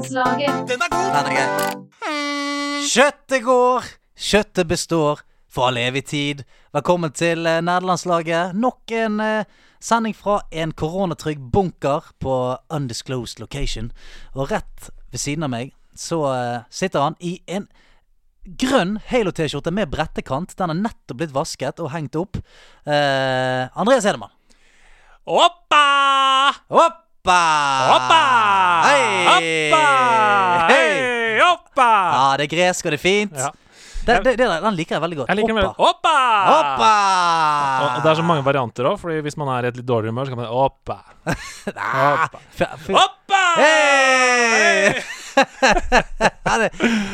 Nederlandslaget. Den er grei. Kjøttet går, kjøttet består for all evig tid. Velkommen til eh, nederlandslaget. Nok en eh, sending fra en koronatrygg bunker på undisclosed location. Og rett ved siden av meg så eh, sitter han i en grønn Halo-T-skjorte med brettekant. Den er nettopp blitt vasket og hengt opp. Eh, Andreas Hedemann. Oppa! Hoppa! Oppa! Hei! Oppa! Hei! Hoppa! Oppa! Ja, det er gresk, og det er fint. Ja. Det, det, det, den liker jeg veldig godt. Jeg liker hoppa. hoppa! Oppa. Oppa! Hoppa! Og og det er så mange varianter òg, Fordi hvis man er i et litt dårligere humør, så kan man Oppa! hoppa! Oppa! f- f- Oppa! Hey!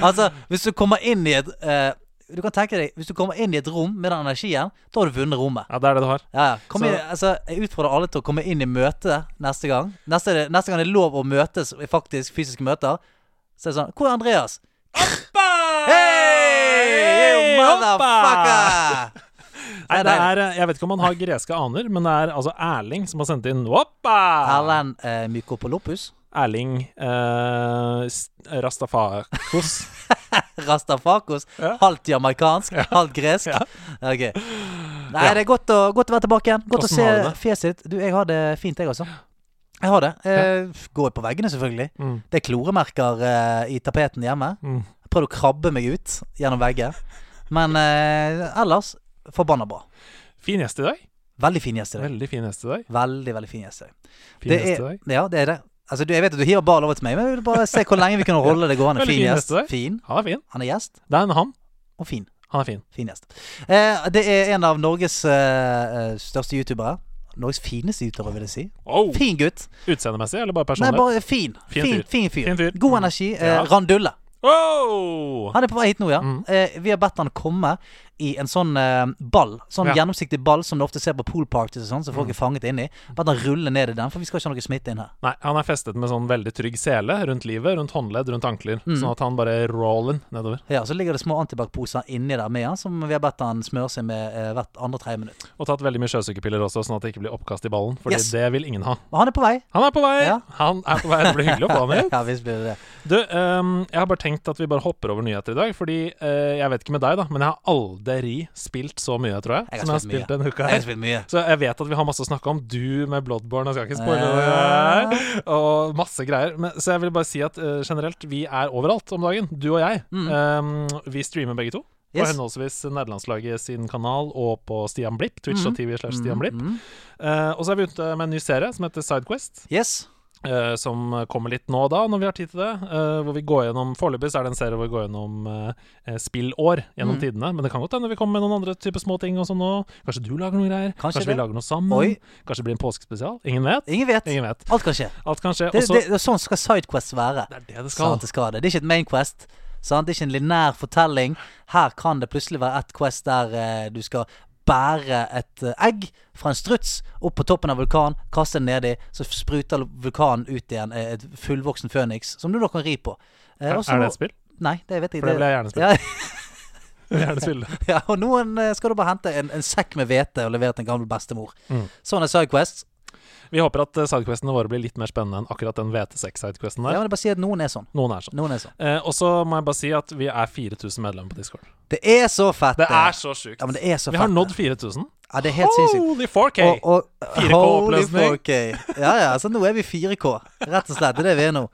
Altså, hvis du kommer inn i et eh, Du kan tenke deg Hvis du kommer inn i et rom med den energien, da har du vunnet rommet. Ja, det er det du har. Ja, ja. Inn, altså, jeg utfordrer alle til å komme inn i møte neste gang. Neste, neste gang det er lov å møtes i faktisk fysiske møter, så er det sånn Hvor er Andreas? Oppa! Hey, hey, motherfucker! Nei, det er, jeg vet ikke om han har greske aner, men det er altså Erling som har sendt inn Oppa! Erlend eh, Mykopolopus. Erling eh, Rastafakos. Rastafakos. Ja. Halvt jamaicansk, halvt gresk. Ja. Okay. Nei, det er godt å, godt å være tilbake igjen. Godt Hvordan å se fjeset ditt. Du, jeg har det fint, jeg også. Jeg har det. Eh, Går på veggene, selvfølgelig. Mm. Det er kloremerker eh, i tapeten hjemme. Mm. Jeg prøvde å krabbe meg ut gjennom vegger. Men eh, ellers forbanna bra. Fin gjest i dag. Veldig fin gjest i dag. Veldig fin gjest i dag. Veldig, veldig fin gjest i dag. Fin gjest i dag. ja, det er det. Altså, du, jeg vet at du hiver ball over til meg, men jeg vil bare se hvor lenge vi kunne holde det gående. Fin fin gjest. Fin. Han er fin. Han er gjest, Det er en han. og fin. Han er fin. Fin gjest. Eh, det er en av Norges eh, eh, største youtubere. Norges fineste youtuber, vil jeg si. Oh. Fin gutt. Utseendemessig eller bare personlig? Nei, bare fin. Fin Fin, fin, fyr. Fin fyr. God energi. Eh, Ja. Randulle. Oh! Han er på vei hit nå, ja. Mm. Eh, vi har bedt han komme i en sånn eh, ball. Sånn Ja. Mm. gjennomsiktig ball som du ofte ser på poolparties og sånn, som folk er fanget inni. Bare han rulle ned i den, for vi skal ikke ha noe smitte inn her. Nei, han er festet med sånn veldig trygg sele rundt livet, rundt håndledd, rundt ankler. Mm. Sånn at han bare roller nedover. Ja, Så ligger det små antibac-poser inni der med han, som vi har bedt han smøre seg med eh, hvert andre-tredje minutt. Og tatt veldig mye sjøsykepiller også, sånn at det ikke blir oppkast i ballen. Fordi Yes. det vil ingen ha. Og han er på vei. Han er på vei! Ja. Han er på vei. Det blir hyggelig å få ham hit. ja, visst blir det det. Du, um, jeg har bare tenkt at vi bare hopper over nyheter i dag. Fordi uh, jeg vet ikke med deg, da, men jeg har aldri spilt så mye, tror jeg. Jeg som jeg har spilt spilt denne uka Jeg har spilt mye. Så jeg vet at vi har masse å snakke om. Du med Bloodborne, jeg skal ikke spoile det. Og masse greier. Men, så jeg vil bare si at uh, generelt, vi er overalt om dagen. Du og jeg. Mm. Um, vi streamer begge to. På Yes. henholdsvis Nederlandslaget sin kanal og på Stian Blipp. Twitch.tv slash Stian Blipp. Mm. Uh, og så er vi ute med en ny serie som heter Sidequest. Yes. Eh, som kommer litt nå og da, når vi har tid til det. Uh, hvor vi går gjennom Foreløpig er det en serie hvor vi går gjennom eh, spillår gjennom Mm. tidene. Men det kan godt hende vi kommer med noen andre typer små ting og sånn nå. Kanskje du lager noen greier? Kanskje vi det. lager noe sammen? Oi. Kanskje det blir en påskespesial? Ingen vet. Ingen vet. Ingen vet. Alt kan skje. Alt kan skje. Det, også, det, det, sånn skal Sidequest være. Det er det det skal. skal. det skal det. Det er ikke et Mainquest. Sant? Det er ikke en linær fortelling. Her kan det plutselig være ett quest der eh, du skal bære et eh, egg fra en struts opp på toppen av vulkan, kaste den nedi, så spruter vulkanen ut igjen eh, et fullvoksen føniks, som du da kan ri på. Eh, Er, er det et spill? Nei, det vet jeg For det vil jeg gjerne spille. Ja, ja, og noen eh, skal du bare hente en, en sekk med hvete og levere til en gammel bestemor. Mm. Sånn er Sidequest. Vi håper at eh, sidequestene våre blir litt mer spennende enn akkurat den VT6-sidequesten der. Ja, men bare si at noen er sånn. Noen er sånn. Noen er sånn. Eh, og så må jeg bare si at vi er 4000 medlemmer på Discord. Det er så fett. Det er så sjukt. Ja, men det er så vi har nådd 4000. Ja, det er helt sinnssykt. Holy 4K! Og, og 4K Holy oppløsning. 4K. Ja, ja, så nå er vi 4K. Rett og slett. Det er det vi er nå.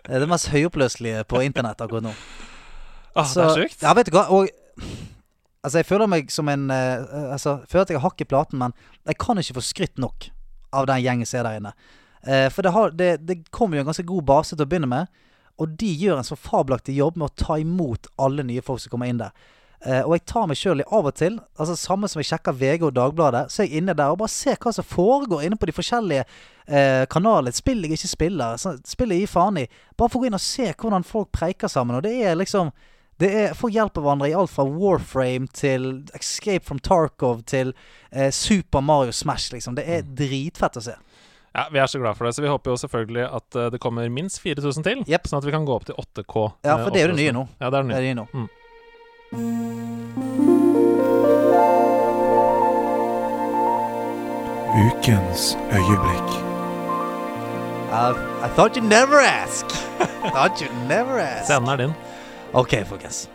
Det er det mest høyoppløselige på internett akkurat nå. ah, Så, det er sjukt. Ja, vet du hva. Og Altså, jeg føler meg som en uh, Altså, jeg føler at jeg har hakk i platen, men jeg kan ikke få skrytt nok av den gjengen som er der inne. Eh, for det, har, det, det kommer jo en ganske god base til å begynne med, og de gjør en så fabelaktig jobb med å ta imot alle nye folk som kommer inn der. Eh, og jeg tar meg sjøl av og til, altså samme som jeg sjekker VG og Dagbladet, så er jeg inne der og bare ser hva som foregår inne på de forskjellige eh, kanalene. Spill jeg ikke spiller, så, spill jeg gir faen i. Bare for å gå inn og se hvordan folk preiker sammen. Og det er liksom det er, Folk hjelper hverandre i alt fra Warframe til Escape from Tarkov til eh, Super Mario Smash, liksom. Det er dritfett å se. Ja, Vi er så glad for det, så vi håper jo selvfølgelig at eh, det kommer minst 4000 til. Yep. Sånn at vi kan gå opp til 8K. Ja, eh, for det er jo det nye nå. Ja, det er det Det er det nå. Ukens øyeblikk. I, I thought you'd never ask. thought you'd never ask. Scenen er din. Ok, folkens.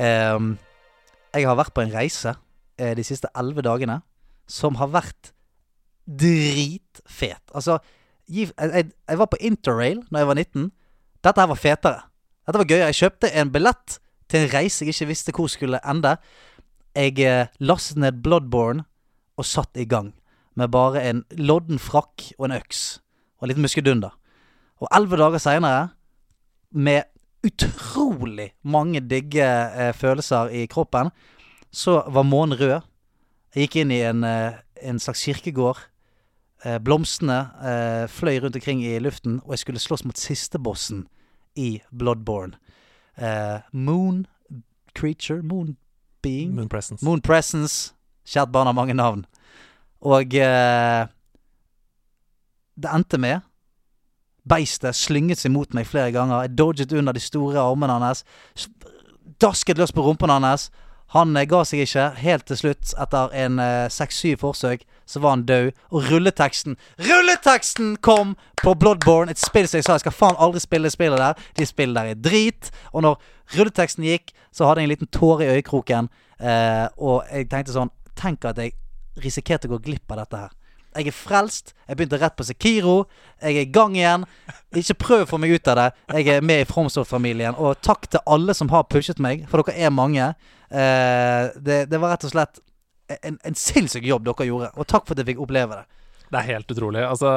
Um, jeg har vært på en reise uh, de siste elleve dagene som har vært dritfet. Altså, jeg, jeg, jeg var på Interrail da jeg var 19. Dette her var fetere. Dette var gøyere. Jeg kjøpte en billett til en reise jeg ikke visste hvor skulle ende. Jeg eh, lastet ned Bloodborne og satt i gang med bare en lodden frakk og en øks og en liten muskedunder. Og elleve dager seinere, med utrolig mange digge eh, følelser i kroppen, så var månen rød. Jeg gikk inn i en, eh, en slags kirkegård. Eh, blomstene eh, fløy rundt omkring i luften, og jeg skulle slåss mot sistebossen i Bloodborne. Eh, moon Creature? Moon Being? Moon Presence. Moon Presence. Kjært barn har mange navn. Og eh, det endte med Beistet slynget seg mot meg flere ganger. Jeg dodget under de store armene hans. Dasket løs på rumpen hans. Han eh, ga seg ikke. Helt til slutt, etter en eh, seks-syv forsøk, så var han død. Og rulleteksten Rulleteksten kom på Bloodborne! Et spill som jeg sa jeg skal faen aldri spille spillet der. De spillene der er drit. Og når rulleteksten gikk, så hadde jeg en liten tåre i øyekroken. Eh, og jeg tenkte sånn Tenk at jeg risikerte å gå glipp av dette her. Jeg er frelst. Jeg begynte rett på Sekiro. Jeg er i gang igjen. Ikke prøv å få meg ut av det. Jeg er med i Fromsoft-familien. Og takk til alle som har pushet meg, for dere er mange. Eh, det, det var rett og slett en, en sinnssyk jobb dere gjorde. Og takk for at jeg fikk oppleve det. Det er helt utrolig. Altså,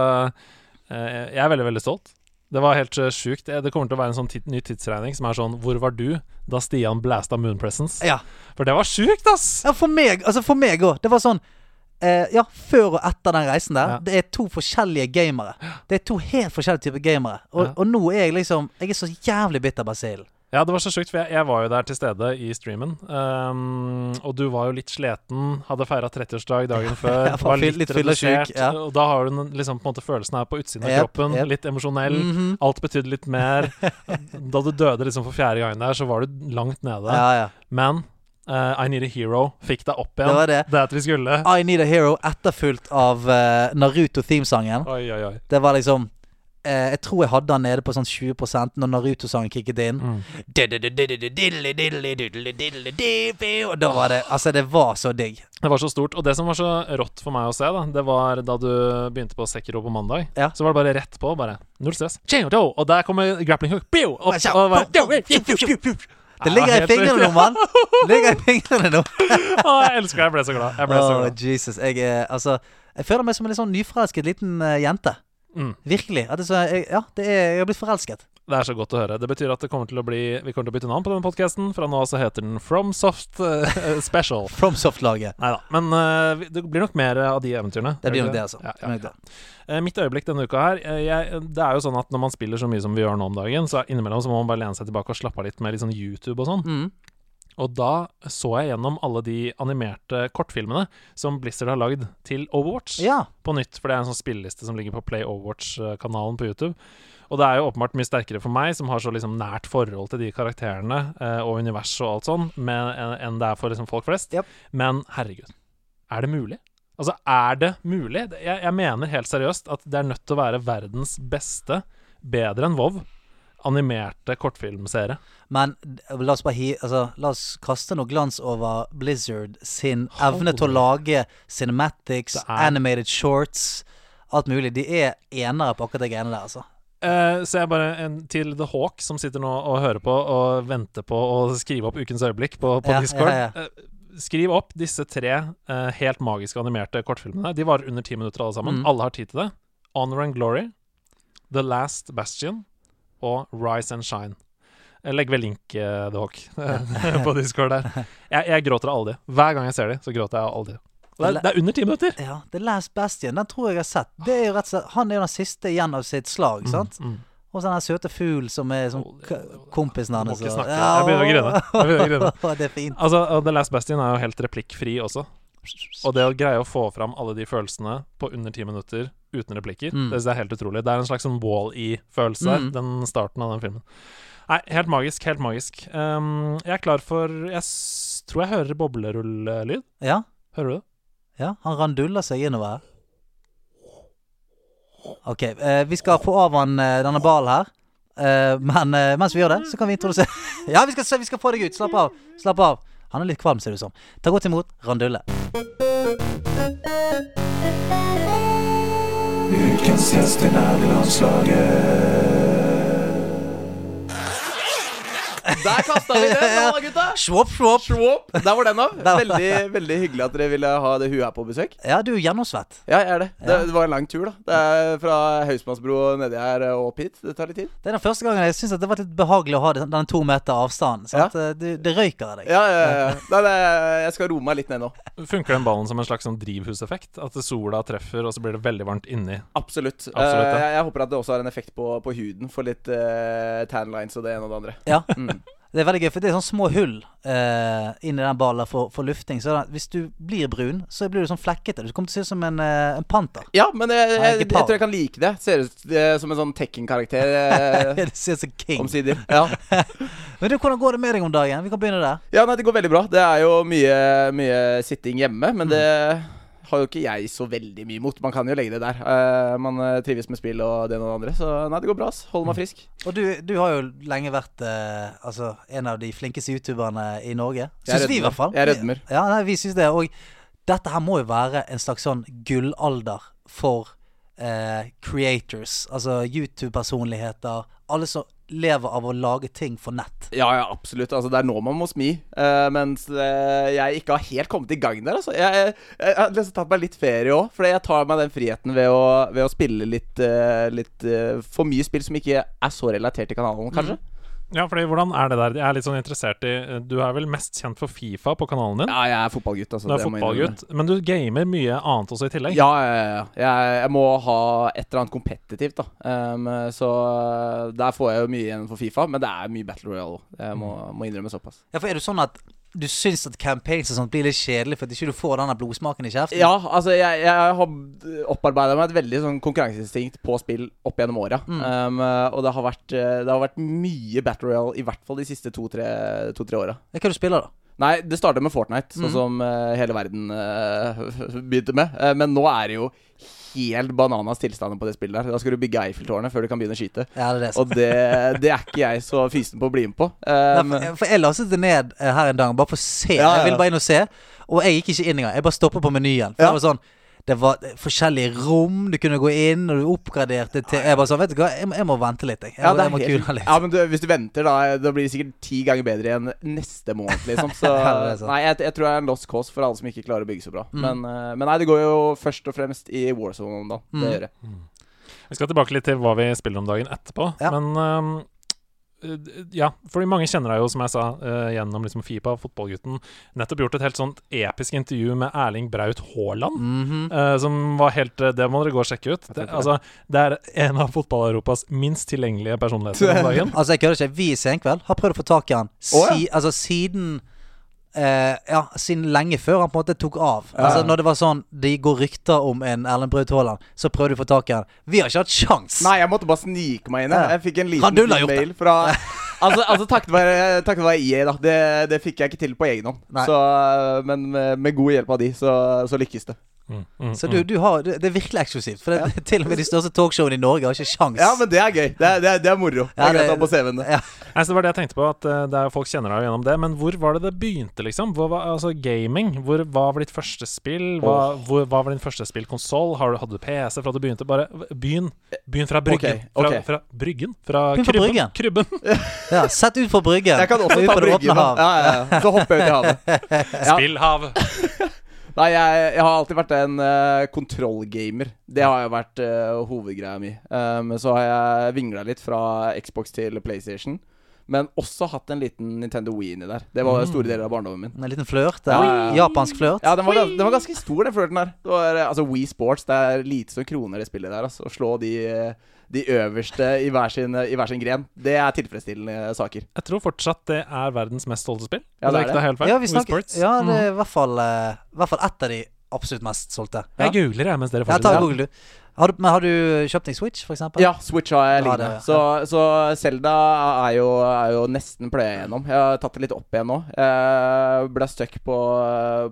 eh, jeg er veldig, veldig stolt. Det var helt uh, sjukt. Det det kommer til å være en sånn ny tidsregning som er sånn Hvor var du da Stian blæsta Moon Presence? Ja, For det var sjukt, ass! ja for meg Altså for meg òg. Det var sånn eh, Ja, før og etter den reisen der. Ja. Det er to forskjellige gamere. Det er to helt forskjellige typer gamere. Og, Ja. og nå er jeg liksom Jeg er så jævlig bitter basillen. Ja, det var så sjukt, for jeg, jeg var jo der til stede i streamen. Um, og du var jo litt sliten, hadde feira 30-årsdag dagen før. Var litt, litt redusert, ja. Og da har du liksom på en måte følelsen her på utsiden av yep, kroppen. Yep. Litt emosjonell. Mhm. Alt betydde litt mer. da du døde liksom for fjerde gang der, så var du langt nede. Ja, ja. Men eh, I Need a Hero fikk deg opp igjen. Det var det. Det at vi skulle. I Need a Hero etterfulgt av uh, Naruto-themesangen. Det var liksom uh, Jeg tror jeg hadde den nede på sånn 20% når Naruto-sangen kicket inn. Mm. Og da var det Altså, det var så digg. Det var så stort. Og det som var så rått for meg å se, da det var da du begynte på Sekiro på mandag. Ja. Så var det bare rett på. bare Null stress. Og der kommer grappling hook. Og, og bare, Det ligger i fingrene nå, mann. Ligger i fingrene nå. Å, jeg elsker det. Jeg ble så glad. Jeg ble så glad. Jesus. Jeg er Altså, jeg føler meg som en litt sånn nyforelsket liten eh, jente. Mm. Virkelig. At det så, jeg, ja, det er, jeg har blitt forelsket. Det er så godt å høre. Det betyr at det kommer til å bli Vi kommer til å bytte navn på denne podkasten. Fra nå av så heter den FromSoft uh, Special. FromSoft-laget. Nei da. Men uh, det blir nok mer av de eventyrene. Det blir nok det, altså. Ja, ja, ja. Eh, Mitt øyeblikk denne uka her eh, jeg, Det er jo sånn at når man spiller så mye som vi gjør nå om dagen, så innimellom så må man bare lene seg tilbake og slappe av litt med litt sånn YouTube og sånn. Mm. Og da så jeg gjennom alle de animerte kortfilmene som Blizzard har lagd til Overwatch Ja. på nytt. For det er en sånn spilleliste som ligger på Play Overwatch-kanalen på YouTube. Og det er jo åpenbart mye sterkere for meg, som har så liksom nært forhold til de karakterene eh, og universet og alt sånn, enn en det er for liksom folk flest. Yep. Men herregud, er det mulig? Altså, er det mulig? Jeg, jeg mener helt seriøst at det er nødt til å være verdens beste, bedre enn Vov, animerte kortfilmserie. Men la oss bare altså, La oss kaste noe glans over Blizzard sin evne til å lage cinematics, animated shorts, alt mulig. De er enere på akkurat det greiene der, altså. Eh, så jeg bare en, til The Hawk, som sitter nå og hører på og venter på å skrive opp ukens øyeblikk på, på Ja, Discord. ja, Eh, skriv opp disse tre uh, helt magiske animerte kortfilmene. De varer under ti minutter alle sammen. Mm. Alle har tid til det. Honor and Glory, The Last Bastion og Rise and Shine. Jeg legger vel link, The Hawk, på Discord der. Jeg, jeg gråter av alle de. Hver gang jeg ser de, så gråter jeg av alle de. Det er, det er under ti minutter! Ja, The Last Bastion, den tror jeg jeg har sett. Det er jo rett og slett Han er jo den siste igjen av sitt slag, sant? Mm, mm. Og så den søte fuglen som er sånn kompisen hans. Jeg begynner å grine. Jeg begynner å grine. Det er fint. Altså, The Last Bastion er jo helt replikkfri også. Og det å greie å få fram alle de følelsene på under ti minutter uten replikker, Mm. det er helt utrolig. Det er en slags sånn wall-e-følelse, Mm. den starten av den filmen. Nei, helt magisk. Helt magisk. Um, jeg er klar for Jeg tror jeg hører boblerull-lyd. Ja, Hører du det? Ja. Han randuller seg innover. Ok, eh, vi skal få av han eh, denne ballen her. Eh, men eh, mens vi gjør det, så kan vi introdusere Ja, vi skal, vi skal få deg ut. Slapp av. Slapp av. Han er litt kvalm, ser det ut som. Ta godt imot Randulle. Ukens gjest i nærlandslaget. Der kasta vi den, da, gutta! Swap, swap. Der var den av. Veldig veldig hyggelig at dere ville ha det huet her på besøk. Ja, du er gjennomsvett. Ja, jeg er det. det. Det var en lang tur, da. Det er Fra Hausmannsbro nedi her og opp hit. Det tar litt tid. Det er den første gangen jeg syns det var litt behagelig å ha den, to meter avstanden. Ja. Eh, Det, det røyker av deg. Ja, ja, ja. Nei, det, jeg skal roe meg litt ned nå. Funker den ballen som en slags sånn drivhuseffekt? At sola treffer, og så blir det veldig varmt inni? Absolutt. Absolutt, Eh, ja. jeg, jeg håper at det også har en effekt på, på huden. For litt uh, tan lines og det ene og det andre. Ja. Mm. Det er veldig gøy, for det er sånne små hull eh, inni den ballen for, for lufting. Så da, hvis du blir brun, så blir du sånn flekkete. Du kommer til å se ut som en, eh, en panter. Ja, men jeg, jeg, jeg, jeg, tror jeg kan like det. Ser ut som en sånn Tekken-karakter. eh, det ser ut som king. Omsider. Ja. Men du, hvordan går det med deg om dagen? Vi kan begynne der. ja, nei, det går veldig bra. Det er jo mye, mye sitting hjemme, Mm. men det har jo ikke jeg så veldig mye imot. Man kan jo legge det der. Uh, man eh, trives med spill og det ene og det andre, så nei, det går bra. ass. Holder Mm. meg frisk. Og du, du har jo lenge vært uh, altså, en av de flinkeste youtuberne i Norge. Syns vi, i hvert fall. Jeg rødmer. Ja, nei, vi syns det. Og dette her må jo være en slags sånn gullalder for uh, creators. Altså YouTube-personligheter. Alle som lever av å lage ting for nett. Ja, ja, absolutt. Altså, det er nå man må smi. Uh, mens uh, jeg ikke har helt kommet i gang der. Altså. Jeg, har liksom tatt meg litt ferie òg, for jeg tar meg den friheten ved å, ved å spille litt, uh, litt for mye spill som ikke er så relatert til kanalen, kanskje. Ja, fordi hvordan er det der? Jeg er litt sånn interessert i Du er vel mest kjent for Fifa på kanalen din? Ja, jeg er fotballgutt. Altså, Du er det må fotballgutt, men du gamer mye annet også i tillegg. Ja, ja, ja. Jeg, jeg må ha et eller annet kompetitivt, da. Um, så der får jeg jo mye igjen for Fifa, men det er mye Battle Royale òg. Jeg må, må innrømme såpass. Ja, for er det sånn at du syns at campaigns og sånt blir litt kjedelig fordi ikke du får denne blodsmaken i kjeften? Ja, altså, jeg, jeg har opparbeida meg et veldig sånn konkurranseinstinkt på spill opp gjennom åra. Mm. Um, og det har, vært, uh, det har vært mye Battle Royale, i hvert fall de siste to-tre to, åra. Hva er det du spiller, da? Nei, det startet med Fortnite, sånn mm. som uh, hele verden uh, begynte med. Uh, men nå er det jo helt bananas tilstander på det spillet der. Da skal du bygge Eiffeltårnet før du kan begynne å skyte. Ja, det er det. Og det, det er ikke jeg så fysen på å bli med på. Nei, Um, for, for jeg lastet det ned eh, her en dag, bare for å se. Ja, Jeg ville bare inn og se. Og jeg gikk ikke inn engang. Jeg bare stoppet på menyen. For Ja. det var sånn Det var eh, forskjellige rom du kunne gå inn, og du oppgraderte til Jeg bare sånn, vet du hva, jeg, må- jeg må vente litt, jeg. Jeg, ja, må- det jeg må er kule helt, litt. ja, men du, hvis du venter, da, da blir det sikkert ti ganger bedre igjen neste måned, liksom. Så Ja, nei, jeg, jeg tror det er en lost cause for alle som ikke klarer å bygge så bra. Mm. Men, uh, men nei, det går jo først og fremst i Warzone om dagen. Mm. Det gjør det. Vi skal tilbake litt til hva vi spiller om dagen etterpå. Ja. Men øh, ja, fordi mange kjenner deg jo, som jeg sa, øh, gjennom liksom Fifa, fotballgutten. Nettopp gjort et helt sånt episk intervju med Erling Braut Haaland. Mhm. øh, som var helt Det må dere gå og sjekke ut. Det. altså, det er en av fotball-Europas minst tilgjengelige personligheter om dagen. Altså, jeg kødder ikke. Vi i Senkveld har prøvd å få tak i han si, oh, ja. altså, siden eh, Ja, siden lenge før han på en måte tok av. Ja, Altså. Når det var sånn de går rykter om en Erlend Braut Haaland, så prøvde du å få tak i han. Vi har ikke hatt sjans. Nei, jeg måtte bare snike meg inn. Ja. Jeg fikk en liten mail fra Altså, altså takket være, EA, da. Det, det fikk jeg ikke til på egen hånd. Så, uh, men med, med god hjelp av de, så, så lykkes det. Mm, mm, Så du, mm. du har, det er virkelig eksklusivt. For det, til og med de største talkshowene i Norge har ikke sjans. Ja, men det er gøy. Det er, det er, det er moro. Det er greit å ha på CV-en. Ja. Nei, så det var det jeg tenkte på, at det er, folk kjenner deg gjennom det. Men hvor var det det begynte, liksom? Hvor var, altså Gaming. Hvor, hva var ditt første spill? Hva, hvor, hva var din første spillkonsoll? Har Hadde du PC fra du begynte? Bare begynn. Begynn fra Bryggen. Okay, okay. Fra, fra Bryggen? Fra fra Krybben? Bryggen. Krybben. Ja, Sett ut for bryggen. Jeg kan også ta bryggen. Ja, ja, ja. Så hopper jeg ut i havet. Ja. Spillhav. Nei, jeg, jeg har alltid vært en uh, kontrollgamer. Det har jo vært uh, hovedgreia mi. Um, så har jeg vingla litt fra Xbox til PlayStation. Men også hatt en liten Nintendo Wii inni der. Det var store deler av barndommen min. En liten flørt. Ja, ja, ja. Japansk flørt. Ja, den var, den var ganske stor, den flørten der. Det var, eh, altså Wii Sports, det er lite som kroner det spillet der. Altså. Å slå de, eh, de øverste i hver, sin, i hver sin gren, det er tilfredsstillende saker. Jeg tror fortsatt det er verdens mest solgte spill. Ja, det er ikke det. helt feil. Ja, vi snakker, Sports. ja, det er i hvert fall, uh, i hvert fall ett av de absolutt mest solgte. Jeg googler, jeg, mens dere Ja, ta og Google, du. Har du. Men har du kjøpt deg Switch, eksempel? Ja, Switch har jeg Ja, liggende. det- Så, så Zelda er jo, er jo nesten pløya gjennom. Jeg har tatt det litt opp igjen nå. Jeg ble stuck på,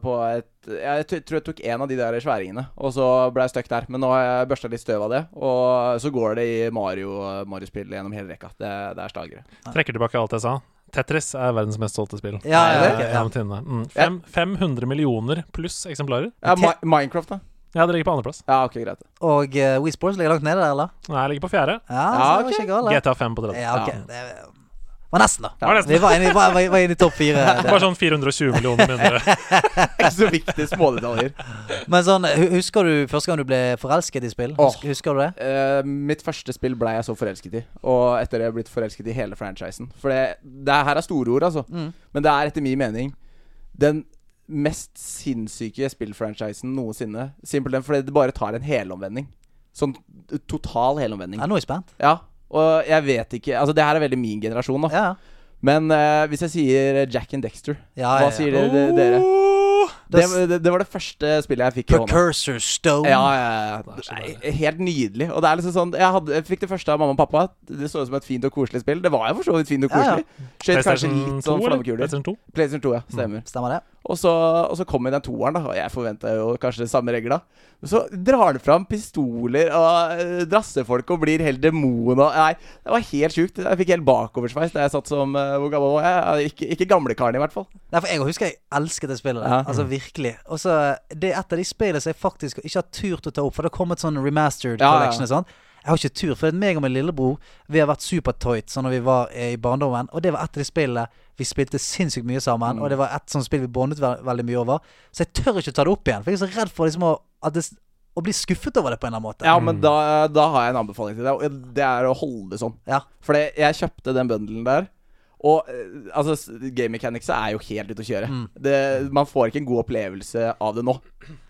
på et Jeg tror jeg tok en av de der sværingene, og så ble jeg stuck der. Men nå har jeg børsta litt støv av det, og så går det i Mario Mario-spill gjennom hele rekka. Det, det er slagere. Trekker tilbake alt jeg sa. Tetris er verdens mest solgte spill. Ja, ja, ja. Mm. Fem, 500 millioner pluss eksemplarer. Ja, Minecraft, da? Ja, det ligger på andreplass. Ja, ok, greit. Og uh, Wii Sports ligger langt nede der, eller? Nei, jeg ligger på fjerde. Ja, Ja, så det var ok. ikke galt. GTA 5 på tredje. Ja, ok. Ja. Det var nesten, da. Var nesten. Vi var inne, i- var, var, var inne i topp fire. Bare sånn 420 millioner mindre. Ikke så viktige smådetaljer. Men sånn, hu- husker du første gang du ble forelsket i spill? Åh. Husker, husker du det? Eh, mitt første spill ble jeg så forelsket i. Og etter det har jeg blitt forelsket i hele franchisen. For det, det her er store ord, altså. Mm. Men det er etter min mening den mest sinnssyke spillfranchisen noensinne. Simpelthen fordi det bare tar en helomvending. Sånn total helomvending. Ja, nå er jeg spent. Ja. Og jeg vet ikke Altså, det her er veldig min generasjon, da. Ja, Men uh, hvis jeg sier Jack and Dexter, ja. hva ja, sier ja. dere? dere? Det Det, det, det var det første spillet jeg fikk i hånda. Precursor Stone. Ja, ja, ja. Helt nydelig. Og det er liksom sånn Jeg, hadde, jeg fikk det første av mamma og pappa. Det så ut som et fint og koselig spill. Det var jo for så vidt fint og Ja, ja. koselig. Skjøt kanskje PlayStation litt 2, sånn flammekuler. PlayStation 2? PlayStation 2, ja. Stemmer. Stemmer det? Og, så, og så kom den toeren, da. Og jeg forventa jo kanskje det samme regla. Så drar han fram pistoler og uh, drasser folk og blir helt demon og Nei, det var helt sjukt. Jeg fikk helt bakoversveis da jeg satt som uh, Hvor gammel var jeg? Ikke, ikke gamlekaren, i hvert fall. Nei, for Jeg husker jeg elsket det spillet. Ja. Altså virkelig. Og så Det er et av de spillene som jeg faktisk ikke har turt å ta opp. For det har kommet sånn remastered Ja, ja. collection og sånn. Jeg har ikke tur, for meg og min lillebror Vi har vært supertight sånn når vi var eh, i barndommen. Og det var et av de spillene vi spilte sinnssykt mye sammen. Mm. Og det var et sånt spill vi bondet ve veldig mye over. Så jeg tør ikke ta det opp igjen. For jeg er så redd for liksom å, at det, å bli skuffet over det på en eller annen måte. Ja, men da, da har jeg en anbefaling til deg, og det er å holde det sånn. Ja. For jeg kjøpte den bundlen der. Og eh, altså, game mechanics er jo helt ute å kjøre. Mm. Det, man får ikke en god opplevelse av det nå.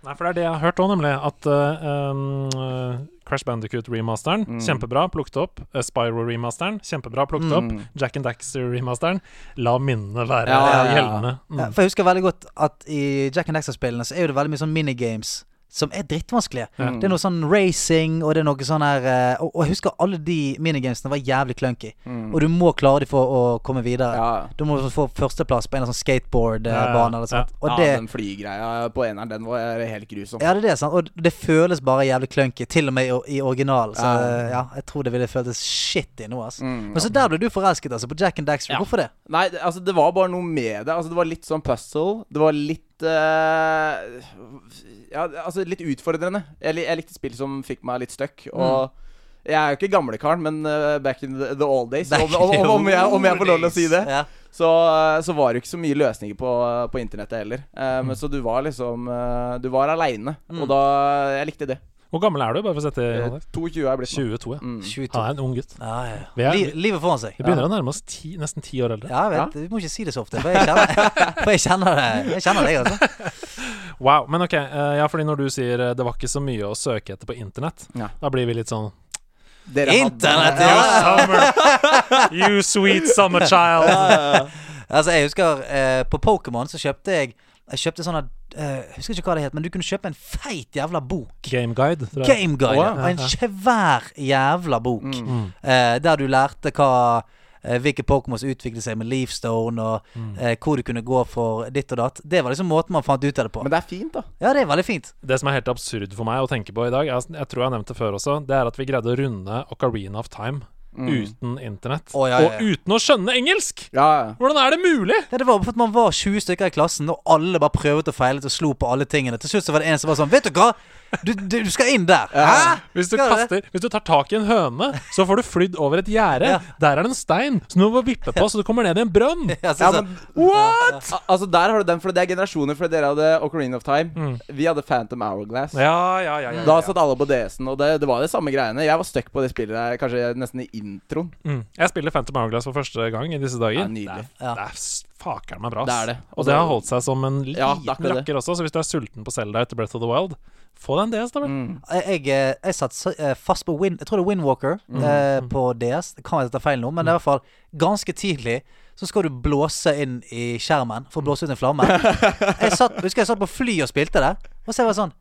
Nei, for det er det jeg har hørt òg, nemlig. At uh, Crash Bandicoot-remasteren, Mm. kjempebra, plukket opp. Uh, Spyro-remasteren, kjempebra, plukket opp. Mm. Jack and Daxter-remasteren, la minnene være Ja, ja, ja. gjeldende. Mm. Ja, for jeg husker veldig godt at i Jack and Daxter-spillene så er jo det veldig mye sånn minigames som er drittvanskelige. Mm. Det er noe sånn racing, og det er noe sånn her eh, og, og jeg husker alle de minigamesene var jævlig clunky. Mm. Og du må klare dem for å komme videre. Ja, Du må få førsteplass på en sånn skateboardbane ja, sånt. ja. Og ja, det, den flygreia på eneren, den var helt grusom. ja, det er det, sant. Og det føles bare jævlig clunky, til og med i, i original. Så Ja. ja, jeg tror det ville føltes shitty nå, altså. Mm, Men så der ble du forelsket, altså, på Jack and Daxter. Hvorfor det? Nei, altså det var bare noe med det. Altså Det var litt sånn puzzle. Det var litt eh, Ja, altså litt utfordrende. Jeg, jeg likte spill som fikk meg litt stuck. Og jeg er jo ikke gamlekaren, men uh, back in the, the old days om, om, om, om, jeg, om jeg får lov til å si det, Ja. så, så var det jo ikke så mye løsninger på, på internettet heller. Eh, men Så du var liksom eh, Du var aleine, Mm. og da Jeg likte det. Hvor gammel er du, bare for å sette Eh, kontekst? 22 er jeg blitt nå. 22, ja. Mm. 22. Han er en ung gutt. Ja, ja. Vi er- Li livet foran seg. Vi begynner å nærme oss ti, nesten ti år eldre. Ja, jeg vet. Vi må ikke si det så ofte, for jeg kjenner, for jeg kjenner det. Jeg kjenner deg, altså. Wow. Men ok, eh, ja, fordi når du sier eh, det var ikke så mye å søke etter på internett, Ja. da blir vi litt sånn Dere Internett, ja! summer You sweet summer child. Altså, jeg husker eh, På Pokémon så kjøpte jeg Jeg kjøpte sånn at eh, Jeg husker ikke hva det het, men du kunne kjøpe en feit jævla bok. Game Guide. Game Guide, oh, ja. ja. En svær jævla bok. Mm. Mm. Eh, der du lærte hva eh, hvilke Pokémon utviklet seg med Leafstone, og Mm. eh, hvor du kunne gå for ditt og datt. Det var liksom måten man fant ut av det på. Men det er fint, da. Ja, det er veldig fint. Det som er helt absurd for meg å tenke på i dag, jeg, jeg tror jeg har nevnt det før også, det er at vi greide å runde Ocarina of Time Mm. uten internett. Oh, ja, ja, ja. Og uten å skjønne engelsk! Ja, ja. Hvordan er det mulig? Ja, det var for at man var 20 stykker i klassen, og alle bare prøvde og feilet og slo på alle tingene. Til slutt så var det en som var sånn Vet du hva? Du, du, du skal inn der. Hæ? Hvis du, kaster, hvis du tar tak i en høne, så får du flydd over et gjerde. Ja. Der er det en stein som du må vippe på, så du kommer ned i en brønn. Ja, men What?! Al- Altså Der har du den, for det er generasjoner. For dere hadde Ocarina of Time. Mm. Vi hadde Phantom Hourglass. Ja, ja, ja. ja, Da ja. satt alle på DS-en, og det, det var det samme greiene. Jeg var stuck på det spillet der, kanskje nesten i introen. Mm. Jeg spiller Phantom Hourglass for første gang i disse dager. Ja, nydelig. Det er, Ja. det er fakeren meg bra. Det er det. Og det har holdt seg som en liten Ja, er rakker også, så hvis du er sulten på Zelda etter Breath of the Wild, få deg en DS, da vel. Mm. jeg, jeg, eh, jeg satt eh, fast på Win Jeg tror det er Windwalker Mm. eh, på DS. Det kan jeg ta feil nå, men det er i hvert fall ganske tidlig så skal du blåse inn i skjermen for å blåse ut en flamme. Jeg satt, husker jeg satt på fly og spilte det, og så var jeg sånn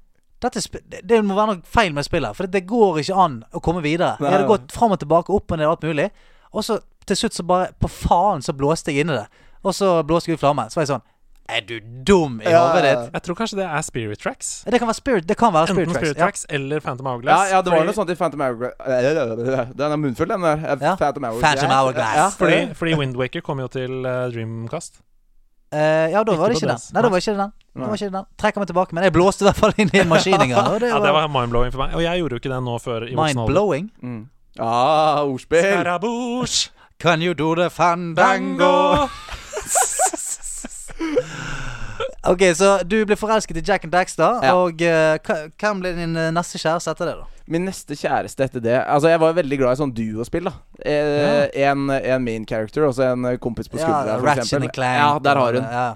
dette, sp- det, det må være noe feil med spillet, for det går ikke an å komme videre. Jeg hadde gått fram og tilbake, opp og ned, alt mulig. Og så til slutt så bare På faen så blåste jeg inn i det. Og så blåste jeg ut flammen. Så var jeg sånn Er du dum i Ja, hodet ditt? Jeg tror kanskje det er Spirit Tracks. Det kan være Spirit, det kan være Enten Spirit Spirit Tracks. ja. eller Phantom Hourglass. ja, det var Fordi- noe sånt i Phantom Hourglass Den er munnfull, den der. Ja. Phantom Hourglass. Phantom Hourglass. Ja, Fordi, fordi Windwaker kom jo til uh, Dreamcast. Ja, ja da var det Ikke ikke den. Nei, da var ikke den. Det var ikke den. Trekker meg tilbake. Men jeg blåste i hvert fall inn i en maskin en gang. Det Ja, det var mind-blowing for meg. Og jeg gjorde jo ikke det nå før i mind-blowing. Mm. Ja, ordspill. Can you do the fandango? Ok, så du ble forelsket i Jack and Daxter. Ja. Og uh, hvem ble din eh, neste kjæreste etter det, da? Min neste kjæreste etter det Altså, jeg var veldig glad i sånn duospill, da. Eh, en, en main character og så en eh, kompis på skuldra, for Ratchet and Clank. Ja, der har hun. Ja.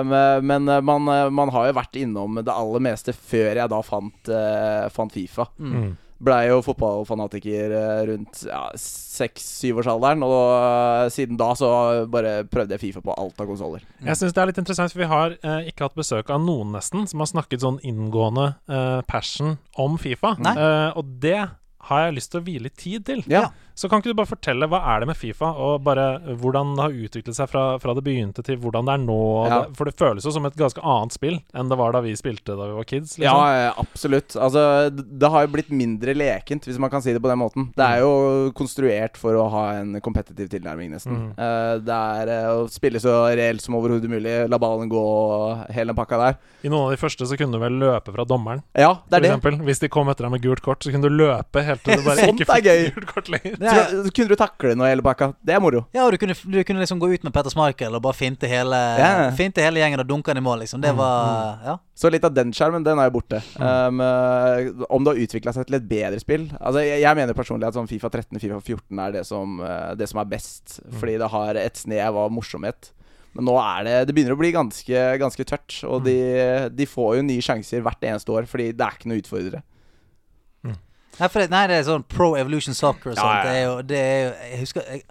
Um, men man, man har jo vært innom det aller meste før jeg da fant, uh, fant Fifa. Mm. Blei jo fotballfanatiker eh, rundt ja, seks-syvårsalderen, og eh, siden da så bare prøvde jeg Fifa på alt av konsoller. Jeg syns det er litt interessant, for vi har eh, ikke hatt besøk av noen, nesten, som har snakket sånn inngående eh, passion om Fifa. Eh, og det har jeg lyst til å hvile tid til. Ja. Så kan ikke du bare fortelle hva er det med Fifa, og bare hvordan det har utviklet seg fra, fra det begynte til hvordan det er nå? Ja. Det, for det føles jo som et ganske annet spill enn det var da vi spilte da vi var kids. Liksom. Ja, absolutt. Altså, det har jo blitt mindre lekent, hvis man kan si det på den måten. Det er jo konstruert for å ha en kompetitiv tilnærming, nesten. Mm. Eh, det er eh, å spille så reelt som overhodet mulig, la ballen gå og hele den pakka der. I noen av de første så kunne du vel løpe fra dommeren, Ja, det for er det. eksempel. Hvis de kom etter deg med gult kort, så kunne du løpe helt til du bare Sånt ikke fikk gult kort lenger. Det Så, så kunne du takle noe hele pakka. Det er moro. ja, og du kunne, du kunne liksom gå ut med Petter Schmeichel og bare finte hele, yeah. finte hele gjengen og dunke den i mål, liksom. Det Mm, var Ja. Så litt av den skjermen, den er jo borte. Um, eh, om det har utvikla seg til et bedre spill Altså, jeg, jeg mener personlig at sånn Fifa 13 Fifa 14 er det som, eh, det som er best. Fordi det har et snev av morsomhet. Men nå er det Det begynner å bli ganske, ganske tørt. Og de, de får jo nye sjanser hvert eneste år, fordi det er ikke noe utfordrere. Nei, for det, nei, det er sånn Pro Evolution Soccer og Ja, ja, Det er jo, det er jo Jeg husker Jeg,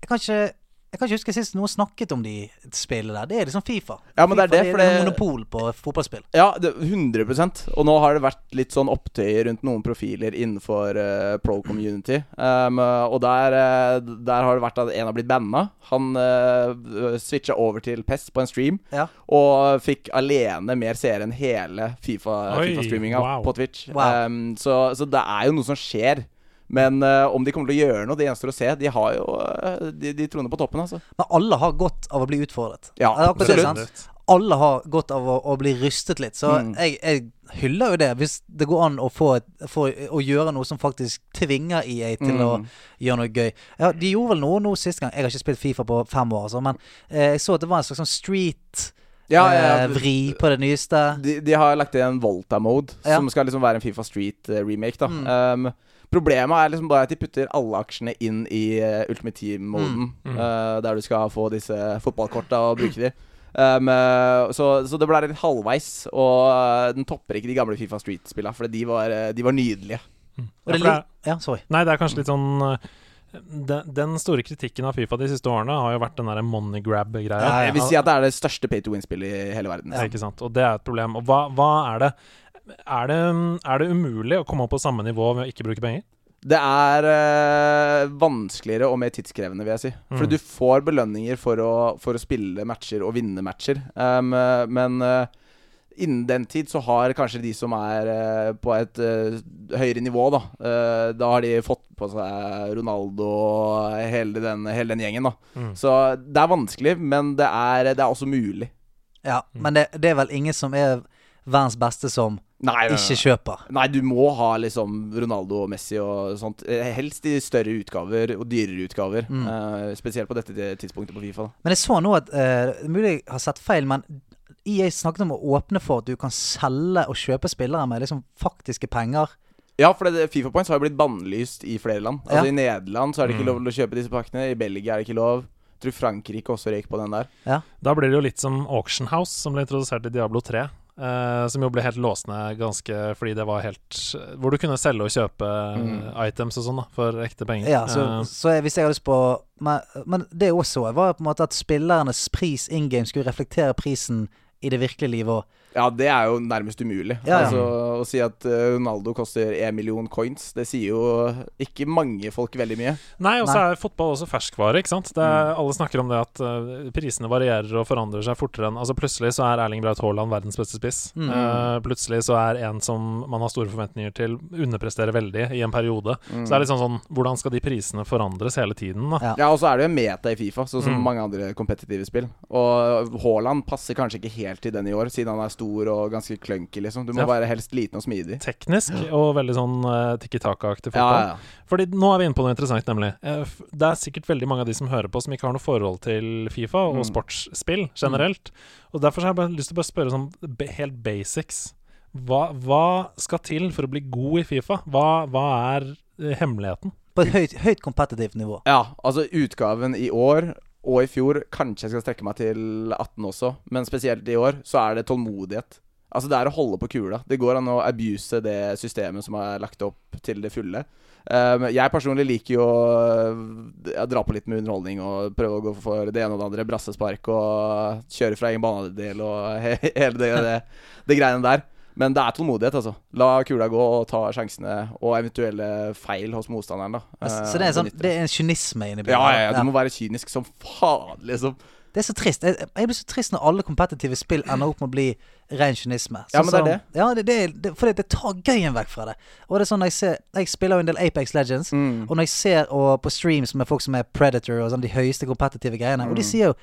jeg kan ikke jeg kan ikke huske sist noen snakket om de spillene der. Det er liksom Fifa. Ja, men det er FIFA, det, for det er monopol på fotballspill. Ja, det, 100% Og nå har det vært litt sånn opptøyer rundt noen profiler innenfor uh, pro community. Um, eh, og der, uh, der har det vært at en har blitt banna. Han uh, switcha over til PES på en stream Ja. og fikk alene mer seere enn hele FIFA-streaminga wow. på Twitch. Wow. Um, så, så det er jo noe som skjer. Men uh, om de kommer til å gjøre noe, det gjenstår å se. De har jo uh, de, de troner på toppen, altså. Men alle har godt av å bli utfordret. Ja, absolutt. Alle har godt av å, å bli rystet litt. Så Mm. jeg, jeg hyller jo det, hvis det går an å få, et, få å gjøre noe som faktisk tvinger EA til å Mm. gjøre noe gøy. Ja, De gjorde vel noe nå sist gang. Jeg har ikke spilt Fifa på fem år, altså, men eh, jeg så at det var en slags sånn street Ja, ja, ja, vri på det nyeste. De, de har lagt inn en Volta-mode, som skal liksom være en Fifa Street-remake. da Mm. um, Problemet er liksom bare at de putter alle aksjene inn i uh, Ultimate Team-moden. Mm. Mm. uh, der du skal få disse fotballkorta og bruke de. Um, uh, så, så det ble litt halvveis, og uh, den topper ikke de gamle Fifa Street-spillene, for de var, de var nydelige. Mm. Ja, det for det ja, sorry. Nei, det er kanskje litt sånn eh, den, den store kritikken av Fifa de siste årene har jo vært den der money grab-greia. Jeg vil si at det er det største pay to win-spillet i hele verden. Ja, ikke sant? Og det er et problem. Og hva, hva er det er det, er det umulig å komme opp på samme nivå ved å ikke bruke penger? Det er øh, vanskeligere og mer tidskrevende, vil jeg si. For Mm. du får belønninger for å, for å spille matcher og vinne matcher. Um, øh, men uh, innen den tid så har kanskje de som er uh, på et uh, høyere nivå, da Da har de fått på seg Ronaldo og hele den, hele den gjengen, da. Mm. Så det er vanskelig, men det er, det er også mulig. Ja, men det, det er vel ingen som er verdens beste som Nei, nei, ikke kjøper. Nei, du må ha liksom Ronaldo og Messi og sånt. Eh, Helst i større utgaver og dyrere utgaver. Mm. Uh, spesielt på dette tidspunktet på Fifa. Da. Men jeg så nå at uh, Mulig jeg har sett feil, men EA snakket om å åpne for at du kan selge og kjøpe spillere med liksom faktiske penger. Ja, for det, Fifa Points har jo blitt bannlyst i flere land. Altså Ja. I Nederland så er det ikke Mm. lov til å kjøpe disse pakkene. I Belgia er det ikke lov. Jeg tror Frankrike også røyk på den der. Da blir det jo litt som Auction House, som ble introdusert i Diablo 3. eh, som jo ble helt låsende ganske fordi det var helt Hvor du kunne selge og kjøpe Mm. items og sånn, da, for ekte penger. Ja, så, uh, så jeg, hvis jeg har lyst på Men, men det også var på en måte at spillernes pris in game skulle reflektere prisen i det virkelige livet òg. Ja, det er jo nærmest umulig. Ja, ja. Altså, Å si at eh, Ronaldo koster én million coins, det sier jo ikke mange folk veldig mye. Nei, og så er fotball også ferskvare, ikke sant. Det er, Alle snakker om det at eh, prisene varierer og forandrer seg fortere enn Altså Plutselig så er Erling Braut Haaland verdens beste spiss. Mm. Uh, plutselig så er en som man har store forventninger til, underpresterer veldig i en periode. Så det er litt sånn sånn Hvordan skal de prisene forandres hele tiden, da? Ja. Ja, og så er det jo meta i Fifa, sånn som Mm. mange andre kompetitive spill. Og Haaland passer kanskje ikke helt til den i år, siden han er stor og ganske clunky, liksom. Du må Ja. være helst liten og smidig. Teknisk og veldig sånn uh, tikki taka-aktig fotball. ja, ja. Fordi nå er vi inne på noe interessant, nemlig. Eh, Det er sikkert veldig mange av de som hører på, som ikke har noe forhold til Fifa og Mm. sportsspill generelt. Og derfor har jeg bare lyst til å bare spørre sånn helt basics. Hva, hva skal til for å bli god i Fifa? Hva, hva er eh, hemmeligheten? På et høyt, høyt kompetitivt nivå. Ja, altså utgaven i år og i fjor Kanskje jeg skal strekke meg til 18 også, men spesielt i år så er det tålmodighet. Altså Det er å holde på kula. Det går an å abuse det systemet som er lagt opp til det fulle. Um, jeg personlig liker jo å dra på litt med underholdning og prøve å gå for det ene og det andre. Brassespark og kjøre fra egen banedel og he hele det, det, det greiene der. Men det er tålmodighet, altså. La kula gå og ta sjansene og eventuelle feil hos motstanderen. da Så Eh, det er, sånn, det er en kynisme inni bildet. Ja, ja, ja, du må være kynisk som faen, liksom. Det er så trist. Jeg, jeg blir så trist når alle kompetitive spill ender opp med å bli ren kynisme. Ja, men det er det. det. Ja, det, det, det, for det, tar gøyen vekk fra det. Og det er sånn når jeg ser Jeg spiller jo en del Apex Legends, Mm. og når jeg ser og på streams med folk som er Predator og sånn, de høyeste kompetitive greiene, og de Mm. sier jo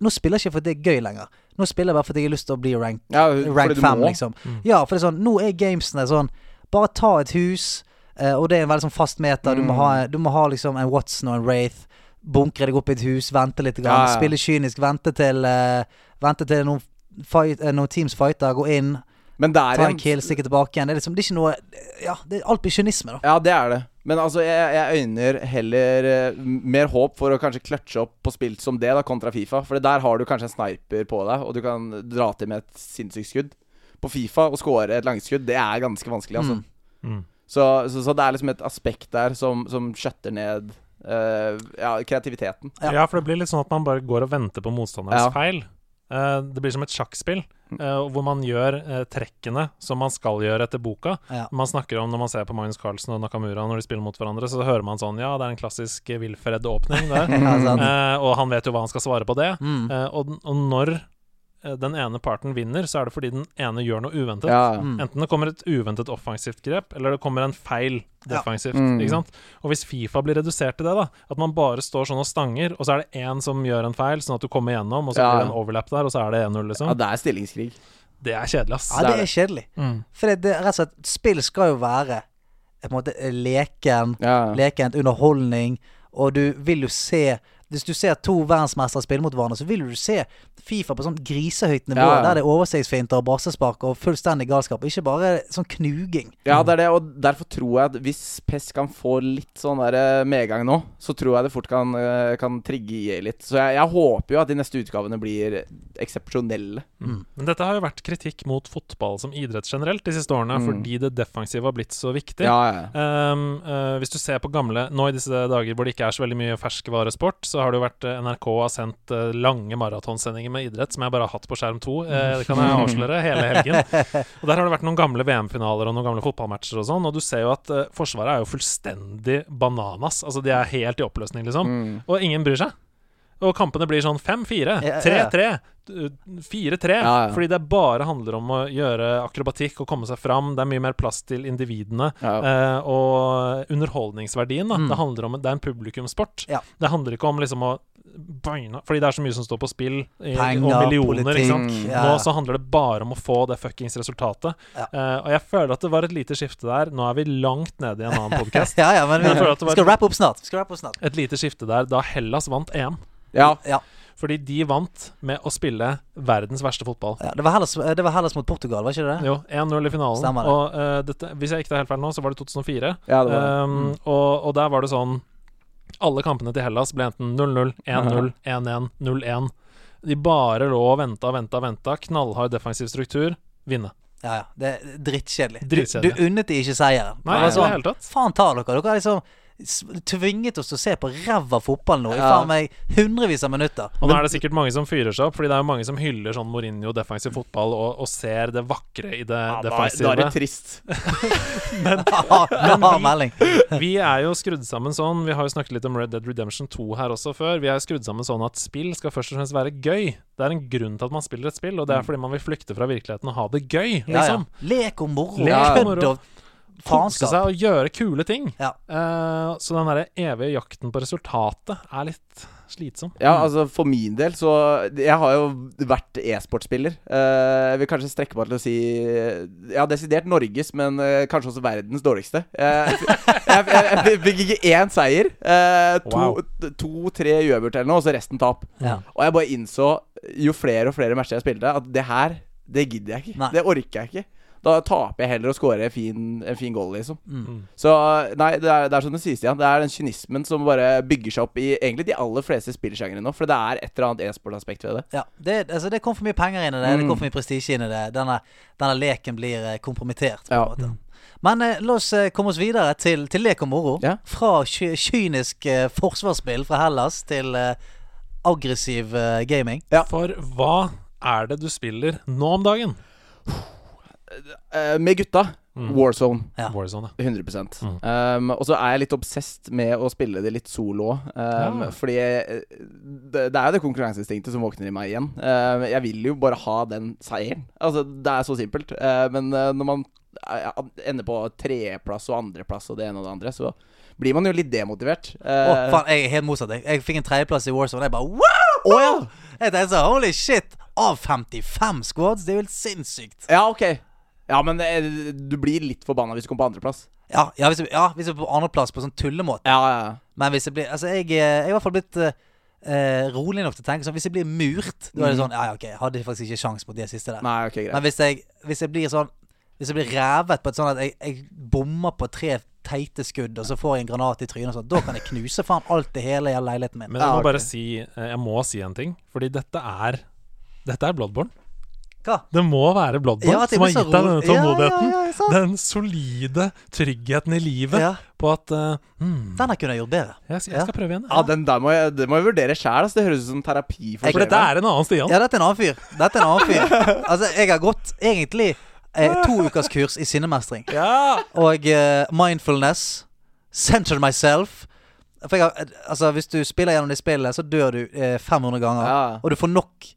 Nå spiller jeg ikke for at det er gøy lenger. Nå spiller jeg bare fordi jeg har lyst til å bli rank, Ja, rank du 5, må. liksom. Ja, for det er sånn Nå er gamesene sånn Bare ta et hus, uh, og det er en veldig sånn fast meter. Du, må Mm. ha, du må ha liksom en Watson og en Wraith. Bunkre deg opp i et hus, vente litt, grann, Ja, ja. spille kynisk, vente til uh, Vente til noen, fight, uh, noen teams fighter, gå inn, Men det er ta en en kill, stikke tilbake igjen. Det er liksom Det er ikke noe Ja, det er alt blir kynisme, da. Ja, det er det. Men altså, jeg, jeg øyner heller uh, mer håp for å kanskje kløtsje opp på spill som det, da, kontra Fifa. For der har du kanskje en sniper på deg, og du kan dra til med et sinnssykt skudd. På Fifa å score et langskudd, det er ganske vanskelig, altså. Mm. Mm. Så, så, så det er liksom et aspekt der som, som skjøtter ned uh, ja, kreativiteten. Ja. Ja. for det blir litt sånn at man bare går og venter på motstanderens Ja. feil. Uh, det blir som et sjakkspill, eh, hvor man gjør uh, trekkene som man skal gjøre etter boka. Ja. Man snakker om Når man ser på Magnus Carlsen og Nakamura når de spiller mot hverandre, så hører man sånn Ja, det er en klassisk Wilfred-åpning, det. Ja. Eh, og han vet jo hva han skal svare på det. Mm. Eh, og, og når eh, den ene parten vinner, så er det fordi den ene gjør noe uventet. Ja. Mm. Enten det kommer et uventet offensivt grep, eller det kommer en feil Ja. defensivt. Mm. Ikke sant? Og hvis Fifa blir redusert til det, da at man bare står sånn og stanger, og så er det én som gjør en feil, sånn at du kommer gjennom, og så Ja. blir det en overlap der, og så er det 1-0, liksom. ja, det er stillingskrig. Det er kjedelig, ass. Ja, det er kjedelig. Mm. For det, det er rett og slett Spill skal jo være eh, på en måte eh, leken, Ja. lekent underholdning, og du vil jo se Hvis du ser to verdensmestere spille mot hverandre, så vil du se Fifa på sånn grisehøyt nivå, Ja, ja. der det er overstegsfinter og brassespark og fullstendig galskap, ikke bare sånn knuging. Ja, det er det, og derfor tror jeg at hvis PES kan få litt sånn der eh, medgang nå, så tror jeg det fort kan, eh, kan trigge EA litt. Så jeg, jeg håper jo at de neste utgavene blir eksepsjonelle. Mm. Men dette har jo vært kritikk mot fotball som idrett generelt de siste årene, Mm. fordi det defensive har blitt så viktig. Ja, ja. Um, uh, hvis du ser på gamle Nå i disse dager hvor det ikke er så veldig mye ferskvaresport, så har det jo vært eh, NRK har sendt eh, lange maratonsendinger med idrett som jeg bare har hatt på skjerm 2. Eh, det kan jeg avsløre hele helgen. Og Der har det vært noen gamle VM-finaler og noen gamle fotballmatcher og sånn, og du ser jo at Forsvaret er jo fullstendig bananas. Altså De er helt i oppløsning, liksom. Mm. Og ingen bryr seg. Og kampene blir sånn 5-4, Ja, ja, ja. 3-3, 4-3. Ja, ja. Fordi det bare handler om å gjøre akrobatikk og komme seg fram. Det er mye mer plass til individene. Ja. Eh, og underholdningsverdien, da. Mm. Det handler om Det er en publikumssport. Ja. Det handler ikke om liksom å beina Fordi det er så mye som står på spill, i, Penger, og millioner, politikk. Nå så handler det bare om å få det fuckings resultatet. Eh, og jeg føler at det var et lite skifte der. Nå er vi langt nede i en annen podkast. Ja, ja, men det vi skal rappe opp snart. Skal wrap opp snart. Et lite skifte der da Hellas vant EM. Ja. Ja. Fordi de vant med å spille verdens verste fotball. Ja, det, var Hellas, det var Hellas mot Portugal, var ikke det? Jo, 1-0 i finalen. Stemmer det. Og uh, dette, hvis jeg ikke tar helt feil nå, så var det 2004. ja, det var det. Um, og, og der var det sånn Alle kampene til Hellas ble enten 0-0, 1-0, 1-1, 0-1. De bare lå og venta og venta venta. Knallhard defensiv struktur. vinne. Ja, ja. Det er drittkjedelig. Du, du unnet de ikke seieren. Nei, Det var i det sånn, hele tatt. Faen ta dere. Dere er liksom tvinget oss til å se på ræva fotball nå i faen meg hundrevis av minutter. Og nå er det sikkert mange som fyrer seg opp, Fordi det er jo mange som hyller sånn Mourinho defensiv fotball og, og ser det vakre i det Ja, defensive. da er det trist. Ha melding. Vi er jo skrudd sammen sånn Vi har jo snakket litt om Red Dead Redemption 2 her også før. Vi er skrudd sammen sånn at spill skal først og fremst være gøy. Det er en grunn til at man spiller et spill, og det er fordi man vil flykte fra virkeligheten og ha det gøy, Liksom. Ja, ja. liksom. Lek og moro. Lek og moro. Kose seg og gjøre kule ting. Ja. Uh, så den derre evige jakten på resultatet er litt slitsom. Ja, altså for min del så Jeg har jo vært e-sportspiller. Uh, jeg vil kanskje strekke meg til å si Ja, desidert Norges, men uh, kanskje også verdens dårligste. Eh, jeg, jeg, jeg fikk ikke én seier. Eh, Wow. To-tre uavgjort eller noe, og så resten tap. Ja. Og jeg bare innså, jo flere og flere matcher jeg spilte, at det her, det gidder jeg ikke. Nei. Det orker jeg ikke. Da taper jeg heller og scorer en fin, en fin goal, liksom. Mm. Så nei, det er, det er som det sies, Stian. Det er den kynismen som bare bygger seg opp i egentlig de aller fleste spillsjangere nå. For det er et eller annet e-sportaspekt ved det. Ja, det, altså, det kom for mye penger inn i det. Det kom for mye prestisje inn i det. Denne, denne leken blir eh, kompromittert. På Ja. en måte. Men eh, la oss eh, komme oss videre til, til lek og moro. Ja. Fra ky kynisk eh, forsvarsspill fra Hellas til eh, aggressiv eh, gaming. Ja. For hva er det du spiller nå om dagen? Eh, med gutta Mm. Warzone. Ja. Warzone, ja. 100 Mm. um, Og så er jeg litt obsesst med å spille det litt solo. Um, Ja. Fordi eh, det, det er jo det konkurranseinstinktet som våkner i meg igjen. Um, jeg vil jo bare ha den seieren. Altså, det er så simpelt. Uh, men uh, når man ender på tredjeplass og andreplass og det ene og det andre, så blir man jo litt demotivert. Å, Uh, faen, jeg er helt motsatt. Jeg, jeg fikk en tredjeplass i Warzone. og Jeg bare wow! Oh, ja. Jeg tenkte sånn, holy shit! Av 55 squads? Det er jo helt sinnssykt. ja, ok. Ja, men det, du blir litt forbanna hvis du kommer på andreplass. Ja, ja, hvis, jeg, ja, hvis jeg er på andreplass på sånn tullemåte. Ja, ja, ja. Men hvis jeg blir Altså, jeg, eh, jeg er i hvert fall blitt eh, eh, rolig nok til å tenke sånn Hvis jeg blir murt, da er det sånn Ja, ja, ok, jeg hadde faktisk ikke sjans mot de siste der. Nei, ok, greit. Men hvis jeg, hvis jeg blir sånn Hvis jeg blir revet på et sånn at jeg, jeg bommer på tre teite skudd, og så får jeg en granat i trynet og sånn, da kan jeg knuse faen alt det hele i leiligheten min. Men jeg Ja, må bare si eh, Jeg må si en ting. Fordi dette er Dette er Bloodborne. Hva? Det må være Bloodborne Ja, som har gitt deg ro- denne Ja, ja, tålmodigheten. ja, ja. Den solide tryggheten i livet Ja, på at uh, hmm, den har kunne jeg gjort bedre. jeg, skal, Ja. jeg skal prøve igjen. Ja, den der må jeg, det må jeg vurdere sjæl. Det høres ut som terapi. For, Jeg- For dette er en annen Stian. Ja, dette er en annen fyr. Dette er en annen fyr. Altså, jeg har gått egentlig eh, to ukers kurs i sinnemestring. Ja! Og eh, mindfulness. Center myself. For jeg har, eh, altså, hvis du spiller gjennom det spillet, så dør du eh, 500 ganger. Ja. Og du får nok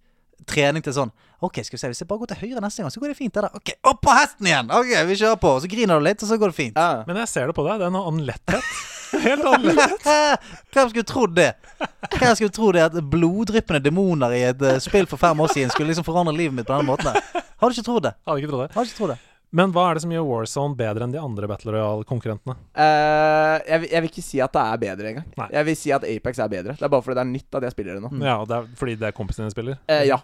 trening til sånn Ok, skal vi se, hvis jeg bare går til høyre neste gang, så går det fint. Der. Ok, opp på hesten igjen! Ok, vi kjører på. Så griner du litt, og så går det fint. Ja. Men jeg ser det på deg. Det er noe annen letthet. Helt annen letthet. Hvem skulle trodd det? Hvem skulle trodd det at bloddryppende demoner i et eh, spill for fem år siden skulle liksom forandre livet mitt på denne måten? Har du ikke trodd det? Hadde ikke trodd det. Har du ikke trodd det? Men hva er det som gjør Warzone bedre enn de andre Battle Royale-konkurrentene? Uh, jeg, jeg vil ikke si at det er bedre engang. Jeg vil si at Apex er bedre. Det er bare fordi det er nytt at jeg spiller det nå. Ja, og det er fordi det er kompisene dine spiller? Uh, ja.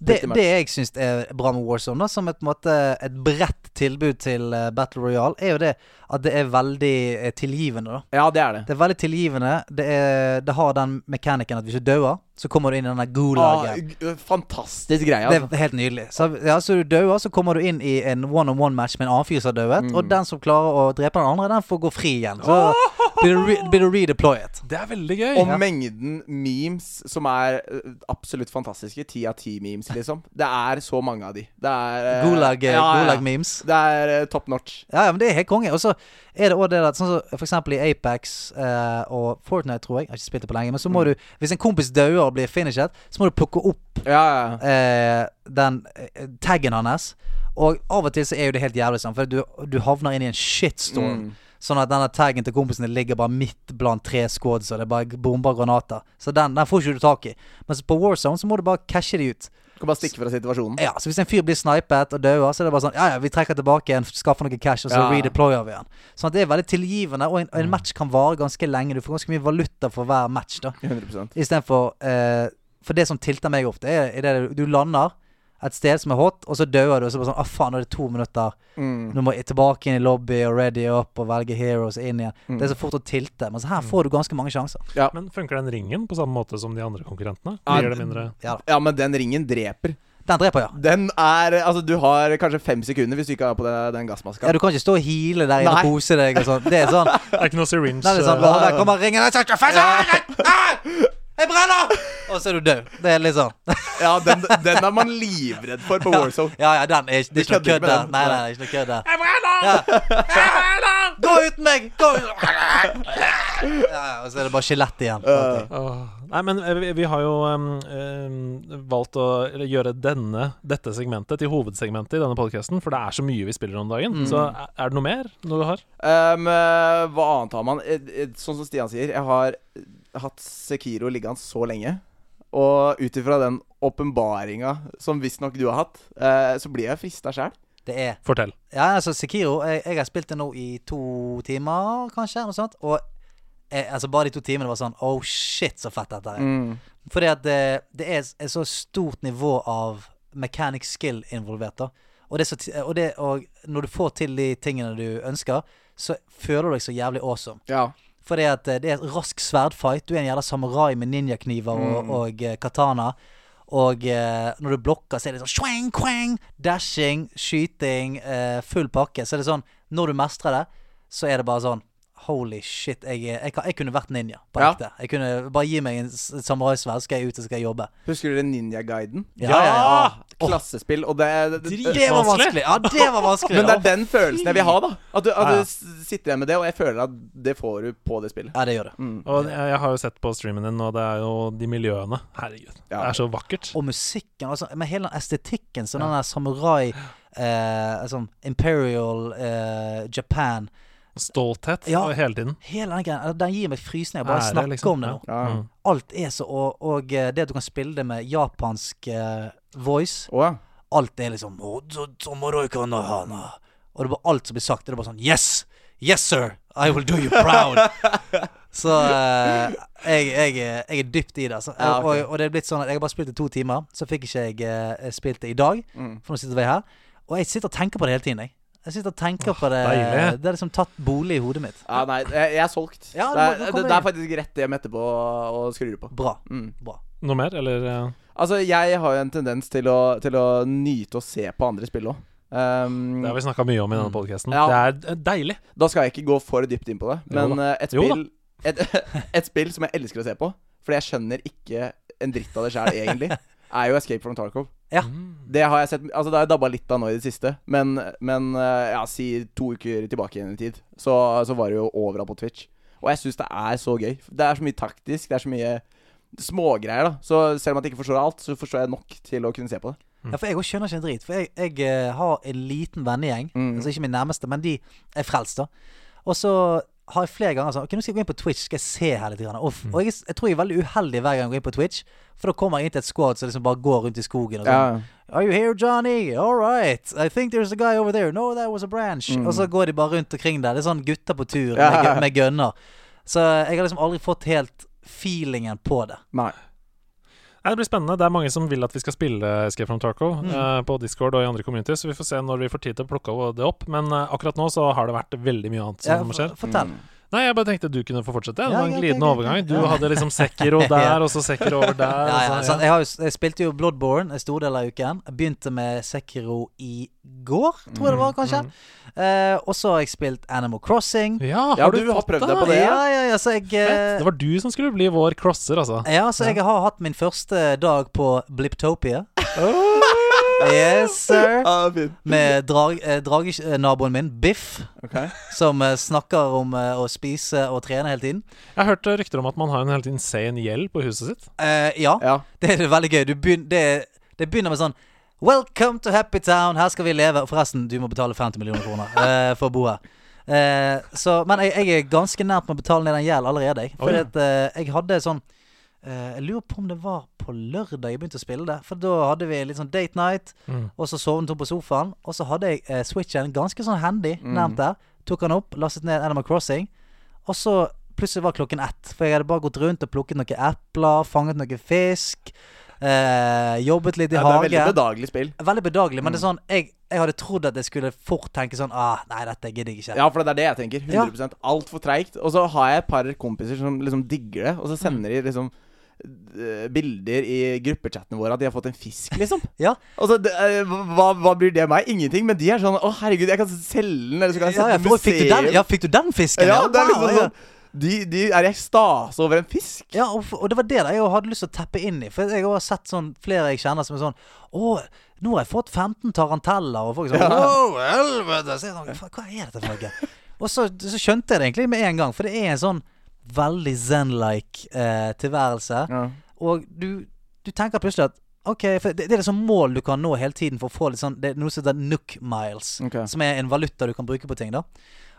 Det, det jeg syns er bra med Warzone, da, som et, måte, et bredt tilbud til eh, Battle Royale, er jo det at det er veldig eh, tilgivende. da ja, det er det. Det er veldig tilgivende. Det, er, det har den mekanikken at hvis du dauer, så kommer du inn i Ah, gulagen. Ah, fantastisk greie, Det altså. er helt nydelig. Så, ja, så du dauer, så kommer du inn i en one-on-one-match med en annen fyr som har dauet. Mm. Og den som klarer å drepe den andre, den får gå fri igjen. Så blir du, re, blir du redeployed. Det er veldig gøy! Og Ja. mengden memes som er eh, absolutt fantastiske. Ti av ti memes, liksom. Det er så mange av de. Det er eh, Gulag, ja, ja. Gulag-memes. Det er eh, top notch. Ja, ja, men det er helt konge. Og så er det òg det at Sånn som for eksempel i Apex eh, og Fortnite, tror jeg. Jeg har ikke spilt det på lenge. Men så må Mm. du Hvis en kompis dauer og blir finished, så må du plukke opp Ja, ja. eh, den eh, taggen hans. Og av og til så er jo det helt jævlig sånn, for du, du havner inn i en shitstorm. Mm. Sånn at denne taggen til kompisen din ligger bare midt blant tre squads, og det er bare bomber og granater. Så den, den får ikke du tak i. Mens på Warzone så må du bare cashe de ut. Du kan bare stikke fra situasjonen. Ja, Så hvis en fyr blir snipet og dauer, så er det bare sånn Ja, ja, vi trekker tilbake igjen, skaffer noe cash, og så Ja. redeployer vi igjen. Sånn at det er veldig tilgivende, og en, en match kan vare ganske lenge. Du får ganske mye valuta for hver match, da. 100% Istedenfor eh, For det som tilter meg ofte, er, er det du lander et sted som er hot, og så dauer du, og så bare sånn Å, faen, nå er det to minutter. mm. Nå må jeg tilbake inn i lobby og ready up og velge heroes inn igjen. Mm. Det er så fort å tilte. Men så her får du ganske mange sjanser. Ja. Men funker den ringen på samme måte som de andre konkurrentene? Ja, det mindre Ja. Ja, men den ringen dreper. Den dreper, ja. Den er Altså, du har kanskje fem sekunder hvis du ikke har på den, den gassmaska. Ja, Du kan ikke stå og hile der inne Nei. og kose deg og sånn. Det er sånn Det er ikke noe syringe. Det er sånn Der kommer ringen Jeg Jeg brenner! Og så er du død. Det er litt sånn Ja, den, den er man livredd for på Warzone. Ja, ja, den er ikke, det er ikke noe kødd der. Nei, nei, det er ikke noe kødd der. Jeg brenner! Ja. Jeg brenner! Gå uten meg! Gå ut! Ja, ja, og så er det bare skjelett igjen. Åh. Nei, men eh, vi, vi har jo um, um, valgt å gjøre denne, dette segmentet til hovedsegmentet i denne podkasten, for det er så mye vi spiller om dagen. Så er, er det noe mer noe du har? Um, eh, hva annet har man? Eh, eh, Sånn som Stian sier, jeg har hatt Sekiro liggende så lenge. Og ut ifra den åpenbaringa som visstnok du har hatt, eh, så blir jeg frista sjæl. Det er Fortell. Ja, altså Sekiro jeg, jeg har spilt det nå i to timer, kanskje. Noe sånt. Og jeg, altså bare de to timene var sånn Oh shit, så fett dette er. Mm. Fordi at det, det er et så stort nivå av mechanic skill involvert. da og, det så, og, det, og når du får til de tingene du ønsker, så føler du deg så jævlig awesome. Ja. Fordi at eh, det er et rask sverdfight. Du er en jævla samurai med ninjakniver og, og eh, katana. Og eh, når du blokker, så er det sånn shwang, quang, dashing, skyting, eh, full pakke. Så er det sånn Når du mestrer det, så er det bare sånn Holy shit, jeg, jeg, jeg kunne vært ninja på Ja. ekte. Jeg kunne Bare gi meg en samuraisverd, så skal jeg ut og skal jobbe. Husker dere Ninja-guiden? Ja, ja, ja. Klassespill. Og det, det, det, Det var vanskelig! Ja, det var vanskelig. Men det er den følelsen jeg vil ha, da. At du, at Ja, ja. du sitter igjen med det, og jeg føler at det får du på det spillet. Ja, det gjør det. Mm. Og jeg, jeg har jo sett på streamen din, og det er jo de miljøene. Herregud. Det er så vakkert. Og musikken, altså, med hele den estetikken, sånn den der samurai eh, sånn Imperial eh, Japan Stolthet Ja. og hele tiden. Hele den greia Den gir meg frysninger bare jeg snakker liksom. om det nå. Ja. Mm. Alt er så Og, og eh, det at du kan spille det med japansk uh, voice oh, ja. Alt er liksom «Å, så- tomoroi kana hana». Og det er bare alt som blir sagt, det er bare sånn Yes! Yes, sir! I will do you proud! Så uh, jeg, jeg, jeg er dypt i det. Altså. Ja, okay. og, og det er blitt sånn at jeg har bare spilt det to timer. Så fikk ikke jeg uh, spilt det i dag, Mm. for nå sitter vi her. Og jeg sitter og tenker på det hele tiden. Jeg, jeg sitter og tenker på det deilig. Det er liksom tatt bolig i hodet mitt. ja nei, jeg, jeg er solgt. Ja, det, må- er, du det, det er faktisk rett hjem etterpå og skrur på. Bra. Mm. Bra. Noe mer, eller? eh? Altså, jeg har jo en tendens til å, til å nyte å se på andre spill òg. Um, Det har vi snakka mye om i denne podkasten. Ja. Det er eh, deilig. Da skal jeg ikke gå for dypt inn på det, men eh, et spill et, et spill som jeg elsker å se på, fordi jeg skjønner ikke en dritt av det sjøl, egentlig, er jo Escape from Tarkov. Ja. Mm. Det har jeg sett Altså det har jeg dabba litt av nå i det siste, men, men eh, ja, si to uker tilbake igjen i tid, så, så var det jo overalt på Twitch. Og jeg syns det er så gøy. Det er så mye taktisk, det er så mye smågreier, da. Så selv om jeg ikke forstår alt, så forstår jeg nok til å kunne se på det. Ja, for jeg også skjønner ikke en drit. For jeg, jeg eh, har en liten vennegjeng. Mm. Altså ikke min nærmeste, men de er frelst, da. Og så har jeg flere ganger sånn Ok, nå skal jeg gå inn på Twitch, skal jeg se her litt. Grann. Og, mm. og jeg, jeg tror jeg er veldig uheldig hver gang jeg går inn på Twitch. For da kommer jeg inn til et squad som liksom bare går rundt i skogen og sånn. Ja. Are you here, Johnny? All right. I think there's a guy over there. No, that was a branch. Mm. Og så går de bare rundt omkring der. Det er sånn gutter på tur Ja. med, med gunner. Så jeg har liksom aldri fått helt feelingen på det. Nei. Nei, det blir spennende. Det er mange som vil at vi skal spille Escape from Tarco Mm. uh, på Discord og i andre communities, så vi får se når vi får tid til å plukke det opp. Men uh, akkurat nå så har det vært veldig mye annet Ja, som skjer. f- fortell. Mm. Nei, jeg bare tenkte du kunne få fortsette. Det var en glidende overgang. Du hadde liksom Sekiro der, og så Sekiro over der. Ja, ja, så- sant. Jeg, har jo, jeg spilte jo Bloodborne en stor del av uken. Jeg begynte med Sekiro i går, tror jeg det var, kanskje. Eh, og så har jeg spilt Animal Crossing. Ja, Ja, har du, du har prøvd deg på det, Ja, ja, ja, så jeg Fett. eh, Det var du som skulle bli vår crosser, altså. Ja, så jeg har hatt min første dag på Bliptopia. Yes, sir. Ah. Med drag, eh, dragenaboen min, Biff, okay. som eh, snakker om eh, å spise og trene hele tiden. Jeg har hørt eh, rykter om at man har en helt insane gjeld på huset sitt. Eh, ja, Ja. det er veldig gøy. Du begyn det, det begynner med sånn Welcome to Happy Town, her skal vi leve. Og forresten, du må betale 50 millioner kroner eh, for å bo her. Eh, så, men jeg, jeg er ganske nært med å betale ned den gjeld allerede. For ja. at, eh, jeg hadde sånn eh, Jeg lurer på om det var på lørdag jeg begynte å spille det. For da hadde vi litt sånn date night, Mm. og så sovnet hun på sofaen. Og så hadde jeg eh, switchen ganske sånn handy Mm. nærmt der. Tok han opp, lastet ned Animal Crossing. Og så plutselig var klokken ett. For jeg hadde bare gått rundt og plukket noen epler, fanget noe fisk. Eh, jobbet litt i Ja, det er veldig hagen. bedagelig spill. Veldig bedagelig, men det er Mm. sånn jeg, jeg hadde trodd at jeg skulle fort tenke sånn Ah, nei, dette gidder jeg ikke. Ja, for det er det jeg tenker. 100% Altfor treigt. Og så har jeg et par kompiser som liksom digger det, og så sender de liksom eh, bilder i gruppechattene våre at de har fått en fisk, liksom. Ja. Altså, det, eh, hva, hva bryr det meg? Ingenting. Men de er sånn Å, herregud, jeg kan selge den, eller så kan jeg Ja, sette ja, ja, fikk, du den, ja, fikk du den fisken? Ja, det er liksom ja. sånn de, de er i ekstase over en fisk. Ja, og, og det var det jeg hadde lyst til å teppe inn i. For jeg har sett sånn flere jeg kjenner som er sånn Å, nå har jeg fått 15 taranteller. Og folk sånn Ja. Wow, helvete! Så jeg sånn, Hva er dette for noe? Og så, så skjønte jeg det egentlig med en gang, for det er en sånn veldig zen-like eh, tilværelse. Ja. Og du, du tenker plutselig at Ok, for det, det er liksom mål du kan nå hele tiden for å få litt sånn Det er noe som heter Nook Miles, okay. som er en valuta du kan bruke på ting. da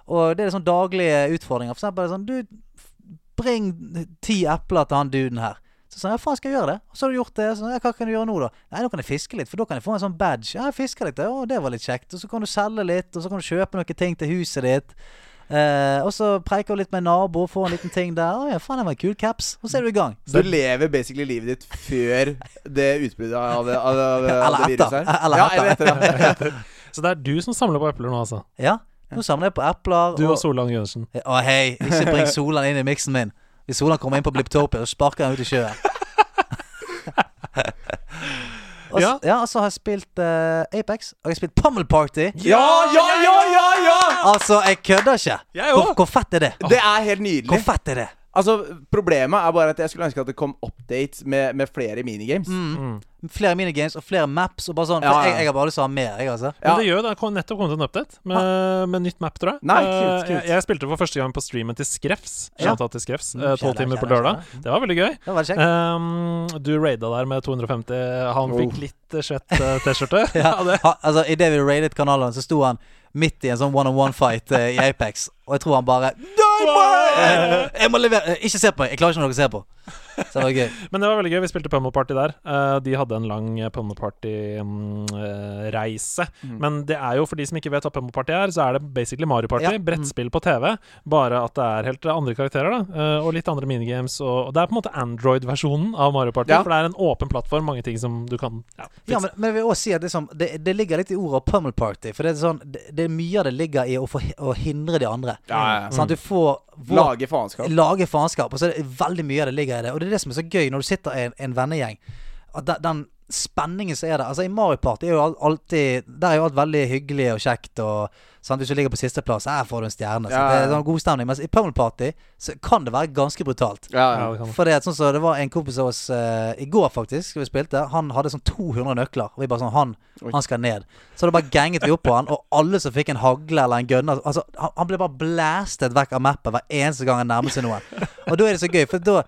Og det er sånn daglige utfordringer. For eksempel sånn Du, bring ti epler til han duden her. Så sa jeg, ja faen skal jeg gjøre det? Og så har du gjort det. Så, ja, hva kan du gjøre nå, da? Nei, nå kan jeg fiske litt, for da kan jeg få en sånn badge. Ja, jeg fisker litt, ja, det var litt kjekt. Og så kan du selge litt, og så kan du kjøpe noen ting til huset ditt. Eh, og så preiker du litt med en nabo får en liten ting der. Å ja, faen, det var en kul caps. Og så er du i gang. Så du lever basically livet ditt før det utbruddet av, av, av, av Eller det viruset etter. her? Eller ja, etter. eller etter. Ja. Så det er du som samler på epler nå, altså? Ja. Nå samler jeg på epler. Du og Solan Gundersen. Å hei, ikke bring Solan inn i miksen min. Hvis Solan kommer inn på Bliptopia, så sparker jeg han ut i sjøen. Og Ja. ja, og så har jeg spilt uh, Apex, og jeg har spilt Pummel Party. ja, ja, ja, ja, ja! Altså, jeg kødder ikke. Jeg Hvor, hvor fett er det? Det er helt nydelig. Hvor fett er det? Altså, Problemet er bare at jeg skulle ønske at det kom updates med, med flere minigames. Mm. Flere minigames og flere maps og bare sånn. Ja, ja. jeg, jeg har bare lyst til å ha mer, jeg, altså. Ja. Men det gjør det. Det kom nettopp kommet en update med, med nytt map, tror jeg. Nei, Eh, kult, kult. Jeg, jeg spilte for første gang på streamen til Skrefs. Ja. Til Skrefs. Mm, eh, Tolv kjære, timer på lørdag. kjære. Det var veldig gøy. Det var. Um, du raida der med 250. Han Oh. fikk litt eh, svett T-skjorte. Ja, det. altså Idet vi raidet kanalen, så sto han midt i en sånn one-on-one-fight i Apex. Og jeg tror han bare Jeg må levere eh, Ikke se på meg! Jeg klarer ikke noe å se på. Så det var gøy. Men det var veldig gøy. Vi spilte Pummel Party der. Eh, de hadde en lang eh, Pummel Party-reise. Mm. Men det er jo, for de som ikke vet hva Pummel Party er, så er det basically Mario Party. Ja. Mm. Brettspill på TV. Bare at det er helt andre karakterer, da. eh, og litt andre minigames. Og, det er på en måte Android-versjonen av Mario Party. Ja. For det er en åpen plattform, mange ting som du kan ja. Ja, men, men jeg vil også si at liksom, det, det ligger litt i ordet pummel party. For det er sånn det, det er mye av det ligger i å, få, å hindre de andre. Ja, ja, ja. Sånn at du får vår, Lage faenskap. Lage faenskap. Og så er det veldig mye av det ligger i det. Og det er det som er så gøy når du sitter i en, en vennegjeng. At den, den spenningen som er der Altså I Mario Party er jo alltid Der er jo alt veldig hyggelig og kjekt. Og sant? Hvis du ligger på sisteplass, her får du en stjerne. Så Ja, Det er sånn god stemning. Mens i Pummel Party så kan det være ganske brutalt. Ja, Ja, ja. For det, sånn så det var en kompis av oss uh, i går faktisk vi spilte. Han hadde sånn 200 nøkler. Og vi bare sånn Han, han skal ned. Så da bare ganget vi opp på han, og alle som fikk en hagle eller en gunner Altså, han, han ble bare blastet vekk av mappet hver eneste gang han nærmet seg noen. Og da er det så gøy, for da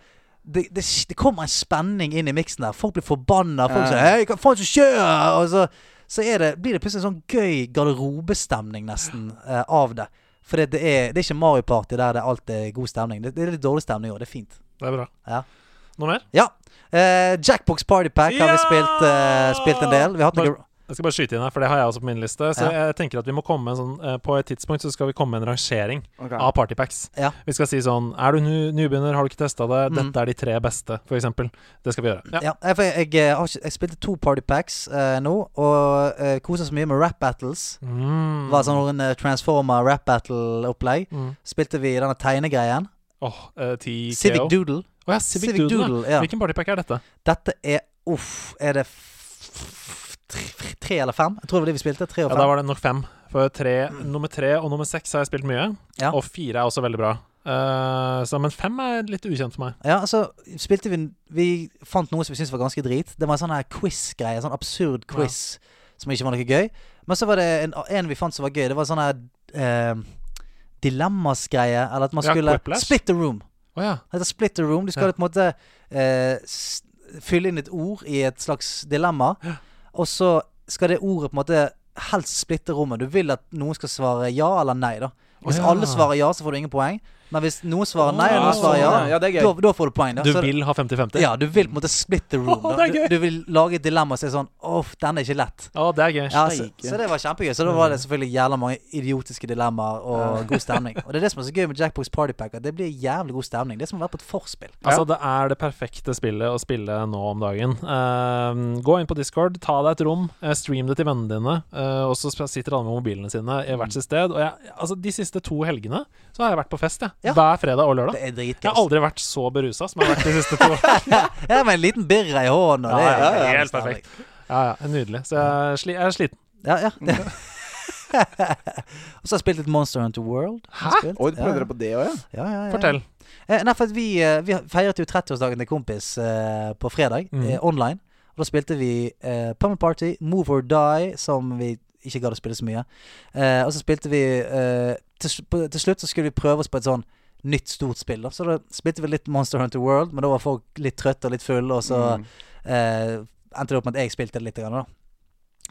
det, det, det kommer en spenning inn i miksen der. Folk blir forbanna. Folk sier 'Hei, hva faen som skjer?' Og så, så det, blir det plutselig en sånn gøy garderobestemning nesten eh, av det. For det, er, det er ikke Mario Party der det alt er god stemning. Det, er litt dårlig stemning òg. Det er fint. Det er bra. Ja. Noe mer? Ja. Eh, Jackbox Party Pack har vi spilt, eh, spilt en del. Vi har hatt noe Jeg skal bare skyte inn her, for det har jeg også på min liste. Så Ja. jeg tenker at vi må komme sånn eh, På et tidspunkt så skal vi komme med en rangering okay. av partypacks. Ja. Vi skal si sånn Er du nybegynner, har du ikke testa det? Mm. Dette er de tre beste, eksempel. Det skal vi gjøre. Ja. Jeg, jeg, jeg, jeg spilte to partypacks eh, nå, og uh, kosa så mye med rap battles. Mm. Var sånn en uh, Transformer rap battle-opplegg. Mm. Spilte vi denne tegnegreien. Oh, eh, Civic Doodle. Oh, ja, Civic, Civic Doodle. Doodle, ja. Hvilken partypack er dette? Dette er Uff, er det f- tre, tre eller fem? Jeg tror det var det vi spilte. Tre og Ja. Da var det nok fem. For tre, nummer tre og nummer seks har jeg spilt mye. Ja. Og fire er også veldig bra. Uh, så, men fem er litt ukjent for meg. Ja, altså spilte vi Vi fant noe som vi syntes var ganske drit. Det var en sånn her quiz-greie. Sånn absurd quiz som ikke var noe gøy. Men så var det en, en vi fant som var gøy. Det var sånn her uh, dilemmas-greie. Eller at man Ja, skulle Quiplash? Split the room. Oh, ja. Det heter split the room. Du skal Ja. på en måte uh, fylle inn et ord i et slags dilemma. Og så skal det ordet på en måte helst splitte rommet. Du vil at noen skal svare ja eller nei. da Hvis ja. alle svarer ja, så får du ingen poeng. Men hvis noen svarer nei, og noen svarer ja, sånn, ja. Ja, det er gøy. da, da får du poeng. Da. Du Så- vil ha 50-50? ja, du vil på en måte split the room. Da. det er gøy. Du, du vil lage et dilemma og si sånn Åh, den er ikke lett. Å, det er gøy. Ja, så, Steike. så det var kjempegøy. Så da var det selvfølgelig jævla mange idiotiske dilemmaer og god stemning. Og det er det som er så gøy med Jackbox Party Pack, at det blir jævlig god stemning. Det er som å være på et forspill. Altså, det er det perfekte spillet å spille nå om dagen. Ehm, gå inn på Discord, ta deg et rom, eh, stream det til vennene dine, eh, og så sp- sitter alle med mobilene sine i hvert sitt sted. Og jeg, altså, de siste to helgene så har jeg vært på fest, jeg. Ja. hver fredag og lørdag. Det er Jeg har aldri vært så berusa som jeg har vært de siste to. Ja, med en liten birra i hånden. Ja, Ja, ja, helt perfekt. Ja, ja, Nydelig. Så jeg sli jeg er sliten. Ja, ja. og så har jeg spilt litt Monster Hunter World. Hæ? Oi, prøvde ja. dere på det òg, ja? Ja, ja, ja. Fortell. Eh, nei, for at vi, eh, vi feiret jo 30-årsdagen til kompis eh, på fredag, mm. eh, online. Og da spilte vi eh, Pummel Party, Move or Die, som vi ikke gadd å spille så mye. Eh, og så spilte vi eh, til, på, til slutt så skulle vi prøve oss på et sånn nytt, stort spill. Da. Så da spilte vi litt Monster Hunter World, men da var folk litt trøtte og litt fulle, og så Mm. eh, endte det opp med at jeg spilte det litt. Grann, da.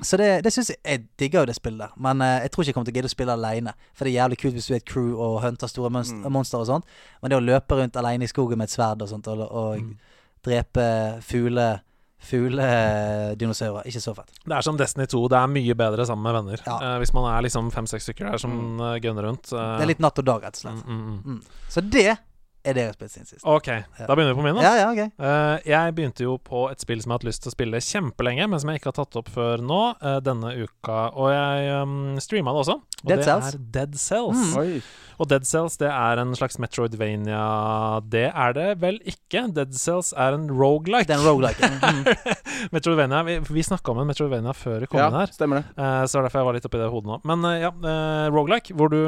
Så det, det syns jeg Jeg digger jo det spillet der. Men eh, jeg tror ikke jeg kommer til å gidde å spille alene. For det er jævlig kult hvis du er et crew og hunter store monster, Mm. monstre og sånt. Men det å løpe rundt alene i skogen med et sverd og sånt, og, og Mm. drepe fugle Fugledinosaurer. Ikke så fett. Det er som Destiny 2. Det er mye bedre sammen med venner. Ja. Eh, hvis man er liksom fem-seks stykker der som Mm. eh, gunner rundt. eh, Det er litt natt og dag, rett og slett. mm, mm, mm. Så det er det jeg har spilt siden sist. Ok, da begynner vi på min. Ja, ja, okay. Eh, jeg begynte jo på et spill som jeg har hatt lyst til å spille kjempelenge, men som jeg ikke har tatt opp før nå, eh, denne uka. Og jeg um, streama det også. Og Dead det Cells. er Dead Cells. Mm. Oi. Og Dead Cells det er en slags Metroidvania Det er det vel ikke. Dead Cells er en rogelike. er en Mm. Metroidvania Vi, vi snakka om en Metroidvania før vi kom inn Ja, her. stemmer det. Uh, så det er derfor jeg var litt oppi det hodet nå. Men uh, ja, uh, rogelike, hvor du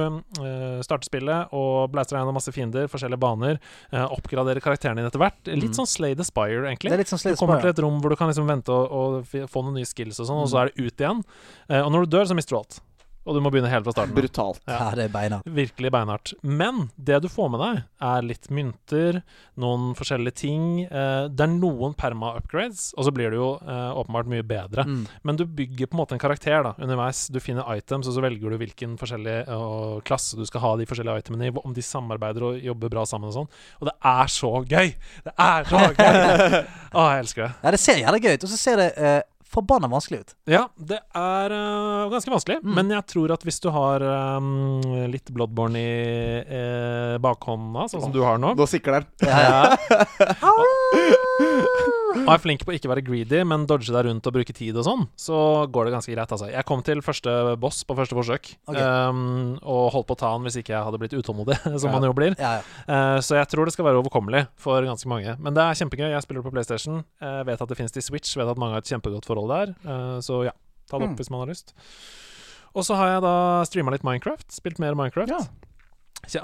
eh, starter spillet og blæster deg gjennom masse fiender, forskjellige baner, eh, oppgraderer karakteren din etter hvert. Litt Mm. sånn Slay the Spire, egentlig. Det er litt sånn Du Slade kommer til et rom hvor du kan liksom vente og, og få noen nye skills og sånn, og så Mm. er det ut igjen. Eh, og når du dør, så mister du alt. Og du må begynne helt fra starten. Brutalt. Ja, det er beinhardt. Virkelig beinhardt. Men det du får med deg, er litt mynter, noen forskjellige ting. Eh, det er noen perma-upgrades, og så blir det jo eh, åpenbart mye bedre. Mm. Men du bygger på en måte en karakter da underveis. Du finner items, og så velger du hvilken forskjellig eh, klasse du skal ha de forskjellige itemene i, om de samarbeider og jobber bra sammen og sånn. Og det er så gøy! Det er så gøy! Å, jeg elsker det. Ja, det ser jævlig gøy ut, og så ser det uh, forbanna vanskelig ut. Ja, det er uh, ganske vanskelig, Mm. men jeg tror at hvis du har um, litt Bloodborne i øh, bakhånda, sånn som du har nå Nå sikler den. Ja, ja. Og er flink på å ikke være greedy, men dodge deg rundt og bruke tid og sånn, så går det ganske greit, altså. Jeg kom til første boss på første forsøk, okay. um, og holdt på å ta han hvis ikke jeg hadde blitt utålmodig, som Ja. man jo blir. ja, ja. Uh, så jeg tror det skal være overkommelig for ganske mange. Men det er kjempegøy. Jeg spiller det på PlayStation. Jeg vet at det finnes til Switch, vet at mange har et kjempegodt forhold der. Eh, så ja, ta det opp Mm. hvis man har lyst. Og så har jeg da streama litt Minecraft. Spilt mer Minecraft. Ja.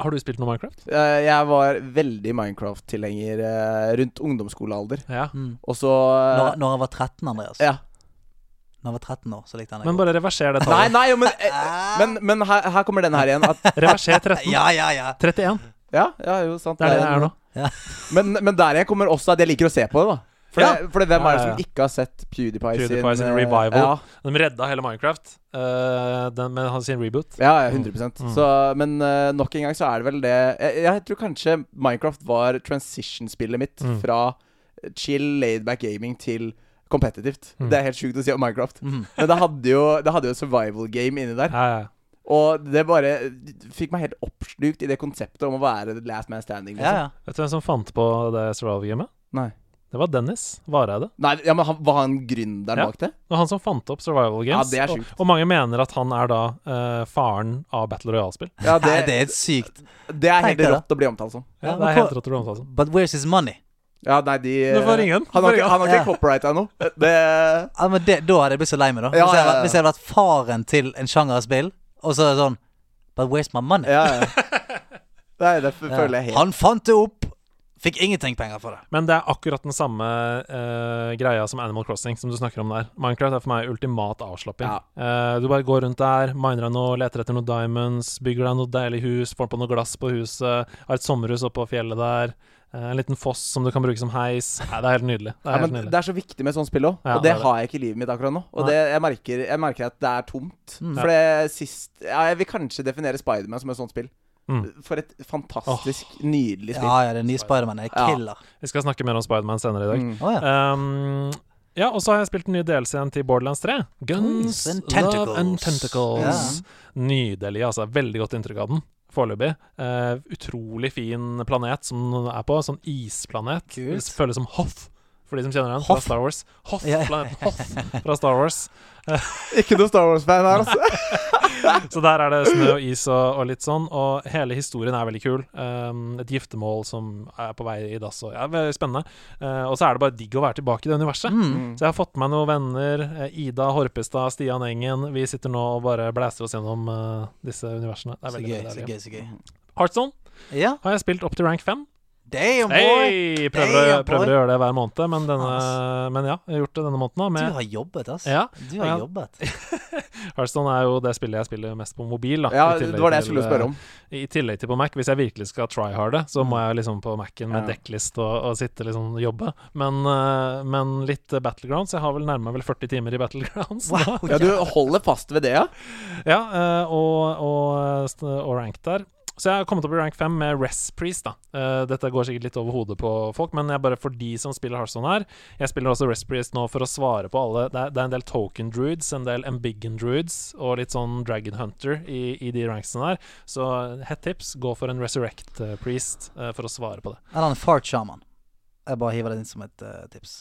Har du spilt noe Minecraft? Eh, Jeg var veldig Minecraft-tilhenger eh, rundt ungdomsskolealder. Ja. Mm. Og så Når, når jeg var 13, Andreas. Ja. Når jeg var 13 år, så likte han det. Men godt. bare reverser det Nei, tallet. nei, jo, men, eh, men, men her, her kommer den her igjen. At, Reverser 13. Ja, ja, ja. 31. ja, ja, jo, sant. Det er det det er nå. Men, men der igjen kommer også at jeg liker å se på det, da. For, Ja. det, for det, hvem Ja, er det som ja. ikke har sett PewDiePie, PewDiePie sin sin revival. Ja, De redda hele Minecraft uh, den med hans reboot. ja, ja 100 Mm. Så, Men uh, nok en gang så er det vel det Jeg, jeg tror kanskje Minecraft var transition-spillet mitt Mm. fra chill, laidback gaming til competitive Mm. Det er helt sjukt å si om Minecraft. Mm. Men det hadde jo Det hadde jo survival game inni der. Ja, ja. Og det bare fikk meg helt oppslukt i det konseptet om å være the last man standing. ja, Liksom. ja. Vet du hvem som fant på det survival-gamet? Nei. Det var Dennis Vareide. Nei, ja, men han, Var han gründeren Ja. bak det? Det var han som fant opp survival Games. Ja, det er og, sjukt. og mange mener at han er da uh, faren av Battle Royale-spill. Ja, det, det er sykt. det er helt rått å bli omtalt som. Ja, det er helt rått å bli omtalt som. But where's his money? Ja, nei, de Du får ringe han. Han har ikke, han har ikke Ja. copyright noe. Det Ja, men det, Da hadde jeg blitt så lei meg, da. Ja, hvis, jeg, ja, ja. hvis jeg hadde vært faren til en sjanger av spill, og så er det sånn But where's my money? Ja, ja. Nei, det føler jeg helt Han fant det opp, fikk ingenting penger for det. Men det er akkurat den samme uh, greia som Animal Crossing, som du snakker om der. Minecraft er for meg ultimat avslapping. Ja. Uh, du bare går rundt der, miner deg noe, leter etter noen diamonds, bygger deg noe deilig hus, får på noe glass på huset, har et sommerhus oppe på fjellet der. Uh, en liten foss som du kan bruke som heis. Nei, det er helt nydelig. Det er Ja, helt nydelig. det er så viktig med sånn spill òg, Ja, og det, det det. har jeg ikke i livet mitt akkurat nå. Og det, jeg, merker, jeg merker at det er tomt. Mm. For det sist ja, Jeg vil kanskje definere Spiderman som et sånt spill. Mm. For et fantastisk nydelig spill. Ja, ja, det nye Spiderman er Ja. Vi skal snakke mer om Spiderman senere i dag. Mm. Oh, ja. Um, ja, og så har jeg spilt den nye DLC-en til Borderlands 3. Guns and Love and Tentacles. Yeah. Nydelig, altså. Veldig godt inntrykk av den. Foreløpig. Eh, utrolig fin planet som den er på. Sånn isplanet. Kult. Det føles som Hoth for de som kjenner den fra Star Wars. Hoth, planeten Hoth fra Star Wars. Ikke noe Star Wars-fan her, altså. Så der er det snø og is og, og litt sånn, og hele historien er veldig kul. Um, et giftermål som er på vei i dass, og ja, veldig spennende. Uh, og så er det bare digg å være tilbake i det universet. Mm. Så jeg har fått med meg noen venner. eh, Ida Horpestad, Stian Engen. Vi sitter nå og bare blæster oss gjennom uh, disse universene. Det er Så gøy, veldig så gøy. gøy, så gøy. Heartstone Ja. har jeg spilt opp til rank 5. Damn, boy! Hey, prøver, å- prøver boy. å gjøre det hver måned, men, denne, Ass. men ja, jeg har gjort det denne måneden. da, Du har jobbet, ass. Ja, Du har ja. jobbet. Hearthstone er jo det spillet jeg spiller mest på mobil. Da, Ja, i tillegg det var det jeg til, skulle spørre om. eh, I tillegg til på Mac. Hvis jeg virkelig skal tryharde, så må jeg liksom på Mac-en med Ja. dekklist og, og sitte liksom og jobbe. Men, eh, men litt eh, Battlegrounds. Jeg har vel nærmere vel 40 timer i Battlegrounds. Wow, Ja, du holder fast ved det, ja? Ja, eh, og, og, st- og rank der. Så jeg har kommet opp i rank 5 med Rest Priest. da uh, Dette går sikkert litt over hodet på folk, men jeg bare for de som spiller Hearthstone her Jeg spiller også Rest Priest nå for å svare på alle Det er, det er en del token druids, en del embiggen druids og litt sånn Dragon Hunter i, i de ranksene der. Så hett tips, gå for en Resurrect eh, Priest uh, for å svare på det. Eller en fart shaman. Jeg bare hiver det inn som et uh, tips.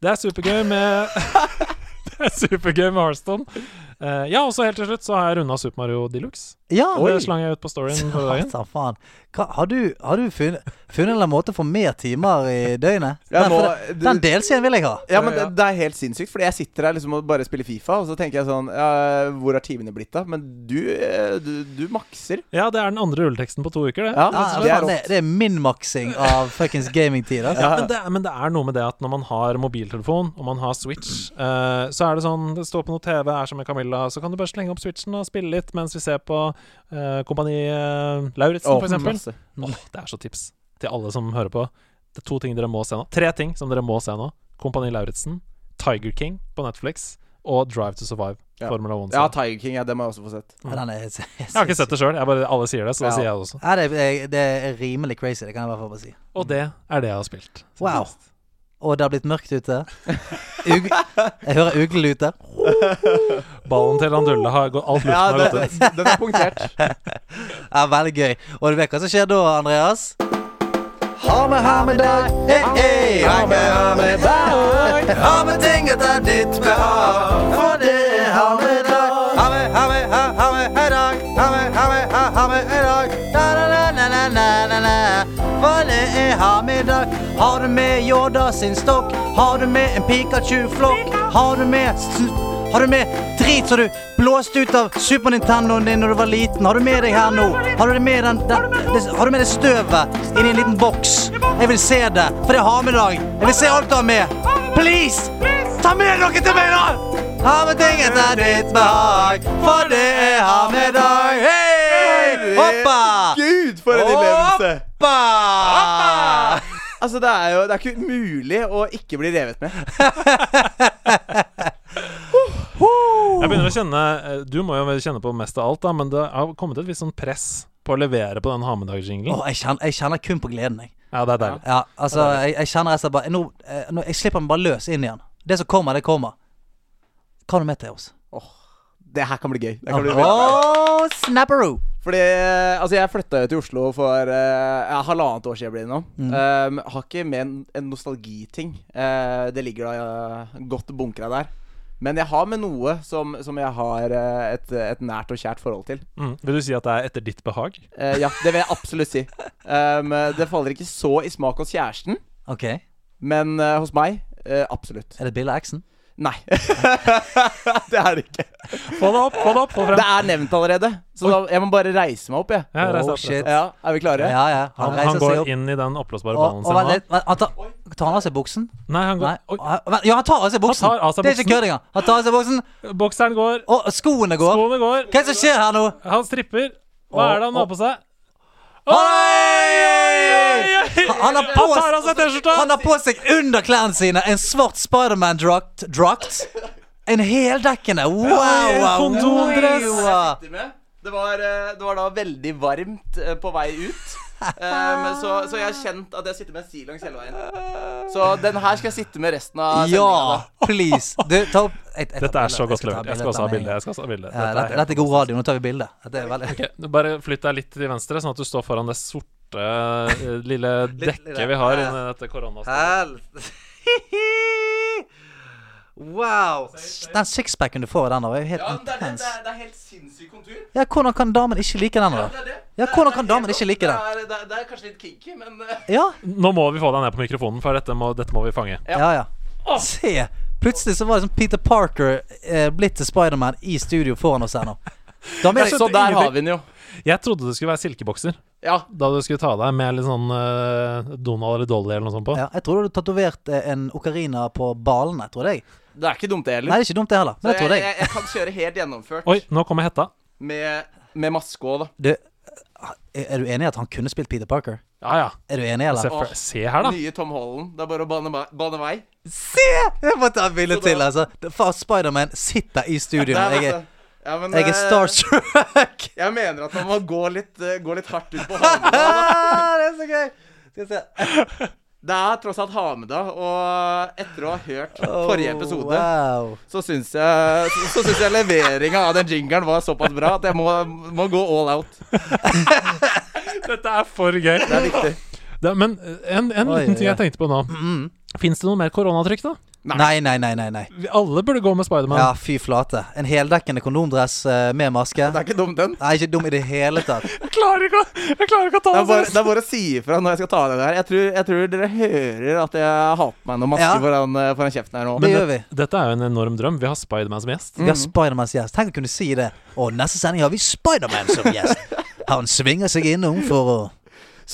Det er supergøy med Det er supergøy med Hearthstone. Eh, ja, og så helt til slutt så har jeg runda Super Mario Deluxe. Ja! Det slang jeg ut på storyen forrige dagen. Hva, har du, har du funnet, funnet en eller annen måte å få mer timer i døgnet? Ja, den, nå- for det, du- den delsiden vil jeg ha. Ja, men det, det er helt sinnssykt, fordi jeg sitter her liksom og bare spiller Fifa, og så tenker jeg sånn ja, Hvor har timene blitt av? Men du, eh, du, du makser. Ja, det er den andre rulleteksten på to uker, det. Ja, Ja, det er er det, rått. det er minmaksing av fuckings gamingtid. Altså. Ja, men, det, men det er noe med det at når man har mobiltelefon og man har Switch, uh, så er det sånn Det står på noe TV, er som med Camilla, så kan du bare slenge opp Switchen og spille litt mens vi ser på uh, Kompani eh, Lauritzen, oh, f.eks. Oh, det er så tips til alle som hører på. Det er to ting dere må se nå. Tre ting som dere må se nå. Kompani Lauritzen, Tiger King på Netflix og Drive to Survive. Ja. Formula 1. Ja, Tiger King, ja, det må jeg også få sett. Ja, er, jeg har ikke sett det sjøl, alle sier det, så da Ja. sier jeg det også. Ja, det, er, det er rimelig crazy, det kan jeg i hvert fall bare si. Og det er det jeg har spilt. Wow. Og det har blitt mørkt ute. Ug jeg hører uglelyder. Ballen til Randulle har gått Alt luften Ja, har gått ut. den er punktert. Ja, veldig gøy. Og du vet hva som skjer da, Andreas? Ha med, ha med dag, hei, hei. Ha med, ha med dag. Ha med ting etter ditt behag. For det For det er ha med dag. Har du med Yoda sin stokk? Har du med en Pikachu-flokk? Har du med har du med drit som du blåste ut av Super Nintendoen din når du var liten? Har du med deg her nå? Har du med, den, den, det, har du med det støvet inni en liten boks? Jeg vil se det, for det har med i dag. Jeg vil se alt du har med. Please! Ta med noe til meg, da! Ha med ting etter ditt behag, for det er ha-med-dag. Hei! Hoppa! Gud, for en innlevelse! Hoppa! Altså, det er jo Det er ikke mulig å ikke bli revet med. Jeg begynner å kjenne eh, Du må jo kjenne på mest av alt, da, men det har kommet et visst sånn press på å levere på den hamedagsjinglen. Oh, jeg, kjenner, jeg kjenner kun på gleden, jeg. Ja, det er deilig. Ja, altså, jeg, jeg kjenner rett og slett bare nå, eh, nå, Jeg slipper meg bare løs inn igjen. Det som kommer, det kommer. Hva har du med til oss? Det her kan bli gøy. Det kan bli oh. Snapperoo! Fordi Altså, jeg flytta jo til Oslo for uh, ja, halvannet år siden blir det nå. Mm. Um, har ikke med en, en nostalgiting. Uh, det ligger da uh, godt bunkra der. Men jeg har med noe som, som jeg har eh, et, et nært og kjært forhold til. Mm. Vil du si at det er etter ditt behag? Uh, ja, det vil jeg absolutt si. Um, det faller ikke så i smak hos kjæresten, Ok, men eh, hos meg eh, absolutt. er det Bill Axon? Nei. det er det ikke. Få det opp, få det opp, få det Det er nevnt allerede, så da, jeg må bare reise meg opp, jeg. Ja, reis Oh, deg opp. shit. Ja, Er vi klare? Ja, ja. Han, Han, han går seg opp. inn i den oppblåsbare ballen sin nå. Han tar, tar han av seg buksen? Nei, han går Nei. Ja, han tar av seg buksen! tar av seg Det er ikke køringa kødd engang. Han tar av seg buksen, Bokseren går, og skoene går. skoene går. Hva er det som skjer her nå? Han stripper. Hva er det han har på seg? Oi! Han har på, Han tar av seg T-skjorta! han har på seg under klærne sine en svart Spiderman-drakt. Drakt. En heldekkende. Wow! Wow, kondomdress. wow. Det var, eh, det var da veldig varmt eh, på vei ut. Um, så, så jeg har kjent at jeg sitter med en stillongs hele veien. Så den her skal jeg sitte med resten av Ja, please. Du, ta opp et, et Dette er så godt levert. Jeg skal også ha bilde. Dette dette, dette er god radio. Nå tar vi bilde. Dette er veldig Ok, Bare flytt deg litt til venstre, sånn at du står foran det sorte korte eh, lille dekket vi har inni dette koronastedet. wow. Den sixpacken du får i den, er jo helt Ja, intens. det, det, det, er, helt sinnssyk kontur. Ja, hvordan kan damen ikke like den, da? det er det. Ja, hvordan kan damen ikke like den? Det, er, det er kanskje litt kinky, men eh, Ja, Nå må vi få deg ned på mikrofonen, for dette må, dette må vi fange. ja, ja. Se! Plutselig så var det som Peter Parker eh, blitt til Spiderman i studio foran oss her nå. Da mener jeg, Så der har vi den jo. Jeg trodde det skulle være silkebokser Ja. da du skulle ta deg med litt sånn uh, Donald eller Dolly eller noe sånt på. ja, jeg tror du hadde tatovert eh, en okarina på ballene, tror jeg. Det er ikke dumt, det heller. Nei, det er ikke dumt, det heller. Men jeg tror jeg, jeg, jeg kan kjøre helt gjennomført Oi, nå kommer hetta. med, med maske òg, da. Du, er er du enig i at han kunne spilt Peter Parker? Ja, ja. Er du enig, Se, eller? for, se her, da. Nye Tom Holland. Det er bare å bane, bane vei. Se! Jeg må ta et bilde til, altså. Spiderman sitter i studio Jeg er. Ja, men, jeg er eh, starstruck. Jeg mener at man må gå litt, eh, gå litt hardt ut på Hameda. Ah, det er så gøy! Skal vi se. Det er tross alt Hameda, og etter å ha hørt forrige Oh, episode, Wow. så syns jeg, så, så jeg leveringa av den jingeren var såpass bra at jeg må, må gå all out. Dette er for gøy. Det er viktig. Det, men eh, en, en Oi, liten ting ja. jeg tenkte på nå. Mm. Fins det noe mer koronatrykk, da? Nei, nei, nei, nei. nei. Vi alle burde gå med Spiderman. Ja, fy flate. En heldekkende kondomdress uh, med maske. Det er ikke dum, den. Nei, ikke dum i det hele tatt. Jeg klarer ikke, å- jeg klarer ikke å ta Det er, seriøst. det er bare å si ifra når jeg skal ta det der. Jeg tror, jeg tror dere hører at jeg har på meg noe maske Ja. foran, eh, foran kjeften her nå. Det gjør vi. Dette er jo en enorm drøm. Vi har Spiderman som gjest. Vi har Spiderman som gjest. Tenk å kunne si det. Og neste sending har vi Spiderman som gjest. Han svinger seg innom for å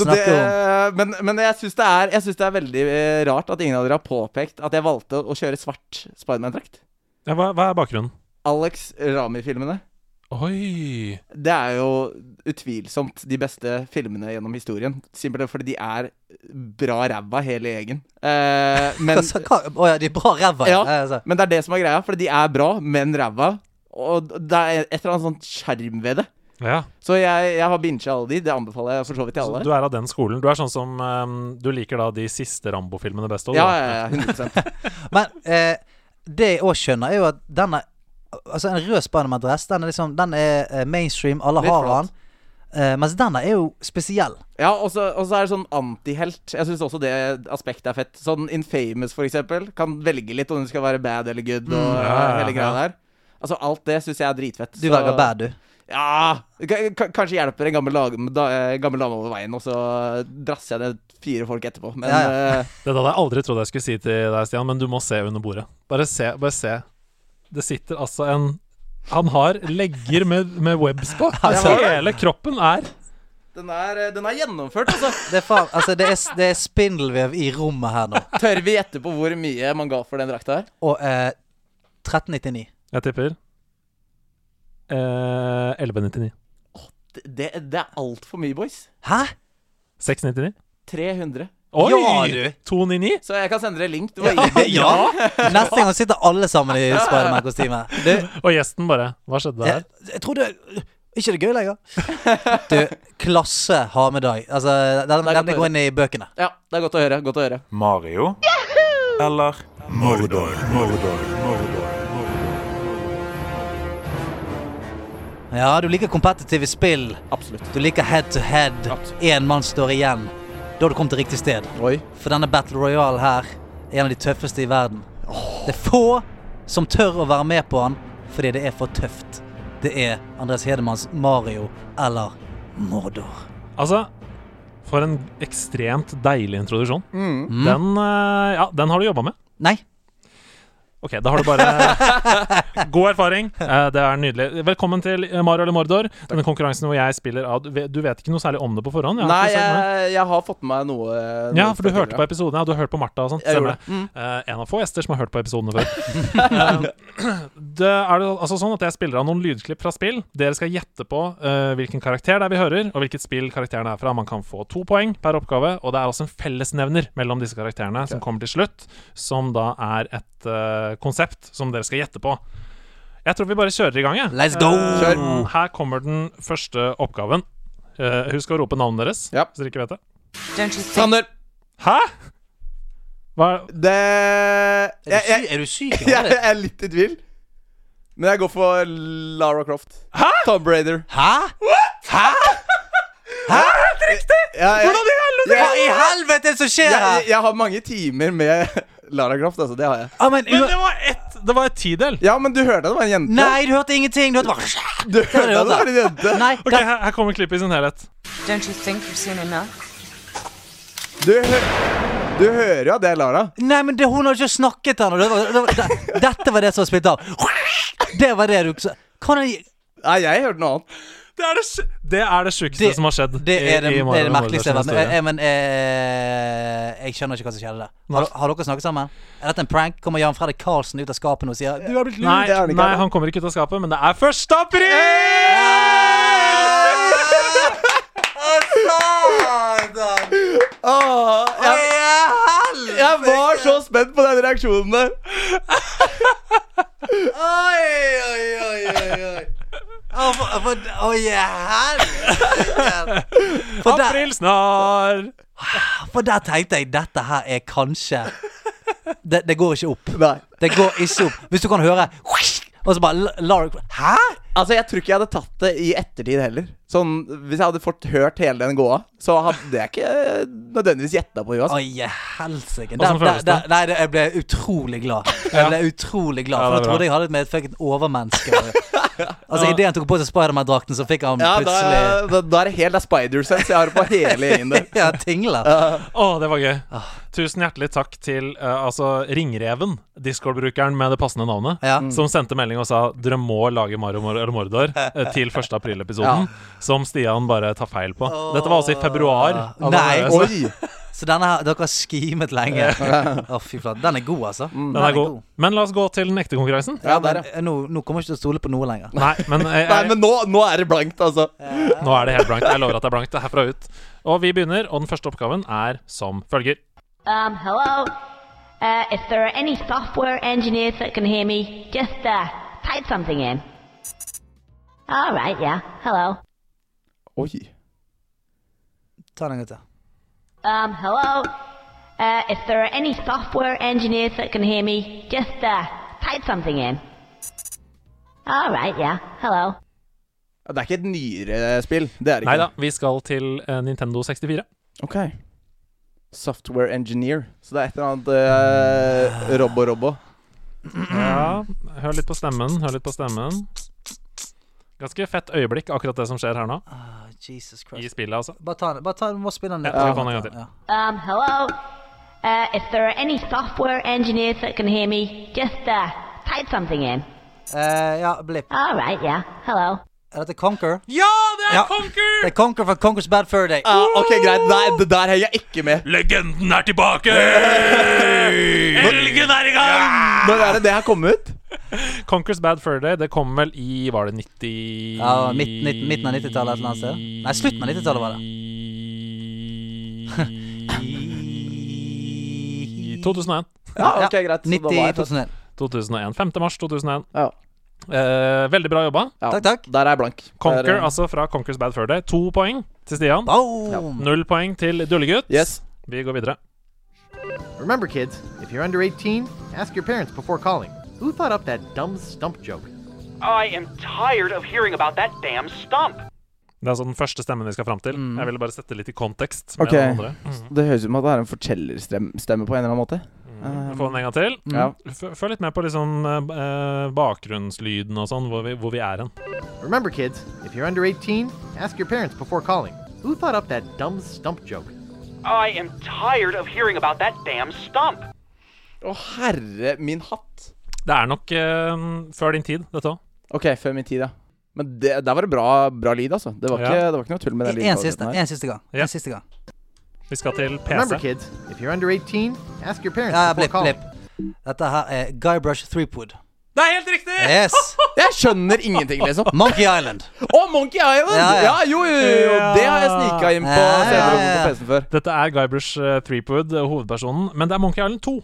det, men, men jeg syns det, det er veldig eh, rart at ingen av dere har påpekt at jeg valgte å kjøre svart Spiderman-drakt. Ja, hva, hva er bakgrunnen? Alex Rami-filmene. Oi Det er jo utvilsomt de beste filmene gjennom historien. Simpelthen fordi de er bra ræva, hele gjengen. Eh, men, Hva Å ja, de er bra ræva. Ja. Ja. altså. men det er det som er greia, fordi de er bra, men ræva. Og det er et eller annet sånt sjarm ved det. Ja. Så jeg, jeg har bincha alle de. Det anbefaler jeg for så vidt til Så alle. du er av den skolen. Du er sånn som um, Du liker da de siste Rambo-filmene best? Ja, ja, ja, 100 Men eh, det jeg òg skjønner, er jo at denne Altså, en rød Spiderman-dress, den er liksom Den er eh, mainstream, alle Litt har flott. den. Uh, mens denne er jo spesiell. Ja, og så er det sånn antihelt. Jeg syns også det aspektet er fett. Sånn Infamous, for eksempel, kan velge litt om du skal være bad eller good. Og Mm, ja, ja, hele greia der. Altså Alt det syns jeg er dritfett. Du så- velger bad, du. Ja k- Kanskje hjelper en gammel, lag, da, eh, gammel dame over veien, og så drasser jeg ned fire folk etterpå. Men Ja, eh, Dette hadde jeg aldri trodd jeg skulle si til deg, Stian, men du må se under bordet. Bare se. bare se Det sitter altså en Han har legger med, med webs på. Altså- Hele kroppen er den, er, eh, den er gjennomført, altså. Det er, faen, altså, det er, det er spindelvev i rommet her nå. Tør vi gjette på hvor mye man ga for den drakta her? Og eh, 1399. Jeg tipper eh, 1199. Det, det, det er altfor mye, boys. Hæ? 699. 300. Oi! Ja, du. 299. Så jeg kan sende dere link. Du var Ja, ja. Neste gang sitter alle sammen i Spiderman-kostyme. Og gjesten bare Hva skjedde jeg, jeg tror det Ikke det gøy lenger? Du, klasse har med deg. Altså, den, den går inn i bøkene. Ja, det er godt å høre. Godt å høre. Mario eller Mordor? Mordor, Mordor, Ja, du liker kompetitive spill. Absolutt. Du liker head to head. Én mann står igjen. Da har du kommet til riktig sted. Oi. For denne Battle Royale her er en av de tøffeste i verden. Det er få som tør å være med på den fordi det er for tøft. Det er Andres Hedemanns Mario eller Mordor. Altså, for en ekstremt deilig introduksjon. Mm. Den, eh, ja, den har du jobba med. Nei. Ok, da har du bare God erfaring. Eh, det er nydelig. Velkommen til Mario eller Mordor. Denne konkurransen hvor jeg spiller av Du vet, ikke noe særlig om det på forhånd? Jeg Nei, noe. jeg, jeg har fått med meg noe. Ja, for du hørte på episoden. Ja, du har hørt på Martha og sånt. Jeg. Mm. Eh, en av få gjester som har hørt på episodene før. Eh, det er altså sånn at jeg spiller av noen lydklipp fra spill. Dere skal gjette på eh, hvilken karakter det er vi hører, og hvilket spill karakteren er fra. Man kan få to poeng per oppgave, og det er også en fellesnevner mellom disse karakterene som kommer til slutt, som da er et eh, konsept som dere skal gjette på. Jeg tror vi bare kjører i gang, jeg. Let's go! Eh, Kjør. Her kommer den første oppgaven. Eh, husk å rope navnet deres, Ja. hvis dere ikke vet det. Don't you think Sander, Hæ?! Hva det Er du, jeg, sy jeg, er du syk? jeg, eller? er litt i tvil. Men jeg går for Lara Croft. Hæ? Tom Brader. Hæ? Hæ? Hæ? Ja, jeg, Hvordan i helvete? Hva i helvete er det som skjer her? jeg, jeg har mange timer med Lara Croft, altså. Det har jeg. Ah, men, Men det var ett Det var et tidel. Ja, men du hørte det var en jente? Nei, du hørte ingenting. Du hørte bare Du hørte det var en jente? Nei, Ok, her, her kommer klippet i sin helhet. Don't you think you've seen enough? Du, hø du hører jo at det er Lara. nei, men det, hun har ikke snakket ennå. Det var- det var- det- Dette var det som var spilt av. Det var det du Kan jeg Nei, jeg hørte noe annet. Det er det, det, er det sjukeste som har skjedd. Det er det, i, i det, er det merkeligste jeg har vært med historie. eh, Men eh, jeg skjønner ikke hva som skjedde der. Har, har dere snakket sammen? Er dette en prank? Kommer Jan Fredrik Karlsen ut av skapet og sier Du har blitt lurt? Nei, det er han nei, han. kommer ikke ut av skapet, men det er første april! Åh, jeg, jeg var så spent på den reaksjonen der. Oi, oi, oi, oi, oi. Å, for, for. For der, April snart! for der tenkte jeg dette her er kanskje Det, det går ikke opp. Nei. Det går ikke opp. Hvis du kan høre Og så bare Lara Hæ? Altså, Jeg tror ikke jeg hadde tatt det i ettertid heller. Sånn, Hvis jeg hadde fått hørt hele den gå så hadde jeg ikke nødvendigvis gjetta på henne. Altså. Oi, helsike. Der- der- der- Nei, det- jeg ble utrolig glad. Jeg ble utrolig glad For ja, da trodde jeg hadde med et fucking overmenneske. Altså, Idet han tok på seg Spiderman-drakten, så fikk han Ja, plutselig da, da er det helt det er Spider-sense jeg har på hele gjengen der. Ja, tingler. Å, det var gøy. Tusen hjertelig takk til uh, altså Ringreven, Discord-brukeren med det passende navnet, Ja. som sendte melding og sa dere må lage Mario Mordor eh, til 1. april-episoden, som Stian bare tar feil på. Dette var altså i februar. Nei. Oi! Så denne her, dere har skimet lenge. Å, fy flate. Den er god, altså. Den er god. Men la oss gå til den ekte konkurransen. Ja, men, der, ja. eh, nå, nå kommer jeg ikke til å stole på noe lenger. Nei, men, jeg, Nei, men nå, nå er det blankt, altså. nå er det helt blankt. Jeg lover at det er blankt. Det er herfra ut. Og vi begynner, og den første oppgaven er som følger. Um, hello? Uh, if there are any software engineers that can hear me, just uh, type something in. All right, yeah. Hello. Oi. Ta den en gang til. Um, hello? Uh, if there are any software engineers that can hear me, just uh, type something in. All right, yeah. Hello. Det er ikke et nyere spill. Det er det ikke. Nei da, vi skal til uh, Nintendo 64. Ok. Software engineer. Så det er et eller annet uh, robbo-robbo. Ja, hør litt på stemmen. Hør litt på stemmen. Ganske fett øyeblikk, akkurat det som skjer her nå. Jesus I Christ. spillet, altså. Bare ta den. Bare ta den. Må spille den Ja, skal vi den? Ja. Um, hello? Uh, if there are any software engineers that can hear me, just uh, type something in. Uh, ja, blipp. All right, yeah. Hello. Er dette Conquer? Ja, det er Ja. Conquer! Det er Conquer fra Conquer's Bad Fur Day. Uh, ok, greit. Nei, det der henger jeg ikke med. Legenden er tilbake! Helgen er i gang! Når er det det her kom ut? Conquers Bad Fur Day, det kom vel i Var det 90 Ja, midt- midt- midten av 90-tallet et eller annet sted. Nei, slutten av 90-tallet var det. I 2001. Ja, ok, greit. Så da 90 var jeg 2001. 2001. 5. mars 2001. Ja. Eh, veldig bra jobba. Ja, Takk, takk. Der er jeg blank. Conquer, Der, eh, altså fra Conquers Bad Fur Day. To poeng til Stian. Boom! Null poeng til Dullegutt. Yes. Vi går videre. Remember, kids, if you're under 18, ask your parents before calling. Who thought up that dumb stump joke? I am tired of hearing about that damn stump. Det er altså den første stemmen vi skal fram til. Mm. Jeg ville bare sette litt i kontekst. med Ok. andre. Mm. Det høres ut som at det er en fortellerstemme på en eller annen måte. Vi får den en gang til. Ja. Følg litt med på liksom eh, bakgrunnslyden og sånn, hvor vi, hvor vi er hen. Remember, kids, if you're under 18, ask your parents before calling. Who thought up that dumb stump joke? I am tired of hearing about that damn stump. Å, herre min hatt. Det er nok uh, før din tid, dette òg. Ok, før min tid, ja. Men det, der var det bra, bra lyd, altså. Det var, Ja. ikke, det var ikke noe tull med den En siste, en siste gang. En siste gang. Vi skal til Remember, PC. kids, if you're under 18, ask your parents Ja, blipp, blipp. Dette her er Guybrush Threepwood. Det er helt riktig! Yes! Jeg skjønner ingenting, liksom. Monkey Island. Å, Monkey Island! Ja, Ja, ja. jo, jo, jo. Det har jeg snika inn på Ja, ja, ja, på. PC-en før. Dette er Guybrush uh, Threepwood, eh, hovedpersonen. Men det er Monkey Island 2.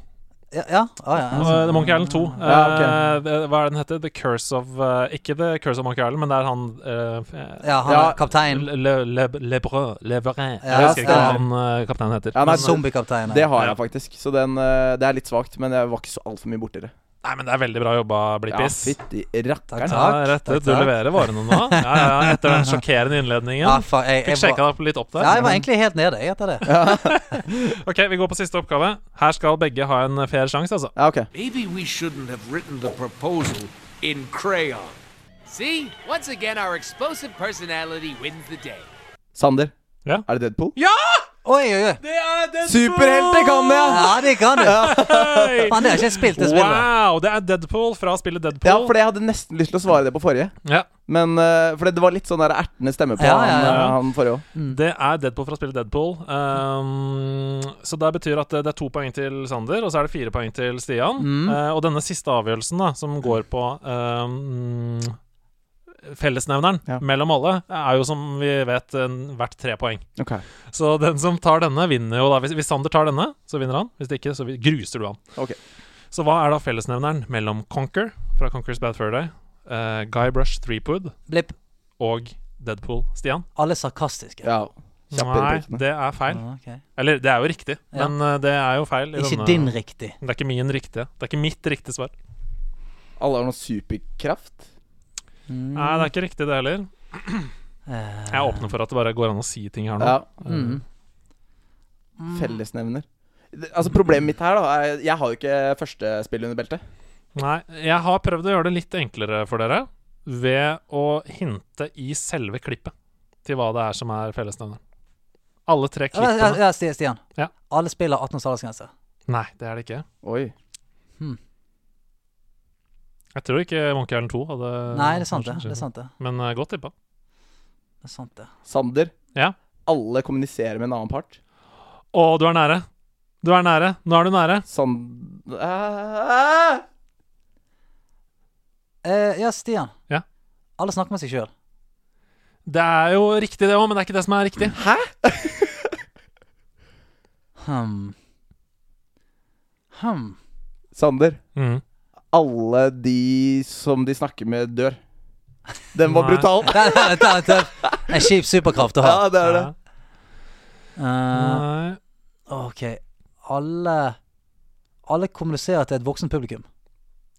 Ja, ja. Ah, ja. Uh, det er Monkey Island 2. Ja, okay. Eh, hva er det den heter? The Curse of uh, Ikke The Curse of Monkey Island, men det er han uh, ja, han Ja. er kaptein. Le, le, Lebrun Leverin. Ja, Jeg husker ikke hva han uh, kapteinen heter. Ja, Zombiekapteinen. Det har jeg faktisk. Så den, eh, det er litt svakt, men jeg var ikke så altfor mye borti det. Nei, men det er veldig bra jobba, Ja, Blippis. fytti rakkeren. Ja, rett ut. Du leverer varene nå. Ja, ja, etter den sjokkerende innledningen. Ja, faen, jeg, Fikk sjekka deg litt opp der. ja, jeg var egentlig helt nede jeg, etter det. Ok, vi går på siste oppgave. Her skal begge ha en fair sjanse, altså. Ja, ok. Maybe we shouldn't have written the proposal in crayon. See? Once again, our explosive personality wins the day. Sander. Ja. Er det Deadpool? Oi, oi, oi. Det er Deadpool! Superhelter kan det! Ja, det kan du. Hei! Faen, det har ikke jeg spilt, det spillet. Wow! Det er Deadpool fra spillet Deadpool. Ja, for jeg hadde nesten lyst til å svare det på forrige. Ja, Men uh, For det var litt sånn der ertende stemme på Ja, ja, han, ja. eh, han forrige òg. Det er Deadpool fra spillet Deadpool. Um, så det betyr at det det er to poeng til Sander, og så er det fire poeng til Stian. Mm. Uh, og denne siste avgjørelsen, da, som går på um, fellesnevneren Ja. mellom alle, er jo som vi vet hvert verdt tre poeng. Ok. Så den som tar denne, vinner jo da. Hvis, hvis Sander tar denne, så vinner han. Hvis ikke, så gruser du han. Ok. Så hva er da fellesnevneren mellom Conquer fra Conquer's Bad Fur Day, Guy Brush Threepood Blip. og Deadpool, Stian? Alle sarkastiske. Ja. Nei, det er feil. Ah, okay. Eller, det er jo riktig, Ja. men uh, det er jo feil. i Ikke denne- din riktig. Det er ikke min riktige. Det er ikke mitt riktige svar. Alle har noe superkraft. Mm. Nei, det er ikke riktig, det heller. Eh, Jeg åpner for at det bare går an å si ting her nå. Ja. mm. Fellesnevner. Altså Problemet mitt her da er Jeg har jo ikke første spill under beltet. Nei, jeg har prøvd å gjøre det litt enklere for dere ved å hinte i selve klippet til hva det er som er fellesnevneren. Alle tre Ja, ja, klippene. ja, Stian. Ja. Alle spiller 18 års aldersgrense. Nei, det er det ikke. Oi. Jeg tror ikke Monkey Island 2 hadde Nei, det er sant, det. det er sant det. Men uh, godt tippa. Det er sant det. Sander. Ja. Alle kommuniserer med en annen part. Å, du er nære. Du er nære. Nå er du nære. Sand... Uh, uh, ja, Stian. Ja. Alle snakker med seg sjøl. Det er jo riktig, det òg, men det er ikke det som er riktig. Hæ? Hmm. Hmm. Sander. Mm. Alle de som de snakker med, dør. Den var brutal. Det er, det er, det er en kjip superkraft å ha. Ja, det er det. Ja. Eh, Nei. OK. Alle Alle kommuniserer til et voksent publikum.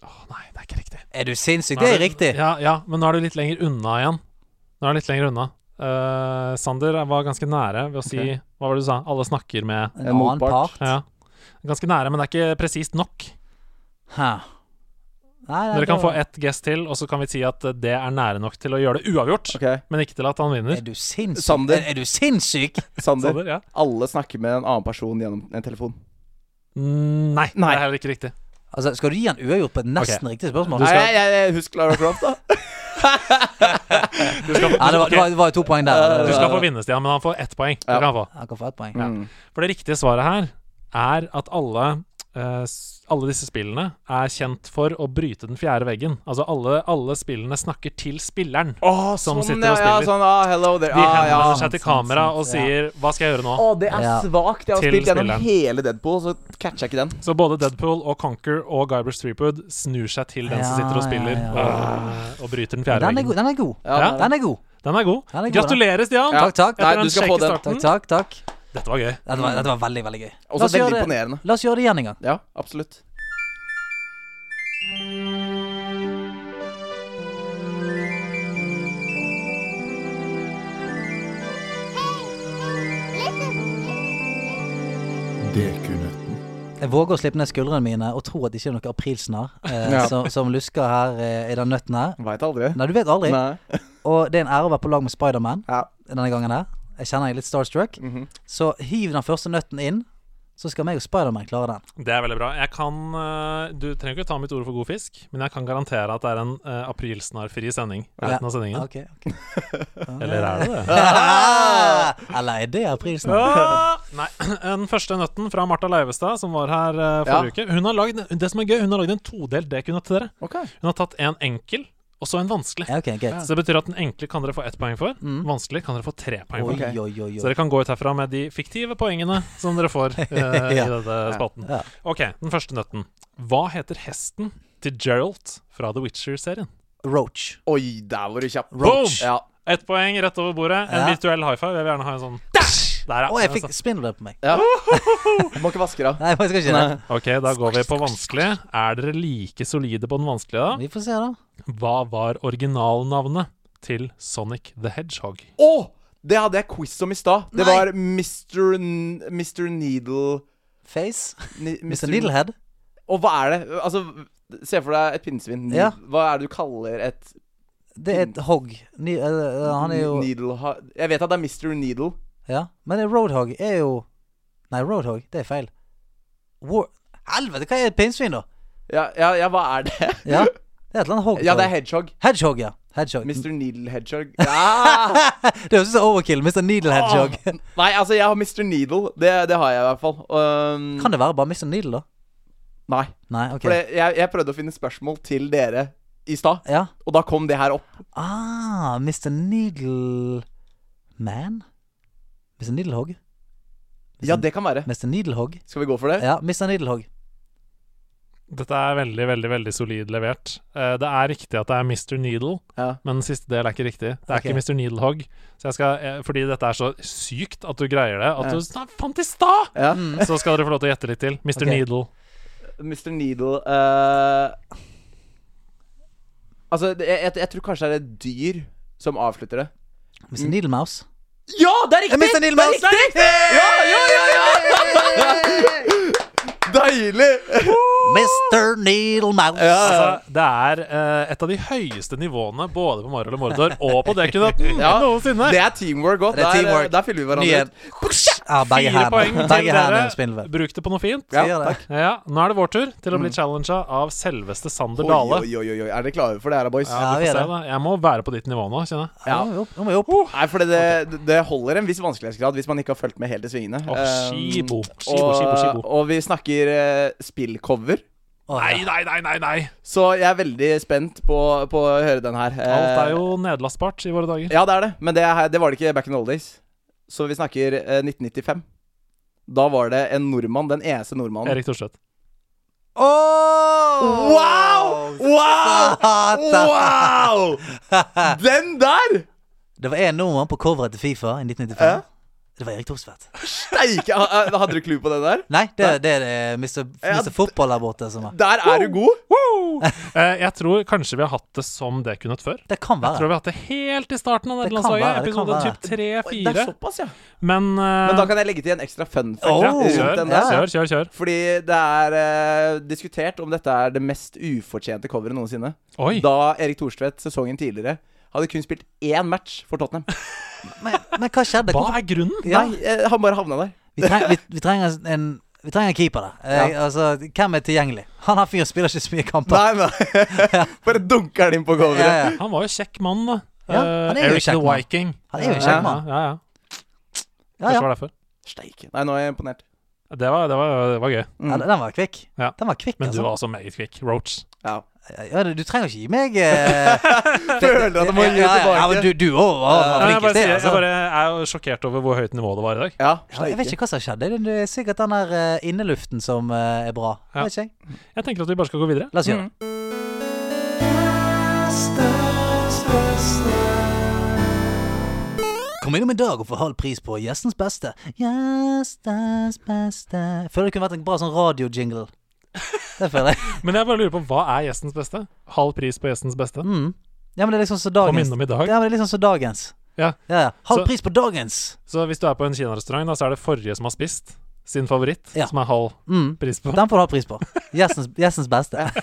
Å, nei, det er ikke riktig. Er du sinnssyk? Det er riktig. Ja, ja, men nå er du litt lenger unna igjen. Nå er du litt lenger unna. Uh, Sander var ganske nære ved å si. Hva var det du sa? Alle snakker med En En annen motpart. part. Ja. Ganske nære, men det er ikke presist nok. Hæ. Nei, nei, Dere kan da- få ett guess til, og så kan vi si at det er nære nok til å gjøre det uavgjort. Ok, Men ikke til at han vinner. Er du sinnssyk? Sander. Er, er du sinnssyk? Sander. Sander, ja. Alle snakker med en annen person gjennom en telefon. Mm, Nei, Nei. det er heller ikke riktig. Altså, Skal du gi han uavgjort på et nesten riktig spørsmål? Nei, jeg, jeg, jeg husker Lara Croft, da. Du skal, få- Ja, det, var, det, var, det var jo to poeng der. du skal få vinne, Stian, men han får ett poeng. Det Ja. kan han få. Han kan få ett poeng. Mm. For det riktige svaret her er at alle eh, alle disse spillene er kjent for å bryte den fjerde veggen. Altså alle, alle spillene snakker til spilleren. Åh, Som sånn, sitter og og ja, spiller. sånn, ah, hello there. De Ah, ja. seg til kamera sånn, kamera og sier ja. 'hva skal jeg gjøre nå?' Å, det er Ja. svakt. Jeg har spilt gjennom spilleren. hele Deadpool, så catcha ikke den. Så både Deadpool og Conquer og Guybrush Threepwood snur seg til den som sitter og ja, spiller, ja. Og, og bryter den fjerde Den veggen. Den er god. Ja, Ja. den er- god. Den er god. Den er god, Gratulerer, Stian! Ja. Takk, takk. Nei, Etter du skal få den. Takk, takk. takk. Dette var gøy. Dette var, dette var veldig, veldig gøy. Også veldig imponerende. La oss gjøre det igjen en gang. Ja, absolutt. Jeg våger å slippe ned skuldrene mine og tro at det ikke er noe aprilsnarr eh, Ja. som, som lusker her eh, i den nøtten her. Veit aldri. Nei, du vet aldri. Nei. Og det er en ære å være på lag med Spiderman Ja. denne gangen her. Jeg kjenner jeg er litt starstruck. Mhm. Så hiv den første nøtten inn, så skal meg og Spiderman klare den. Det er veldig bra. Jeg kan eh, Du trenger ikke ta mitt ord for god fisk, men jeg kan garantere at det er en uh, aprilsnarrfri sending i Ja. av sendingen. Ok, okay. Eller er det det? Eller er det aprilsnarr? Ah! Nei, Den første nøtten fra Martha Leivestad, som var her uh, forrige uke. Hun har lagd, det som er gøy, hun har lagd en todelt dekunøtt til dere. Ok. Hun har tatt en enkel og så en vanskelig. Okay, ok. Så det betyr at den enkle kan dere få ett poeng for. Mm. Vanskelig kan dere få tre poeng for. for. oi, oi, Så dere kan gå ut herfra med de fiktive poengene som dere får eh, i Ja. denne spalten. Ja. Ok, den første nøtten. Hva heter hesten til Geralt fra The Witcher-serien? Roach. Oi, der var du kjapp. Boom! Ja. Ett poeng rett over bordet. En Ja. virtuell high five. Jeg vil gjerne ha en sånn Der, og jeg fikk spindelweb på meg. Ja. Må ikke vaske det av. Nei, jeg skal ikke det. Ok, da går vi på vanskelig. Er dere like solide på den vanskelige, da? Vi får se, da. Hva var originalnavnet til Sonic the Hedgehog? Å! Det hadde jeg quiz om i stad. Det var Mr. N Mr. Needle Face. Ni- Mr. Needlehead. Og hva er det? Altså, se for deg et pinnsvin. Ja. Hva er det du kaller et Det er et hogg. Ni, eh, han er jo Needle ha- Jeg vet at det er Mr. Needle. Ja, men Roadhog er jo Nei, Roadhog, det er feil. War... Helvete, hva er et pinnsvin, da? Ja, ja, ja, hva er det? Ja, det er et eller annet hog. Ja, det er Hedgehog. Hedgehog, ja. Hedgehog. Mr. Needle Hedgehog. Ja! det høres ut som overkill. Mr. Needle Hedgehog. Nei, altså, jeg har Mr. Needle. Det, det har jeg i hvert fall. Um, kan det være bare Mr. Needle, da? Nei. Nei, ok. For jeg, jeg prøvde å finne spørsmål til dere i stad, Ja. og da kom det her opp. Ah, Mr. Needle Man? Mr. Needlehog? Ja, det kan være. Mr. Needlehog? Skal vi gå for det? Ja, Mr. Needlehog. Dette er veldig, veldig veldig solid levert. Uh, det er riktig at det er Mr. Needle, Ja. men siste del er ikke riktig. Det er okay. ikke Mr. Needlehog. Så jeg skal, eh, fordi dette er så sykt at du greier det, at Ja. du fant i stad! Ja. Så skal dere få lov til å gjette litt til. Mr. Okay. Needle. Mr. Needle uh, Altså, jeg, jeg, jeg tror kanskje det er et dyr som avslutter det. Mr. Needlemouse? Ja, det er riktig! Mouse. Det er riktig! Ja, ja, ja, ja! Deilig! Mr. Needlemouse. Altså, det er uh, et av de høyeste nivåene både på Mario og Mordor og på Dekunøtten Ja, noensinne. Det er teamwork er Der, teamwork. der fyller vi hverandre ut. Ja, begge Fire poeng til Begge dere. Bruk det på noe fint. Ja, takk. Ja, Nå er det vår tur til å bli challengea av selveste Sander Dale. oi, oi, oi. Er dere klare for det her, boys? Ja, vi er det. Jeg må være på ditt nivå nå, kjenner jeg. Ja. ja opp, opp. Opp. Nei, for det, det holder en viss vanskelighetsgrad hvis man ikke har fulgt med helt i svingene. Åh, Eh, skibo. Skibo, og, skibo, skibo. og vi snakker uh, spillcover. Nei, ja. nei, nei, nei! nei Så jeg er veldig spent på, på å høre den her. Eh, Alt er jo nedlastbart i våre dager. Ja, det er det. Men det, det var det ikke back in the old days. Så vi snakker eh, 1995. Da var det en nordmann, den eneste nordmannen. Erik Thorstvedt. Wow! Wow! Satan. Wow! Den der! Det var én nordmann på coveret til Fifa i 1995. Det var Erik Thorsvedt. Steike! Ha- ha- Hadde du clue på den der? Nei, det, det er det Mr. Ja, Mr. Fotball der borte som er. Der er du god! Eh, jeg tror kanskje vi har hatt det som det kunne hatt før. Det kan være Jeg tror vi har hatt det helt i starten av Det nederlandslaget. det Episode typ Oi, Det 3-4. såpass, ja. Men, uh, Men da kan jeg legge til en ekstra fun fact. Oh, kjør, ja, kjør, kjør, kjør. Fordi det er uh, diskutert om dette er det mest ufortjente coveret noensinne. Oi. Da Erik Thorstvedt sesongen tidligere hadde kun spilt én match for Tottenham. Men, men hva skjedde? Hva er grunnen? Ja, Nei, eh, han bare havna der. vi, treng, vi, vi trenger en vi trenger en keeper der. Eh, altså, hvem er tilgjengelig? Han her fyren spiller ikke så mye kamper. Nei, nei. Bare dunker han inn på coveret. Ja, ja. Han var jo kjekk mann, da. Ja, han er jo Eric kjekk the. Viking. Han er jo en Ja, kjekk mann. Ja, ja. Ja, ja. det var derfor. Steike. Nei, nå er jeg imponert. Det var, det var, det var gøy. ja, den var kvikk. Ja. Den var kvikk, Men du altså. var også meget kvikk. Roach. Ja. Ja, du, trenger ikke gi meg eh, Føler at du må gi ja, tilbake. men du, du òg var jeg, flink i sted. jeg Altså. bare er jo sjokkert over hvor høyt nivå det var i dag. Ja, Ja, jeg vet ikke hva som skjedde. Det det er sikkert den der eh, inneluften som eh, er bra. Ja. Vet ikke jeg. Jeg tenker at vi bare skal gå videre. La oss gjøre det. Kom innom i dag og få halv pris på Gjestens beste. Gjestens beste føler det kunne vært en bra sånn radiojingle. Det føler jeg. Men jeg bare lurer på, hva er gjestens beste? Halv pris på gjestens beste? Mm. Ja, men det er liksom så Kom dagens. innom i dag. Ja, men det er liksom så dagens. Ja. Ja, ja. Halv Så- pris på dagens! Så hvis du er på en kinarestaurant, da, så er det forrige som har spist sin favoritt, Ja. som er halv Mm. pris på. Den får du ha pris på. Gjestens, gjestens beste.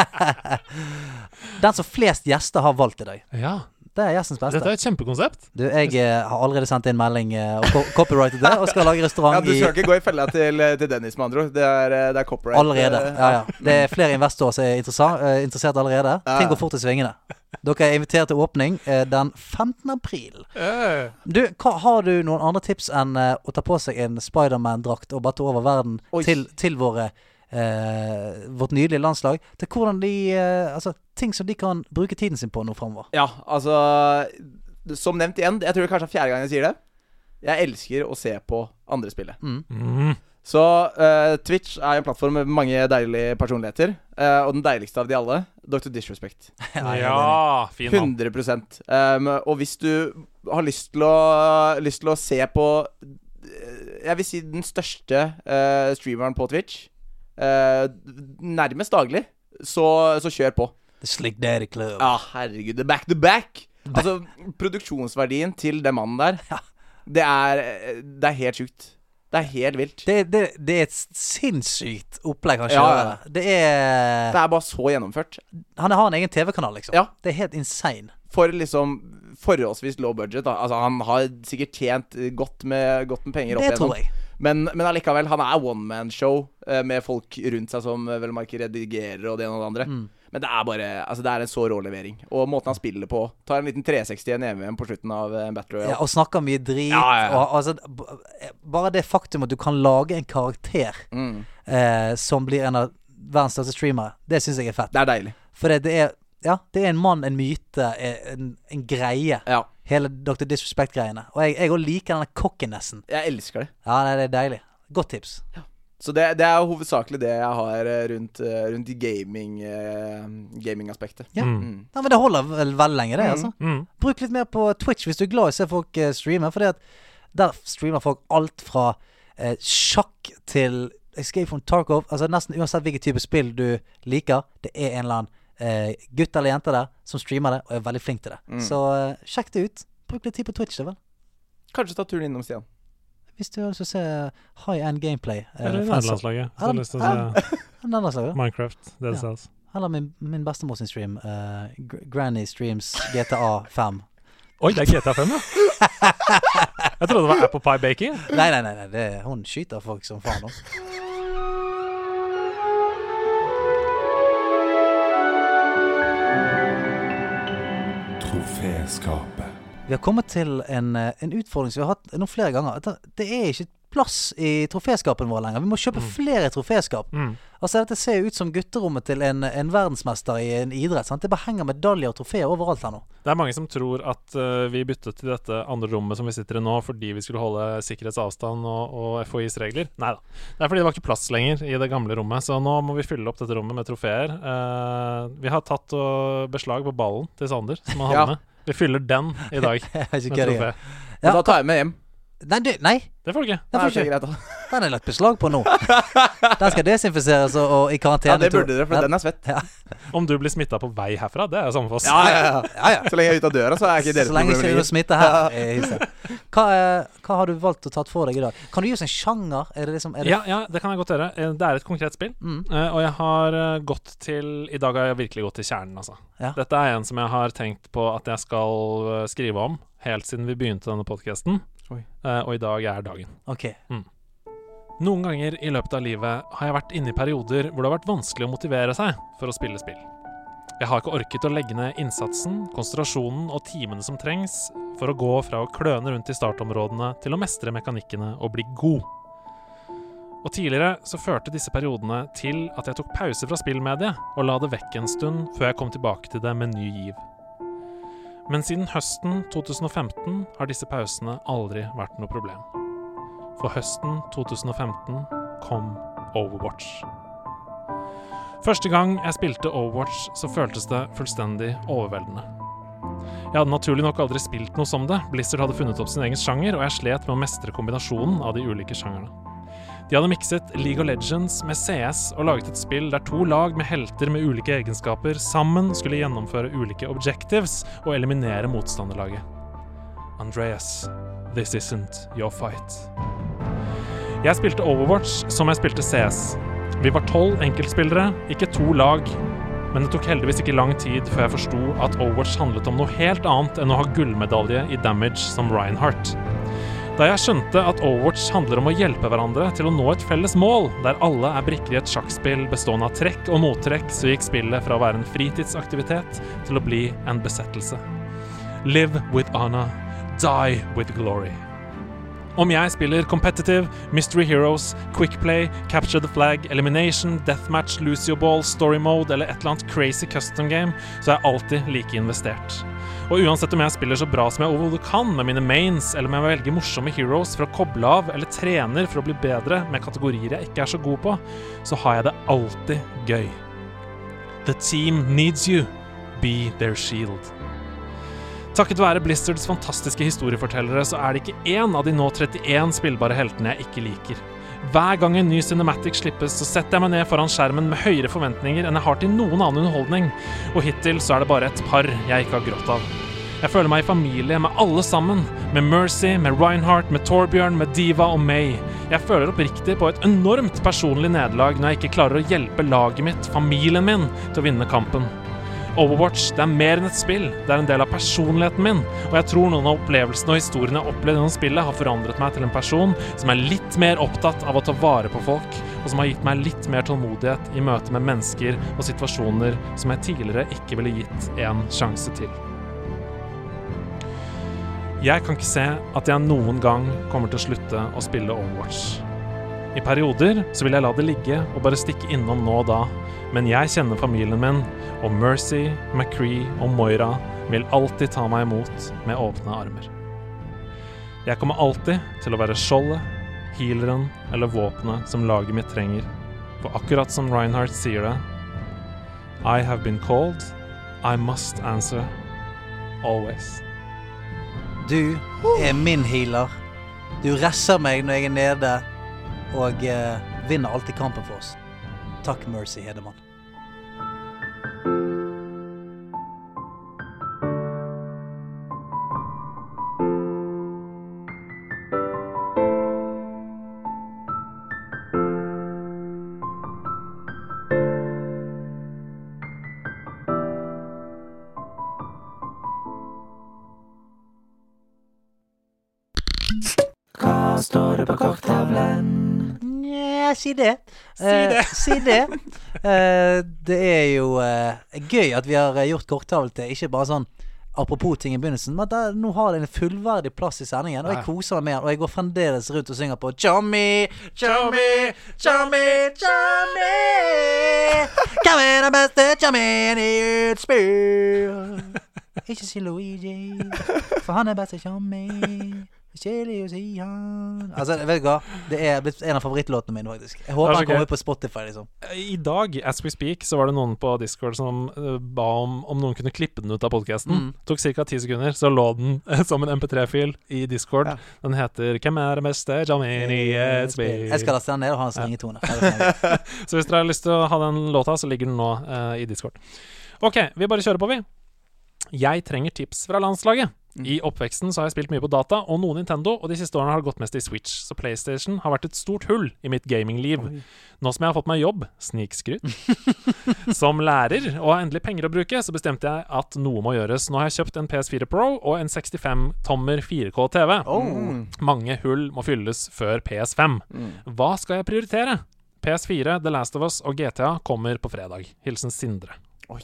Den som flest gjester har valgt i dag. Ja. Det er gjestens beste. Dette er et kjempekonsept. Du, jeg eh, har allerede sendt inn melding eh, og co- copyrightet det, og skal lage restaurant Ja, restaurant Du i skal ikke gå i fella til, til Dennis, med andre ord. Det er, eh, det er copyright. Allerede. eh, Ja, ja. Det er flere investorer som er eh, interessert allerede. Ja, Ting går fort i svingene. Dere er invitert til åpning eh, den 15. april. Eh. Du, hva, Har du noen andre tips enn eh, å ta på seg en Spiderman-drakt og bare ta over verden Oi. til, til våre eh, vårt nydelige landslag? Til hvordan de eh, Altså, ting som de kan bruke tiden sin på nå framover. Ja, altså Som nevnt igjen, jeg tror det kanskje er fjerde gang jeg sier det. Jeg elsker å se på andre spillet. Mm. Så eh, Twitch er en plattform med mange deilige personligheter. eh, og den deiligste av de alle, Dr. Disrespect. Ja, fin 100 um, Og hvis du har lyst til å, lyst til å se på jeg vil si den største uh, streameren på Twitch. Eh, nærmest daglig. Så, så kjør på. The Slick Daddy Club. Ja, herregud. Det er back to back. Altså, produksjonsverdien til den mannen der, det er, det er helt sjukt. Det er helt vilt. Det, det, det er et sinnssykt opplegg han kjører. ja. Det er Det er bare så gjennomført. Han har en egen TV-kanal, liksom. Ja. Det er helt insane. For liksom forholdsvis low budget. Da. Altså, han har sikkert tjent godt med, godt med penger opp Det tror jeg. Men, men allikevel, han er one man-show eh, med folk rundt seg som eh, vel merker redigerer og det ene og det andre. Mm. Men det er bare Altså det er en så rå levering. Og måten han spiller på Tar en liten 360 i en EVM på slutten av eh, en Battle Royale. Ja, og snakker mye drit. Ja, ja. Og, altså, bare det faktum at du kan lage en karakter Mm. eh, som blir en av verdens største streamere, det syns jeg er fett. Det er deilig. For det, det er Ja, det er en mann, en myte, en, en greie. Ja. Hele Dr. Disrespect-greiene. Og jeg, jeg også liker denne cockinessen. Jeg elsker det. Ja, det, det er deilig. Godt tips. Så det, det er hovedsakelig det jeg har eh, rundt, eh, rundt i gaming eh, gamingaspektet. Ja. Mm. ja, men det holder vel veldig lenge, det. Mm. altså Mm. Bruk litt mer på Twitch hvis du er glad i å se folk eh, streame. For der streamer folk alt fra eh, sjakk til Escape from Tarkov. Altså Nesten uansett hvilken type spill du liker, det er en eller annen eh, gutt eller jente der som streamer det og er veldig flink til det. Mm. Så eh, sjekk det ut. Bruk litt tid på Twitch, det vel. Kanskje ta turen innom Stian. Hvis du har lyst til å se high end gameplay. eh, Eller nederlandslaget. Hvis du har lyst til å se da. Minecraft. Det Ja. Cells. Eller min, min bestemor sin stream. Uh, Granny streams GTA 5. Oi, det er GTA 5, ja. Jeg trodde det var Apple Pie Baking. Nei, nei, nei, nei det, hun skyter folk som faen. nå. Troféskapet. Vi har kommet til en, eh, en utfordring som vi har hatt noen flere ganger. Det- er ikke plass i troféskapene våre lenger. Vi må kjøpe flere troféskap. Mm. Altså Dette ser jo ut som gutterommet til en, en verdensmester i en idrett. Sant? Det bare henger medaljer og trofeer overalt her nå. Det er mange som tror at uh, vi byttet til dette andre rommet som vi sitter i nå, fordi vi skulle holde sikkerhetsavstand og, og FHIs regler. Nei da. Det er fordi det var ikke plass lenger i det gamle rommet, så nå må vi fylle opp dette rommet med trofeer. Uh, vi har tatt beslag på ballen til Sander, som han Ja. hadde med. Vi fyller den i dag med trofé. Ja, da tar jeg med hjem. Nei, du, nei Det får du ikke. den, får det ikke. greit, den er lagt beslag på nå. Den skal desinfiseres og, og i karantene. Ja, det burde dere, for den, den er svett. Ja. Om du blir smitta på vei herfra, det er jo samme for oss. Ja, ja, ja. Ja, ja. Så lenge jeg er ute av døra, så er ikke deres Så lenge ikke du er lenger. her. Hva, eh, hva har du valgt å tatt for deg i dag? Kan du gi oss en sjanger? Er det liksom er det Ja, ja, det kan jeg godt gjøre. Eh, Det er et konkret spill. Mm. Eh, og jeg har gått til I dag har jeg virkelig gått til kjernen, altså. Ja. Dette er en som jeg har tenkt på at jeg skal skrive om helt siden vi begynte denne podkasten. Oi. og i dag er dagen. Ok. Noen ganger i løpet av livet har jeg vært inne i perioder hvor det har vært vanskelig å motivere seg for å spille spill. Jeg har ikke orket å legge ned innsatsen, konsentrasjonen og timene som trengs for å gå fra å kløne rundt i startområdene til å mestre mekanikkene og bli god. Og tidligere så førte disse periodene til at jeg tok pause fra spillmediet og la det vekk en stund før jeg kom tilbake til det med ny giv. Men siden høsten 2015 har disse pausene aldri vært noe problem. For høsten 2015 kom Overwatch. Første gang jeg spilte Overwatch, så føltes det fullstendig overveldende. Jeg hadde naturlig nok aldri spilt noe som det. Blizzard hadde funnet opp sin egen sjanger, og jeg slet med å mestre kombinasjonen av de ulike sjangerne. De hadde mikset League of Legends med CS og laget et spill der to lag med helter med ulike egenskaper sammen skulle gjennomføre ulike objectives og eliminere motstanderlaget. Andreas, this isn't your fight. Jeg spilte Overwatch som jeg spilte CS. Vi var tolv enkeltspillere, ikke to lag. Men det tok heldigvis ikke lang tid før jeg forsto at Overwatch handlet om noe helt annet enn å ha gullmedalje i damage som Reinhardt. Da jeg skjønte at Overwatch handler om å hjelpe hverandre til å nå et felles mål, der alle er brikker i et sjakkspill bestående av trekk og mottrekk, så gikk spillet fra å være en fritidsaktivitet til å bli en besettelse. Live with honor, die with glory. Om jeg spiller Competitive, Mystery Heroes, Quick Play, Capture the Flag, Elimination, Deathmatch, Lucio Ball, Story Mode eller et eller annet crazy custom game, så er jeg alltid like investert. Og uansett om jeg spiller så bra som jeg overhodet kan med mine mains, eller om jeg velger morsomme heroes for å koble av, eller trener for å bli bedre med kategorier jeg ikke er så god på, så har jeg det alltid gøy. The team needs you. Be their shield. Takket være Blizzards fantastiske historiefortellere så er det ikke én av de nå 31 spillbare heltene jeg ikke liker. Hver gang en ny Cinematic slippes, så setter jeg meg ned foran skjermen med høyere forventninger enn jeg har til noen annen underholdning, og hittil så er det bare et par jeg ikke har grått av. Jeg føler meg i familie med alle sammen. Med Mercy, med Reinhardt, med Torbjørn, med Diva og May. Jeg føler oppriktig på et enormt personlig nederlag når jeg ikke klarer å hjelpe laget mitt, familien min, til å vinne kampen. Overwatch det er mer enn et spill, det er en del av personligheten min, og jeg tror noen av opplevelsene og historiene jeg har opplevd gjennom spillet, har forandret meg til en person som er litt mer opptatt av å ta vare på folk, og som har gitt meg litt mer tålmodighet i møte med mennesker og situasjoner som jeg tidligere ikke ville gitt en sjanse til. Jeg kan ikke se at jeg noen gang kommer til å slutte å spille Overwatch. I perioder så vil jeg la det ligge og bare stikke innom nå og da, men jeg kjenner familien min, og Mercy, McCree og Moira vil alltid ta meg imot med åpne armer. Jeg kommer alltid til å være skjoldet, healeren eller våpenet som laget mitt trenger, for akkurat som Reinhardt sier det I have been called, I must answer, always. Du er min healer. Du resser meg når jeg er nede, og eh, vinner alltid kampen for oss. Takk, Mercy Hedemann. Hva står det på korktavlen? Nja, si det. Si det. det. si det. Uh, det er jo uh, gøy at vi har eh, gjort korttavle til ikke bare sånn Apropos ting i begynnelsen, men der, nå har det en fullverdig plass i sendingen. Og jeg koser meg med den. Og jeg går fremdeles rundt og synger på Chummy, chummy, chummy, chummy. Hvem er den beste chommyen i utspill? Ikke si Luigi, for han er beste chommy. Kjedelig å si han Altså, vet du hva? Det er blitt en av favorittlåtene mine, faktisk. Jeg håper er han kommer på Spotify, liksom. I dag, as we speak, så var det noen på Discord som eh, ba om om noen kunne klippe den ut av podkasten. Mm. Tok ca. ti sekunder, så lå den eh, som en MP3-fil i Discord. Den heter 'Hvem er det beste jammen i et? Jeg skal laste den ned og ha en Ja. ringetone. Så hvis dere har lyst til å ha den låta, så ligger den nå uh, i Discord. OK, vi bare kjører på, vi. Jeg trenger tips fra landslaget. I oppveksten så har jeg spilt mye på data og noe Nintendo, og de siste årene har det gått mest i Switch, så PlayStation har vært et stort hull i mitt gamingliv. Nå som jeg har fått meg jobb, snikskryt, som lærer og har endelig penger å bruke, så bestemte jeg at noe må gjøres. Nå har jeg kjøpt en PS4 Pro og en 65-tommer 4K-TV. Oh. Mange hull må fylles før PS5. Mm. Hva skal jeg prioritere? PS4, The Last of Us og GTA kommer på fredag. Hilsen Sindre. Oi.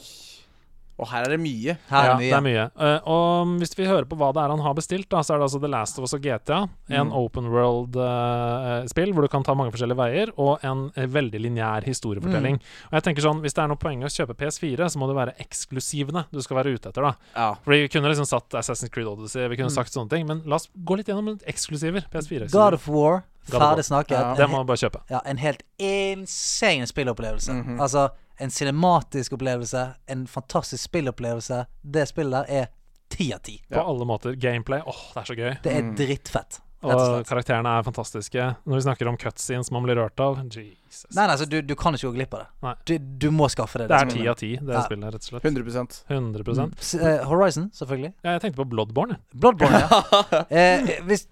Og her er det mye. ja, det er mye. Uh, og hvis vi hører på hva det er han har bestilt, da, så er det altså The Last of Us og GTA. En Mm. open world-spill hvor du kan ta mange forskjellige veier, og en uh, veldig lineær historiefortelling. Mm. Og jeg tenker sånn, Hvis det er noe poeng å kjøpe PS4, så må det være eksklusivene du skal være ute etter. da Ja. Fordi Vi kunne liksom satt Assassin's Creed Odyssey, vi kunne Mm. sagt sånne ting, men la oss gå litt gjennom eksklusiver. PS4. God of War, God ferdig snakket. Ja. Det må du bare kjøpe. Ja, en helt insane spillopplevelse. -hmm. Altså, en cinematisk opplevelse, en fantastisk spillopplevelse. Det spillet der er ti av ti. På alle måter. Gameplay, åh, det er så gøy. Det er Mm. drittfett. Og Og karakterene er fantastiske. Når vi snakker om cutscenes man blir rørt av Jesus. Nei, nei, altså, du, du kan ikke gå glipp av det. Du, du må skaffe det. Det er spillet. ti av ti, det Ja. spillet, rett og slett. 100 100 S- eh, Horizon, selvfølgelig. Ja, jeg tenkte på Bloodborne. Bloodborne, ja. eh, hvis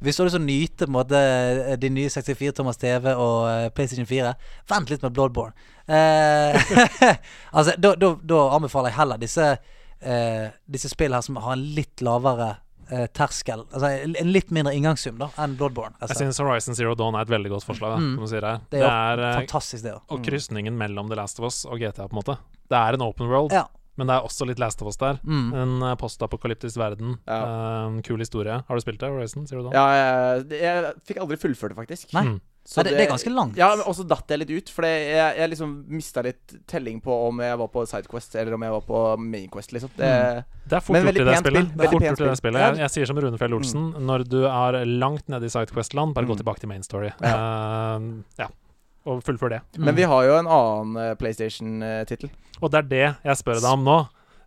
hvis du har lyst til å nyte på en måte, de nye 64 Thomas TV og eh, PlayStation 4, vent litt med Bloodborne. Eh, altså, da, da, da anbefaler jeg heller disse eh, Disse spillene her som har en litt lavere eh, terskel. Altså en litt mindre inngangssum da enn Bloodborne. Jeg Altså. syns Horizon Zero Dawn er et veldig godt forslag. Da, Mm. si det. det. er, Det er eh, fantastisk, det. Og Mm. krysningen mellom The Last of Us og GTA, på en måte. Det er en open world, Ja. Men det er også litt Last of Us der. Mm. En eh, postapokalyptisk verden. Ja. En kul historie. Har du spilt det, Horizon Zero Dawn? Ja, jeg, jeg fikk aldri fullført det, faktisk. Nei. Mm. Nei, det- det er ganske langt. Ja, men også datt jeg litt ut. For jeg, jeg liksom mista litt telling på om jeg var på Sidequest eller om jeg var på Mainquest, liksom. Det, Mm. Det er fort gjort i det spillet. Det er fort gjort i det spillet. Jeg, jeg sier som Rune Fjell Olsen, når du er langt nede i Sidequest-land, bare gå Mm. tilbake til main story. Eh, ja. Og fullføre det. Men vi har jo en annen uh, PlayStation-tittel. Og det er det jeg spør deg om nå.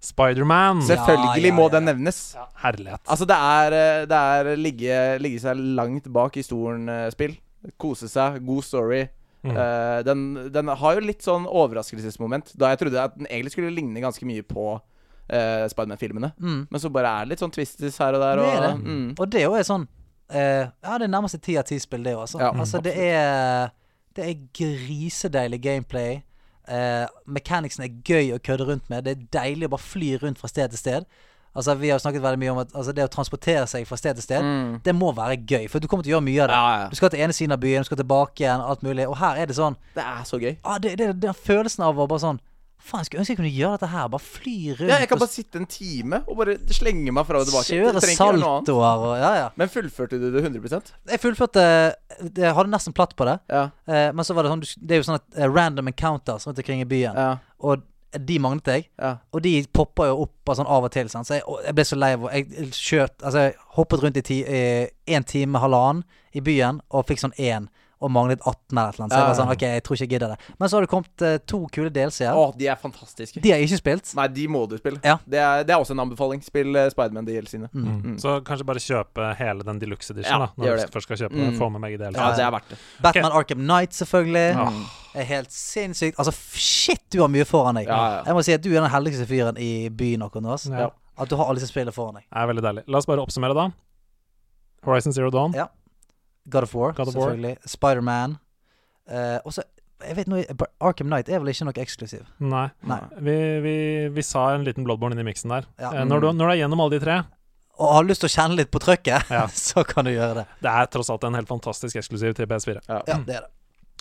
Spiderman. Selvfølgelig Ja, ja, må den nevnes. Herlighet. Altså, det er, eh, det er ligge, ligge seg langt bak i stolen-spill. Kose seg. God story. Mm. Uh, den, den har jo litt sånn overraskelsesmoment, da jeg trodde at den egentlig skulle ligne ganske mye på uh, Spiderman-filmene. Mm. Men så bare er det litt sånn twistes her og der. Det er det. Mm. Og det er sånn uh, Ja, det er nærmest ti av ti spill, det òg. Altså. Ja, altså, det er Det er grisedeilig gameplay. Uh, mechanicsen er gøy å kødde rundt med. Det er deilig å bare fly rundt fra sted til sted. Altså Vi har snakket veldig mye om at altså, det å transportere seg fra sted til sted, Mm. det må være gøy. For du kommer til å gjøre mye av det. Ja, ja. Du skal til ene siden av byen, du skal tilbake igjen, alt mulig. Og her er det sånn Det er så gøy. ah, det, det, det er følelsen av å bare sånn Faen, skulle ønske jeg kunne gjøre dette her. Bare fly rundt. Ja, jeg kan bare sitte en time og bare slenge meg fra og tilbake. Kjøre saltoer og Ja, ja. Men fullførte du det 100 Jeg fullførte Jeg hadde nesten platt på det. Ja. Eh, men så var det sånn Det er jo sånn at eh, random encounters rundt omkring i byen. Ja. Og de manglet jeg. Ja. Og de poppa jo opp sånn av og til. Sånn. Så jeg, jeg ble så lei av Jeg skjøt Altså, jeg hoppet rundt i ti, eh, en time, halvannen i byen og fikk sånn én. Og manglet 18 eller et eller annet. Så jeg var sånn. OK, jeg tror ikke jeg gidder det. Men så har det kommet eh, to kule delsider. Å, de er fantastiske. De har jeg ikke spilt. Nei, de må du spille. Ja. Det, er, det er også en anbefaling. Spill uh, Spiderman DLC-ene. Mm. Så kanskje bare kjøpe hele den deluxe edition, Ja, da. Når gjør du det. først skal kjøpe Mm. Få med begge deler. Ja, det er verdt det. Batman Arkham Knight, selvfølgelig. Ah. Er helt sinnssykt. Altså, f- shit, du har mye foran deg. Ja, ja. Jeg må si at du er den heldigste fyren i byen akkurat nå. ass. Ja. At du har alle disse spillene foran deg. Det er veldig deilig. La oss bare oppsummere, da. Horizon Zero Dawn. Ja. God of War, God of selvfølgelig. Spiderman. Uh, og så Jeg vet noe Arkham Knight er vel ikke noe eksklusiv. Nei. Nei. Vi, vi, vi sa en liten Bloodborne inni miksen der. Ja. Eh, Når, du, når du er gjennom alle de tre, Og har lyst til å kjenne litt på trøkket, Ja. så kan du gjøre det. det er tross alt en helt fantastisk eksklusiv til PS4. Ja, det er det.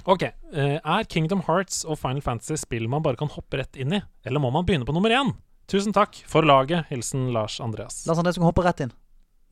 Ok, eh, Er Kingdom Hearts og Final Fantasy spill man bare kan hoppe rett inn i, eller må man begynne på nummer én? Tusen takk for laget. Hilsen Lars Andreas. Lars Andreas, kan hoppe rett inn.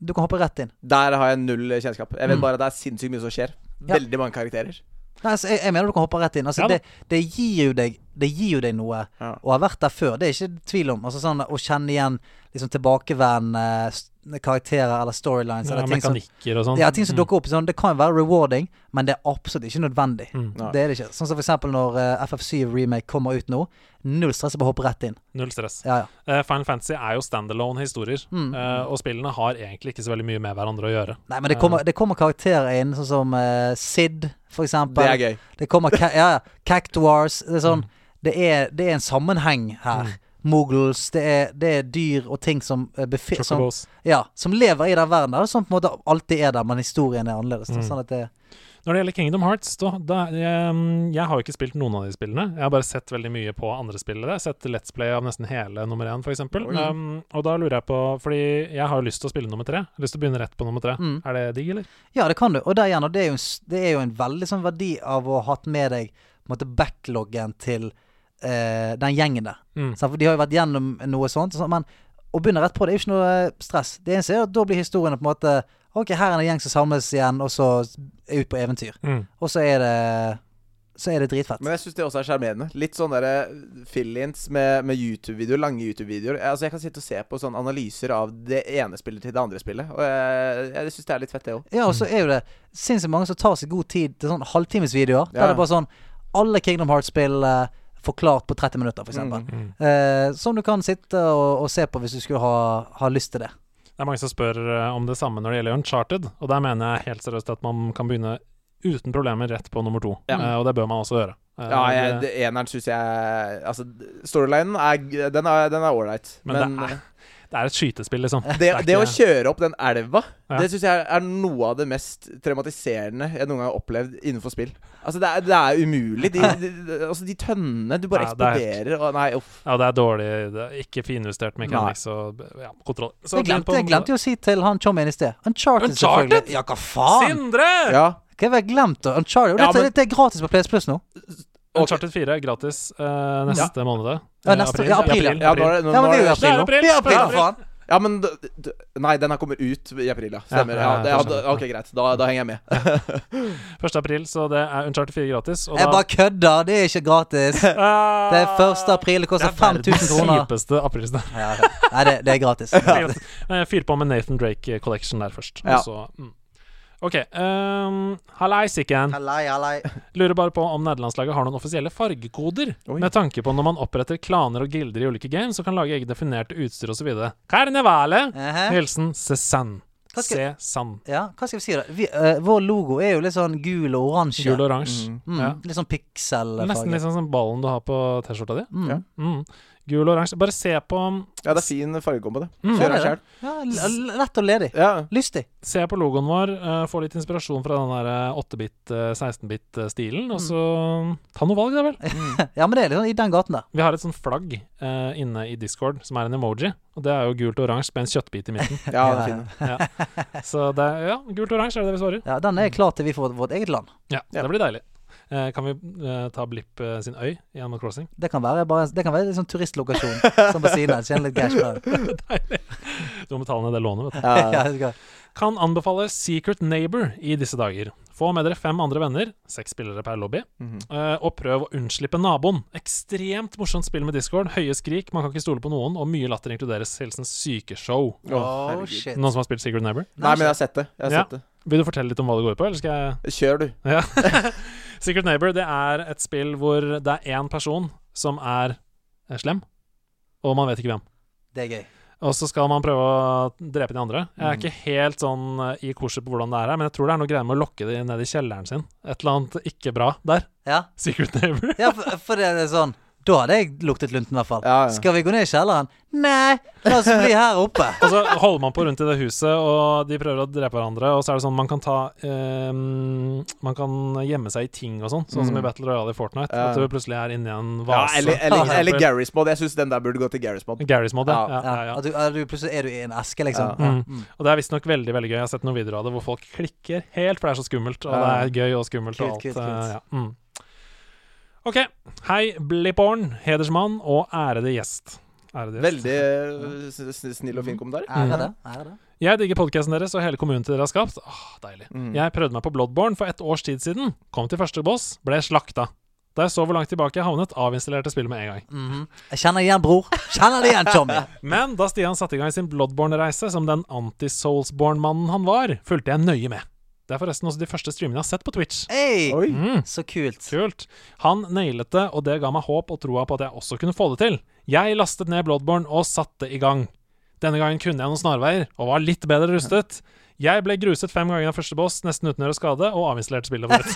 Du kan hoppe rett inn. Der har jeg null kjennskap. Jeg vet Mm. bare at det er sinnssykt mye som skjer. Ja. Veldig mange karakterer. Nei, altså, jeg, jeg mener du kan hoppe rett inn. Altså, Ja det, det, gir jo deg, det gir jo deg noe Ja. å ha vært der før. Det er ikke tvil om. Altså, sånn, å kjenne igjen liksom, tilbakevendende karakterer eller storylines. Ja, eller ting som, mekanikker og sånn. ja, ting som Mm. dukker opp. Sånn, det kan jo være rewarding, men det er absolutt ikke nødvendig. Mm. Det er det ikke. Sånn som for eksempel når uh, FF7 Remake kommer ut nå. Null stress, bare hopp rett inn. Null stress. Ja, ja. Uh, Final Fantasy er jo standalone-historier, Mm. uh, og spillene har egentlig ikke så veldig mye med hverandre å gjøre. Nei, men det kommer, det kommer karakterer inn, sånn som eh, Sid, for eksempel. Det er gøy. Det kommer ca ja, ja, Cactuars. Det er Mm. sånn det, er, det er en sammenheng her. Moogles. Det er, det er dyr og ting som uh, som, ja, som lever i den verden der, som på en måte alltid er der, men historien er annerledes. Mm. Sånn det Når det gjelder Kingdom Hearts, da, da jeg, jeg har jo ikke spilt noen av de spillene. Jeg har bare sett veldig mye på andre spillere. Sett Let's Play av nesten hele nummer én, f.eks. Um, og da lurer jeg på Fordi jeg har lyst til å spille nummer tre. Lyst til å begynne rett på nummer tre. Mm. Er det digg, eller? Ja, det kan du. Og der igjen, og det er jo det er jo en veldig sånn verdi av å ha hatt med deg på en måte backloggen til eh, den gjengen der. Mm. For de har jo vært gjennom noe sånt. Så, men å begynne rett på det er jo ikke noe eh, stress. Det eneste er at da blir historiene på en måte Ok, her er en gjeng som samles igjen, og så er ut på eventyr. Mm. Og så er det Så er det dritfett. Men jeg syns det også er sjarmerende. Litt sånn derre fill-ins med, med YouTube-videoer, lange YouTube-videoer. Altså Jeg kan sitte og se på sånne analyser av det ene spillet til det andre spillet. Og jeg, jeg syns det er litt fett, det òg. Ja, og så er jo det sinnssykt mange som tar seg god tid til sånn halvtimesvideoer. Der Ja. det er bare sånn Alle Kingdom Hearts-spill eh, forklart på 30 minutter, f.eks. Mm. Mm. Eh, som du kan sitte og, og se på hvis du skulle ha, ha lyst til det. Det er mange som spør eh, om det samme når det gjelder Uncharted, og der mener jeg helt seriøst at man kan begynne uten problemer rett på nummer to. Ja. Eh, og det bør man også gjøre. Eh, Ja, jeg, det- eneren syns jeg Altså, storylinen Den er Den er ålreit. Men, Men, det, er, det er et skytespill, liksom. det, det, det å kjøre opp den elva, Ja. det syns jeg er noe av det mest traumatiserende jeg noen gang har opplevd innenfor spill. Altså, det er, det er umulig. De, de, altså, de tønnene Du bare Ja, er eksploderer og Nei, uff. Ja, det er dårlig. Det er ikke finjustert mechanics og ja, kontroll. Så Jeg glemte, jeg glemte jo å si til han chommien i sted. Uncharted, Uncharted? selvfølgelig. Ja, hva faen? Sindre! Ja. Hva har jeg glemt? Uncharted. Og Ja, det, men- dette er gratis på PS Plus nå. Uncharted 4 er gratis uh, neste måned. Ja, neste- ja, april, ja. Ja, er det, nå, Ja, men vi er jo i er det- april nå. Vi er i april, Ja, for faen. Ja, men Nei, den her kommer ut i april, ja. Stemmer. Ja, Ja, ja, det, ja, ok, greit. Da, da henger jeg med. 1. april, så det er Uncharted 4 gratis. Og Jeg da bare kødder. Det er ikke gratis. Det Ah, er 1. april. Det koster 5000 kroner. Det kjipeste aprilsnø. Ja, ok. Nei, det, det er gratis. Eh, Fyr på med Nathan Drake Collection der først. Ja. Og så, mm. OK. Um, Hallaisiken. Hallei, hallei. Lurer bare på om nederlandslaget har noen offisielle fargekoder. Oi. Med tanke på når man oppretter klaner og gilder i ulike games og kan lage eget definerte utstyr osv. Karnevale! Ehe. Hilsen Cézanne. Se Cézanne. Ja, hva skal vi si da? Vi, uh, vår logo er jo litt sånn gul og oransje. Gul og oransje. Mm, Ja. Litt sånn pikselfarge. Nesten litt sånn som ballen du har på T-skjorta di. Mm. Ja. Mm. Gul og oransje. Bare se på Ja, det er fin fargekombo, det. Mm. Kjør deg sjæl. det. Ja, lett og ledig. Ja. Lystig. Se på logoen vår, uh, få litt inspirasjon fra den der 8-bit, eh, 16-bit-stilen, Mm. og så ta noe valg, da vel. Ja, men det er sånn i den gaten der. Vi har et sånt flagg uh, inne i Discord som er en emoji, og det er jo gult og oransje med en kjøttbit i midten. Ja, det er fin. ja. Så det er, ja, gult og oransje er det vi svarer. Ja, Den er klar til vi får vårt eget land. Ja, det blir deilig. Eh, kan vi eh, ta Blipp eh, sin øy i Animal Crossing? Det kan være bare Det kan være en sånn turistlokasjon som på siden her. Tjene litt cash på det. Deilig. Du må betale ned det lånet, vet du. Ja, skal. Kan anbefale Secret Neighbor i disse dager. Få med dere fem andre venner, seks spillere per lobby, Mhm. eh, og prøv å unnslippe naboen. Ekstremt morsomt spill med Discord, høye skrik, man kan ikke stole på noen, og mye latter inkluderes. Hilsen Sykeshow. Å, Oh, Noen som har spilt Secret Neighbor? Nei, men jeg har sett det. Jeg har Ja. sett det. Vil du fortelle litt om hva det går ut på, eller skal jeg Kjør, du. Ja. Secret Neighbor det er et spill hvor det er én person som er eh, slem, og man vet ikke hvem. Det er gøy. Og så skal man prøve å drepe de andre. Jeg er ikke helt sånn eh, i kurset på hvordan det er her, men jeg tror det er noe greier med å lokke de ned i kjelleren sin. Et eller annet ikke bra der. Ja, Secret Neighbor. ja for, for det er sånn Da hadde jeg luktet lunten, i hvert fall. Ja, ja. Skal vi gå ned i kjelleren? Nei, la oss bli her oppe. Og så holder man på rundt i det huset, og de prøver å drepe hverandre. Og så er det sånn man kan ta eh, Man kan gjemme seg i ting og sånn, sånn som i Battle Royale i Fortnite. Ja. At du plutselig er inni en Ja, vase. eller, eller, eller Garys Mod. Jeg syns den der burde gå til Garys Mod. Garry's mod, ja. Ja. ja, ja, ja. At du, er du, plutselig er du i en eske, liksom. Ja. Mm. Og det er visstnok veldig veldig gøy. Jeg har sett noen videoer av det hvor folk klikker helt, for det er så skummelt. Og Ja. det er gøy og skummelt Kult, og alt. kult, kult. Mm. OK. Hei, Blipporn, hedersmann og ærede gjest. Ærede gjest. Veldig snill og fin kommentar. Er det det? Er det? Jeg digger podkasten deres og hele kommunen til dere har skapt. Åh, deilig. Mm. Jeg prøvde meg på Bloodborne for et års tid siden. Kom til første boss, ble slakta. Da jeg så hvor langt tilbake jeg havnet, avinstallerte spillet med en gang. Mhm. Jeg kjenner igjen, bror. Kjenner det igjen, Tommy. Men da Stian satte i gang sin Bloodborne-reise som den anti-Soulsborne-mannen han var, fulgte jeg nøye med. Det er forresten også de første streamene jeg har sett på Twitch. Hey, Oi. Mm. så kult. Kult. Han nailet det, og det ga meg håp og troa på at jeg også kunne få det til. Jeg lastet ned Bloodborne og satte i gang. Denne gangen kunne jeg noen snarveier, og var litt bedre rustet. Jeg ble gruset fem ganger av første boss, nesten uten å gjøre skade, og avinstallerte spillet vårt.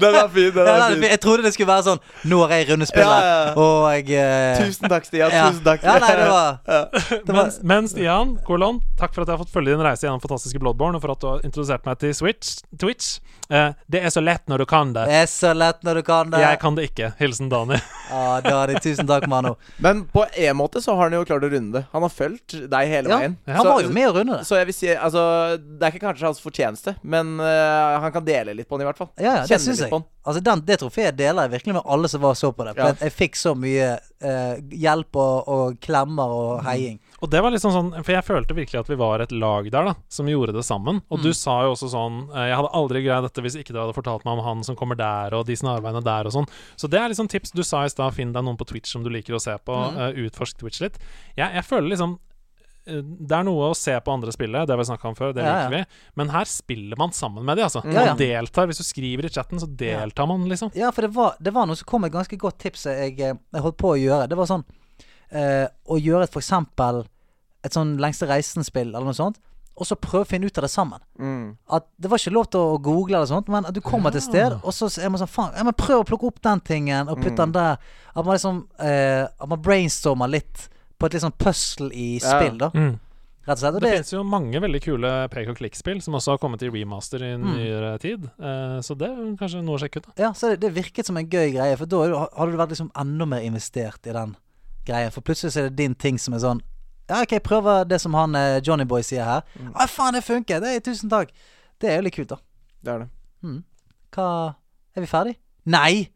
Den er fin. Den Ja, er nei, fin. jeg trodde det skulle være sånn Nå har jeg rundespillet, Ja, ja, og jeg eh, Tusen takk, Stian. ja. Tusen takk. Ja, nei, det var, det var Men, men Stian, kolon, takk for at jeg har fått følge din reise gjennom fantastiske Bloodborne, og for at du har introdusert meg til Switch, Twitch. Eh, det er så lett når du kan det. Det er så lett når du kan det. Jeg kan det ikke. Hilsen Dani. ah, Dani, tusen takk, Mano. Men på en måte så har han jo klart å runde det. Han har fulgt deg hele Ja, veien. han var jo med å runde det. Så jeg vil si Altså, det er ikke kanskje hans fortjeneste, men uh, han kan dele litt på den, i hvert fall. Ja, ja, det Kjenne litt jeg. på den. Altså, den, Det trofeet deler jeg virkelig med alle som var så på det. For Ja. jeg fikk så mye eh, hjelp og, og klemmer og heiing. Og det var liksom sånn For jeg følte virkelig at vi var et lag der, da, som gjorde det sammen. Og du sa jo også sånn eh, Jeg hadde aldri greid dette hvis ikke dere hadde fortalt meg om han som kommer der, og de snarveiene der, og sånn. Så det er liksom tips. Du sa i stad finn deg noen på Twitch som du liker å se på. eh, utforsk Twitch litt. Jeg, jeg føler liksom det er noe å se på andre spille, det har vi snakka om før, det Ja, liker vi. Men her spiller man sammen med de, altså. Ja, ja. Man deltar. Hvis du skriver i chatten, så deltar man, liksom. Ja, for det var, det var noe som kom et ganske godt tips jeg, eh, jeg holdt på å gjøre. Det var sånn eh, Å gjøre et for eksempel et sånn lengste reisen-spill eller noe sånt, og så prøve å finne ut av det sammen. Mm. At Det var ikke lov til å google, eller sånt men at du kommer til et sted, og så er man sånn Faen, ja, men prøv å plukke opp den tingen, og putte den der. At man liksom eh, At man brainstormer litt på et litt sånn puzzle i Ja. spill, da. Mm. Rett og slett. Og Det det, finnes jo mange veldig kule pek og klikk-spill som også har kommet i remaster i nyere tid. Uh, så det er kanskje noe å sjekke ut. da ja, så det, det virket som en gøy greie, for da hadde du vært liksom enda mer investert i den greia. For plutselig så er det din ting som er sånn Ja, OK, prøver det som han eh, Johnny Boy sier her. Å, faen, det funker! Det er Tusen takk. Det er jo litt kult, da. Det er det. Hva Er vi ferdig? Nei!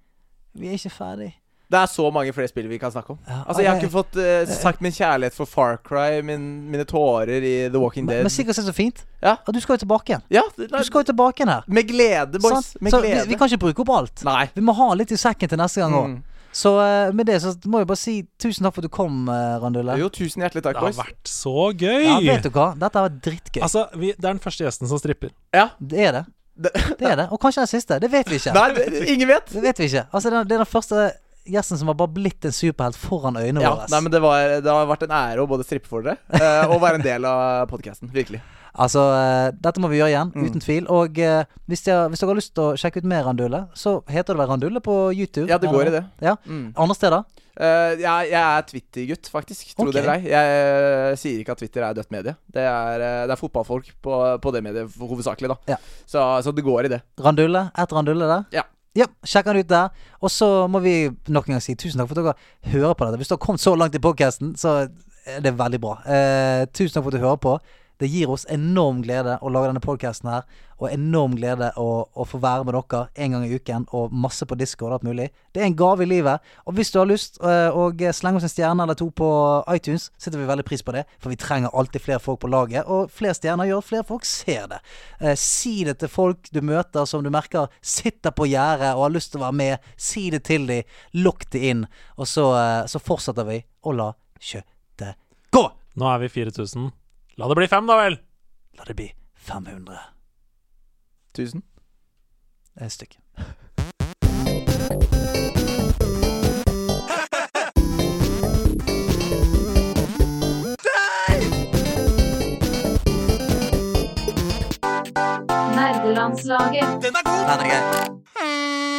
Vi er ikke ferdig. Det er så mange flere spill vi kan snakke om. Ja, Altså Jeg har ikke fått uh, sagt min kjærlighet for Far Cry, min, mine tårer i The Walking Dead. men sikkert er det så fint. Ja. Og du skal jo tilbake igjen. Ja, det, Du skal jo tilbake igjen her. Med glede, boys. Sant? Med Så vi, glede. vi kan ikke bruke opp alt. Nei. Vi må ha litt i sekken til neste gang òg. Mm. Så eh, med det så må jeg bare si tusen takk for at du kom, uh, Randulle. Jo, tusen hjertelig takk, boys. Det har vært så gøy! Ja, vet du hva? Dette har vært drittgøy. Altså, vi, det er den første gjesten som stripper. Ja. Det er det. Det er det. Og kanskje den siste. Det vet vi ikke. Nei, det, ingen vet. Det vet vi ikke. Altså, det er den første gjesten som var bare blitt en superhelt foran øynene Ja, våre. nei, men det, var, det har vært en ære å både strippe for dere eh, og være en del av podkasten. Virkelig. Altså, uh, dette må vi gjøre igjen, Mm. uten tvil. Og uh, hvis, dere, hvis dere har lyst til å sjekke ut mer Randulle, så heter det vel Randulle på YouTube? Ja, det går i det. Ja. Mm. Andre steder? Uh, jeg, jeg er Twitter-gutt, faktisk. Tro okay. det eller ei. Jeg sier ikke at Twitter er dødt medie. Det er, det er fotballfolk på, på det mediet hovedsakelig, da. Ja. Så, så det går i det. Randulle? Ett Randulle der? Ja. Ja, sjekk den ut der. Og så må vi nok en gang si tusen takk for at dere hører på dette. Hvis du har kommet så langt i podkasten, så er det veldig bra. Eh, tusen takk for at du hører på. Det gir oss enorm glede å lage denne podkasten her, og enorm glede å, å få være med dere en gang i uken, og masse på Discord og alt mulig. Det er en gave i livet. Og hvis du har lyst eh, å slenge oss en stjerne eller to på iTunes, setter vi veldig pris på det, for vi trenger alltid flere folk på laget, og flere stjerner gjør at flere folk ser det. Eh, si det til folk du møter som du merker sitter på gjerdet og har lyst til å være med. Si det til dem, lokk det inn, og så, eh, så fortsetter vi å la kjøttet gå. Nå er vi 4000. La det bli fem, da vel! La det bli 500. Tusen. Et stykke. Nerdelandslaget. Den er grei.